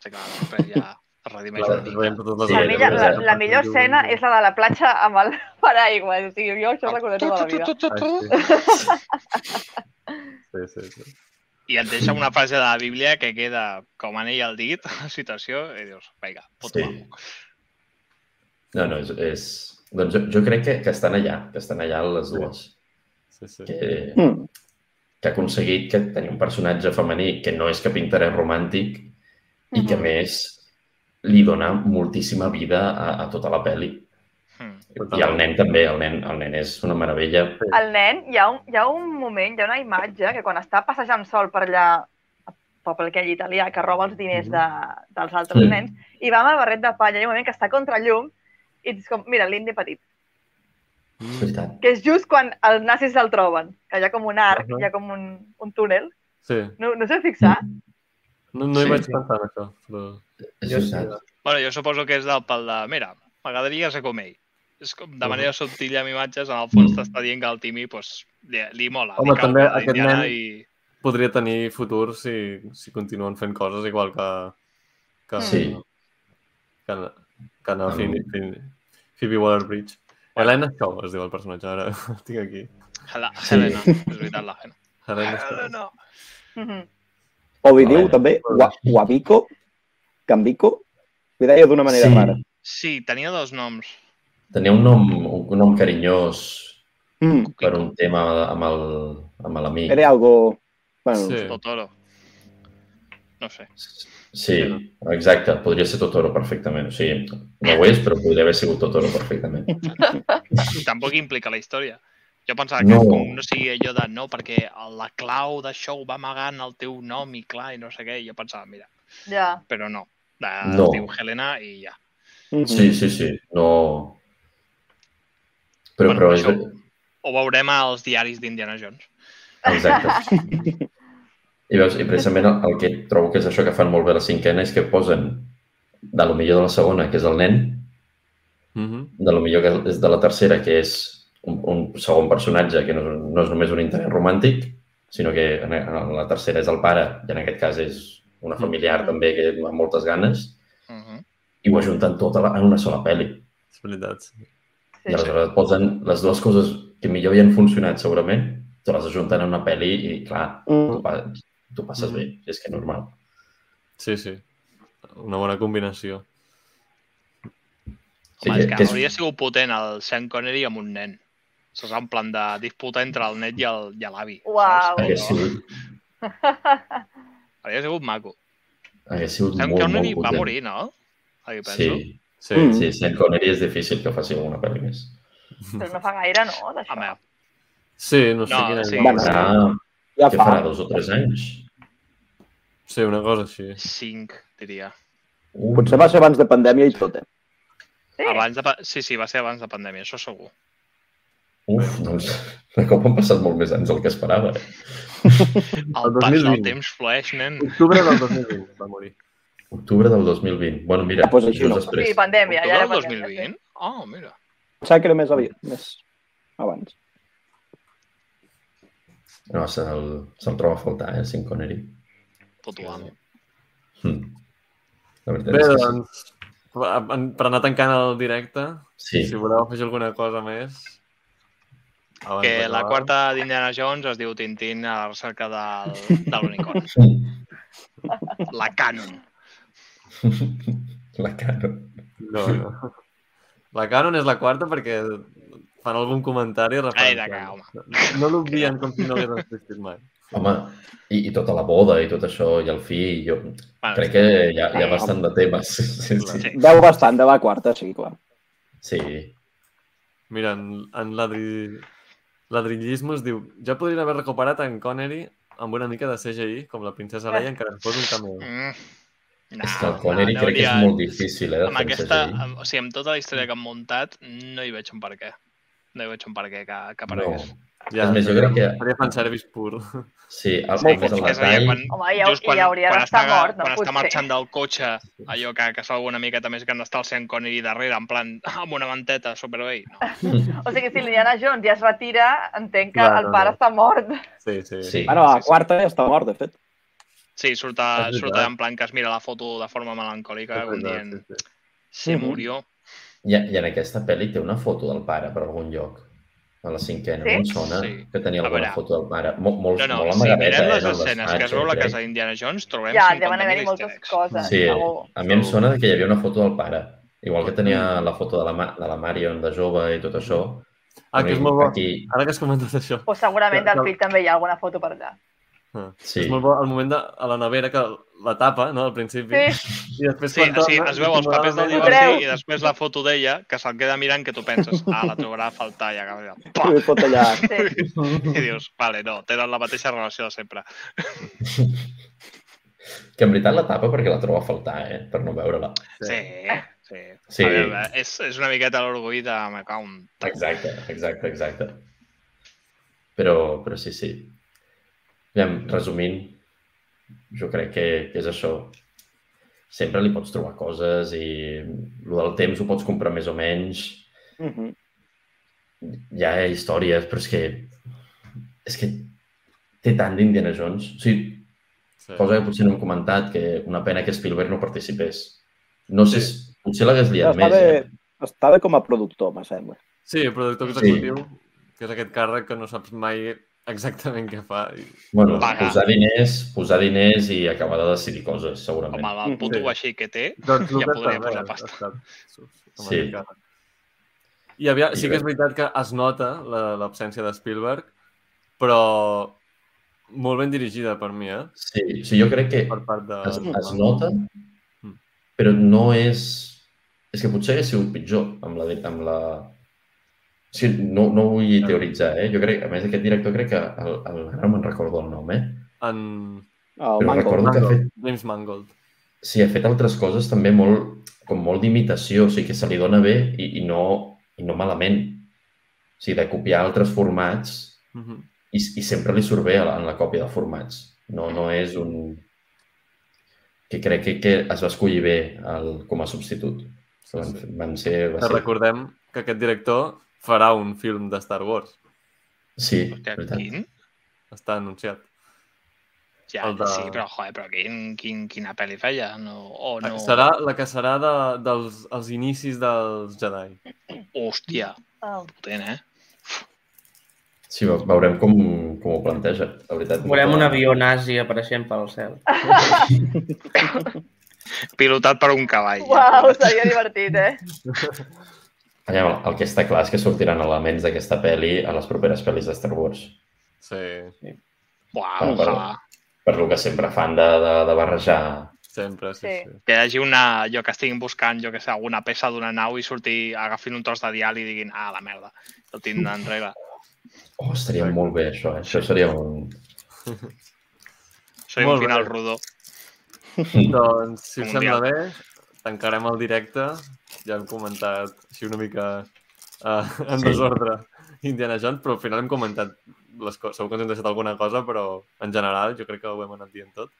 Sí, clar, ja La, la millor, la, veritat. la millor escena és la de la platja amb el <laughs> paraigua. O sigui, jo això recordo tota la vida. Ah, sí. sí, sí, sí. I et deixa una frase de la Bíblia que queda com anell al dit, <laughs> la situació, i dius, vinga, puto Sí. No, no, és... és... Doncs jo, jo crec que, que estan allà, que estan allà les dues. sí, sí. Que, Mm. que ha aconseguit que tenir un personatge femení que no és cap interès romàntic i que, a Mhm. més, li dona moltíssima vida a, a tota la pel·li. Mm. I el nen també, el nen, el nen és una meravella. El nen, hi ha, un, hi ha un moment, hi ha una imatge que quan està passejant sol per allà, al poble aquell italià, que roba els diners de, dels altres Sí. nens, i va amb el barret de palla, hi ha un moment que està contra llum, i és com, mira, l'indi petit, Mm. que és just quan els nazis el troben, que hi ha com un arc, Ahà. hi ha com un, un túnel. Sí. No, no sé fixar? No, no hi Sí, vaig sí. pensar en això, però... Jo sí. Bueno, jo suposo que és del pal de... Mira, m'agradaria ser com ell. És com, de manera subtil amb imatges, en el fons Mm. t'està dient que el Timi pues, li, li mola. Home, li també aquest nen- I... Podria tenir futur si, si continuen fent coses igual que... que Sí. Que, que en el Amb- Phoebe, Phoebe, Phoebe Waller-Bridge. Helena Shaw es diu el personatge, ara <laughs> el tinc aquí. Hela, Sí. Helena, és veritat, la Helena. Helena Shaw. Helena. Mhm. O li diu també Guabico, Cambico, li deia d'una manera Sí. rara. Sí, tenia dos noms. Tenia un nom, un nom carinyós Mm. per un tema amb el- amb l'amic. Era algo... Bueno, Sí. Totoro. No sé. Sí, exacte. Podria ser Totoro perfectament. O sigui, no ho és, però podria haver sigut Totoro perfectament. <laughs> Tampoc implica la història. Jo pensava que No. no. com no sigui allò de no, perquè la clau d'això ho va amagant el teu nom i clar, i no sé què, i jo pensava, mira, Ja. però no. De, No. Es diu Helena i ja. Mhm. Sí, sí, sí. No... Però, Bueno, però és... això- Ho veurem als diaris d'Indiana Jones. Exacte. <laughs> I veus, i precisament el, el que trobo que és això que fan molt bé la cinquena és que posen de lo millor de la segona, que és el nen, Mhm. de lo millor que és de la tercera, que és un, un segon personatge que no, és- no és només un interès romàntic, sinó que en, en la tercera és el pare, i en aquest cas és una familiar Mm. també que amb moltes ganes, Uh -huh. i ho ajunten tot la- en una sola pel·li. És veritat. sí. I aleshores et posen les dues coses que millor havien funcionat segurament, te les ajunten en una pel·li i, clar, tu, Mm. pa- tu passes Mm. bé, és que normal. Sí, sí. Una bona combinació. Sí, Home, que, és que, que és, hauria sigut potent el Sean Connery amb un nen. Saps? En plan de disputa entre el net i el- i l'avi. Uau. hagués sigut, <laughs> Hauria sigut maco. hagués sigut Sean molt, Connery molt va morir, no? Aquí penso. Sí, Sí. Mm. sí, Sean Connery és difícil que faci alguna pel·li més. Però no fa gaire, no, d'això. Home, Sí, no sé No, quin any sí. va Ja què fa. farà, dos o tres anys? Sí, una cosa així. 5, diria. Uh, Potser va ser abans de pandèmia i tot, eh? Sí. Abans de... pa- Sí, sí, va ser abans de pandèmia, això segur. Uf, doncs <laughs> de cop han passat molt més anys del que esperava. eh? El, El pas, el 2020. temps flueix, nen. Octubre del 2020 va morir. Octubre del 2020. Bueno, mira, Ah, doncs així no. Sí, després. pandèmia, ja Octubre era del pandèmia. 2020? Oh, mira. Pensava que era més aviat, més abans. No, se'l se troba a faltar, eh, Sean Connery. Puto amo. Hm. La veritat Bé, és que sí. doncs, per per anar tancant el directe, Sí, si voleu afegir alguna cosa més... abans Que la quarta d'Indiana Jones es diu Tintín a la recerca del, de l'unicorn. La canon. la cara. No, no. La Canon és la quarta perquè fan algun comentari Ai, referent. de que, home. No l'obvien com si no hagués existit mai. Home, i, i tota la boda i tot això, i el fill, jo Bueno, crec que hi ha, hi ha bastant de temes. Sí, sí. Sí. Veu bastant de la quarta, sí, clar. sí. Mira, en, en l'adri... l'adrillisme es diu ja podrien haver recuperat en Connery amb una mica de CGI, com la princesa Leia, encara que fos un cameo. Mm. No, És que el Connery no, crec que és molt difícil, eh, de Amb fer aquesta, amb, o sigui, amb tota la història que han muntat, no hi veig un per què. No hi veig un per què que, que aparegués. No. Ja, És més, jo crec que- Seria fanservice pur. Sí, el, Sí, el, que, el, que és allà detall... quan, Home, ja, just quan, ja hauria d'estar mort, no? quan està marxant del cotxe, allò que, que salga una miqueta més gran està el Sean Connery darrere, en plan, <laughs> amb una manteta, superbé. No. <laughs> O sigui, si l'Indiana Jones ja es retira, entenc que Clar, el no, pare no. està mort. Sí, sí. Sí. Bueno, la quarta ja està mort, de fet. Sí, surt, a, surt en plan que es mira la foto de forma melancòlica, com dient, Sí, sí. se murió. I, I en aquesta pel·li té una foto del pare per algun lloc. A la cinquena, Sí? no em sona Sí. que tenia alguna veure. foto del pare. Molt, molt, No, no, molt si amagadeta, mirem eh, les en escenes que es veu la casa d'Indiana Jones, trobem Ja, 50.000 deuen haver-hi easter moltes eggs. coses. Sí, segur. a mi em sona que hi havia una foto del pare. Igual que tenia la foto de la, de la Marion de jove i tot això. Ah, que és molt bo. Aquí, Ara que has comentat això, O segurament del fill també hi ha alguna foto per allà. Ah, sí. és molt bo el moment de, a la nevera que la tapa, no?, al principi, Sí, i després Sí, quan torna... es veu els papers del divorci i després la foto d'ella, que se'l queda mirant que tu penses, ah, la trobarà a faltar i acaba de... Pah! I allà. sí. <laughs> I dius, vale, no, tenen la mateixa relació de sempre. <laughs> Que en veritat la tapa perquè la troba a faltar, eh? Per no veure-la. Sí, sí. Sí. A veure, és, és una miqueta l'orgull de me cau un... Exacte, exacte, exacte. Però, però sí, sí. Aviam, resumint, jo crec que, que és això. Sempre li pots trobar coses i el del temps ho pots comprar més o menys. Mhm. Hi ha històries, però és que... És que té tant d'Indiana Jones. O sigui, Sí. cosa que potser no hem comentat, que una pena que Spielberg no participés. No sé, Sí. si- potser l'hagués liat més. Estava, Eh? estava com a productor, me sembla. Sí, el productor executiu, que és aquest càrrec que no saps mai exactament què fa. I... Bueno, Pagar. posar diners, posar diners i acabar de decidir coses, segurament. Com el puto Sí. així que té, Doncs Ja podria posar pasta. estat Sí. I havia, sí que és veritat que es nota la- l'absència de Spielberg, però molt ben dirigida per mi, eh? Sí, sí, jo crec que Per part de... es, es nota, Mm. però no és... És que potser hagués sigut pitjor amb la... Amb la... Sí, no, no vull teoritzar, eh? Jo crec, a més, aquest director crec que el, el, ara no me'n recordo el nom, eh? En... El Però Mangold. recordo que ha fet, James Mangold. sí, ha fet altres coses també molt, com molt d'imitació, o sigui, que se li dona bé i, i, no, i no malament. O sigui, de copiar altres formats Mhm. i, i sempre li surt bé a la, en la còpia de formats. No, no és un... que crec que, que es va escollir bé el, com a substitut. Van, van ser... Va Que ser... recordem que aquest director farà un film de Star Wars. Sí, Hòstia, veritat. quin? Està anunciat. Ja, El de- sí, però, joder, però quin, quin, quina pel·li feia? No, o no... Serà la que serà de, dels els inicis dels Jedi. Hòstia, Oh. potent, eh? Sí, ve- veurem com, com ho planteja, la veritat. Veurem un avió nazi apareixent pel cel. <laughs> Pilotat per un cavall. Uau, seria divertit, eh? <laughs> Allà, el que està clar és que sortiran elements d'aquesta pel·li a les properes pel·lis de Star Wars. Sí, Uau, Bueno, però- ojalà. Per lo que sempre fan de, de, de barrejar... sempre, sí, Sí. sí. Que hi hagi una... Jo que estiguin buscant, jo que sé, alguna peça d'una nau i sortir, agafin un tros de dial i diguin, ah, la merda, el tinc enrere. Oh, estaria molt bé, això. Eh? Això seria un... Soy Molt un final bé. rodó. Doncs, si us Un sembla bé, tancarem el directe. Ja hem comentat així una mica uh, en Sí. desordre Indiana Jones, però al final hem comentat les coses. Segur que ens hem deixat alguna cosa, però en general jo crec que ho hem anat dient tot.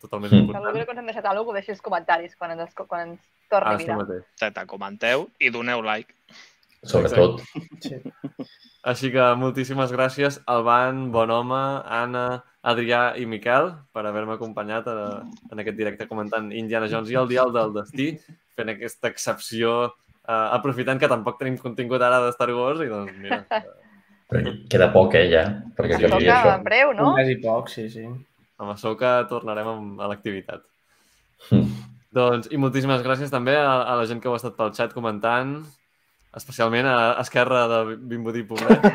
Totalment Mm. Si important. creu que ens hem deixat alguna cosa, ho deixi als comentaris quan ens, quan ens torni Ah, a mirar. Exacte, comenteu i doneu like. Sobretot, Així que moltíssimes gràcies, Alban, Bonhome, Anna, Adrià i Miquel per haver-me acompanyat a, en aquest directe comentant Indiana Jones i el Dial del Destí, fent aquesta excepció, eh, aprofitant que tampoc tenim contingut ara de Star Wars i doncs mira, <laughs> però queda poc, eh, ja, perquè acabi toca això. en breu, no? Un mes i poc, sí, sí. amb això que tornarem a l'activitat. Mm. Doncs, i moltíssimes gràcies també a, a la gent que ho ha estat pel xat comentant, especialment a Esquerra de Vimbodí Poblet. <laughs>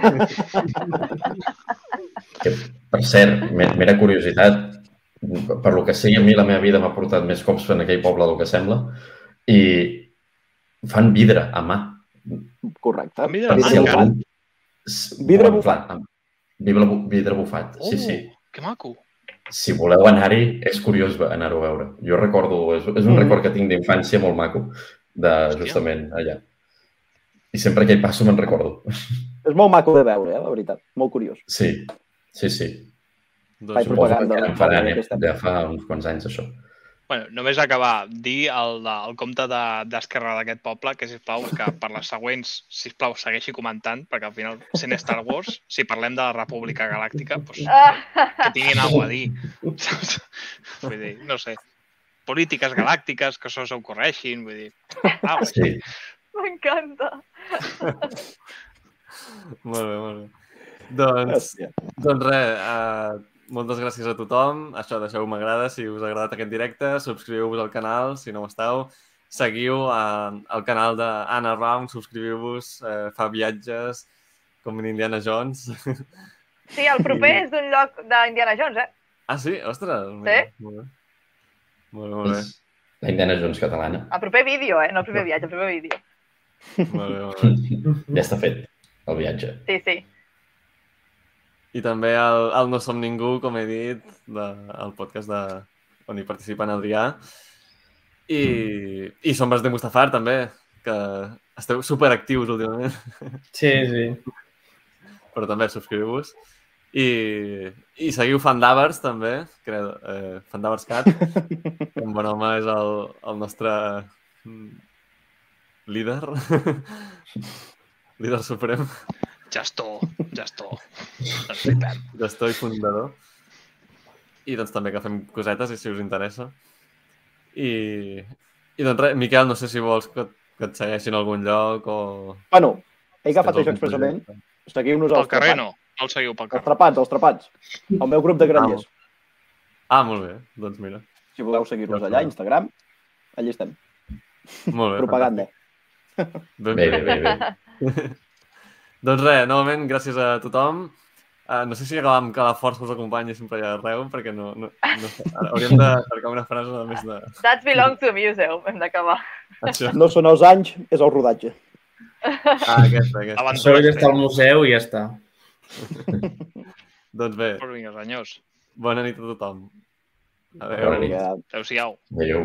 Que, per cert, me- mera curiositat, per lo que sigui, a mi la meva vida m'ha portat més cops en aquell poble del que sembla, i fan vidre a mà. Correcte. Vidre a mà, si encara? S- Vidre bufat. Vidre, bu- vidre bufat, sí, sí. Uh, que maco. Si voleu anar-hi, és curiós anar-ho a veure. Jo recordo, és, és un Mm. record que tinc d'infància molt maco, de Hòstia. justament allà. I sempre que hi passo me'n recordo. És molt maco de veure, eh, la veritat. Molt curiós. Sí, sí, sí. doncs, Faig Suposo propaganda. que en faran, eh? Ja fa uns quants anys, això. Bueno, només acabar, dir el, de- el compte de- d'Esquerra d'aquest poble que, sisplau, que per les següents, sisplau, segueixi comentant, perquè al final, sent Star Wars, si parlem de la República Galàctica, doncs, Ah, que tinguin alguna a dir. Vull dir, no sé, polítiques galàctiques, que això s'ocorreixin, vull dir... Ah, Sí. sí. M'encanta. Molt bé, molt bé. Doncs, Hòstia. doncs res, uh, moltes gràcies a tothom. Això, deixeu m'agrada si us ha agradat aquest directe. Subscriveu-vos al canal si no ho esteu. Seguiu uh, el canal d'Anna Round, subscriviu-vos, uh, fa viatges com en Indiana Jones. <laughs> Sí, el proper és d'un lloc d'Indiana Jones, eh? ah, sí? Ostres! Mira, Molt bé. Molt bé, molt bé. La Indiana Jones catalana. El proper vídeo, eh? No el primer viatge, el primer vídeo. Molt bé, molt bé. <laughs> Ja està fet, el viatge. Sí, sí. I també el, el No Som Ningú, com he dit, de, el podcast de, on hi participa en Adrià. I, i Sombres de Mustafar, també, que esteu superactius últimament, Sí, sí. però també subscriu-vos. I, I seguiu Fandavers, també, <laughs> que, eh, Fandavers Cat. Un bon home és el, el nostre mm, líder. <laughs> líder suprem. Gestor, gestor. Gestor i fundador. I doncs també que fem cosetes, i si us interessa. I, i doncs res, Miquel, no sé si vols que, que et segueixin a algun lloc o... Bueno, he agafat això expressament. Seguiu-nos als carrer trapats. no, no el seguiu pel Els carrer. trapats, els trapats. El meu grup de granyers. Ah, molt bé, doncs mira. Si voleu seguir-nos allà, Instagram, allà estem. Molt bé. Propaganda. Bé, bé, bé, bé. <laughs> Doncs res, novament, gràcies a tothom. Uh, no sé si acabem que la força us acompanyi sempre allà arreu, perquè no, no, no sé. Ara Hauríem de cercar una frase a més de... That belongs to museum, hem d'acabar. Això. No són els anys, és el rodatge. <laughs> Ah, aquesta, aquesta. Això ja està al museu i ja està. <laughs> Doncs bé, Però vinga, senyors. bona nit a tothom. Adéu. Bona nit. Adéu-siau. Adéu.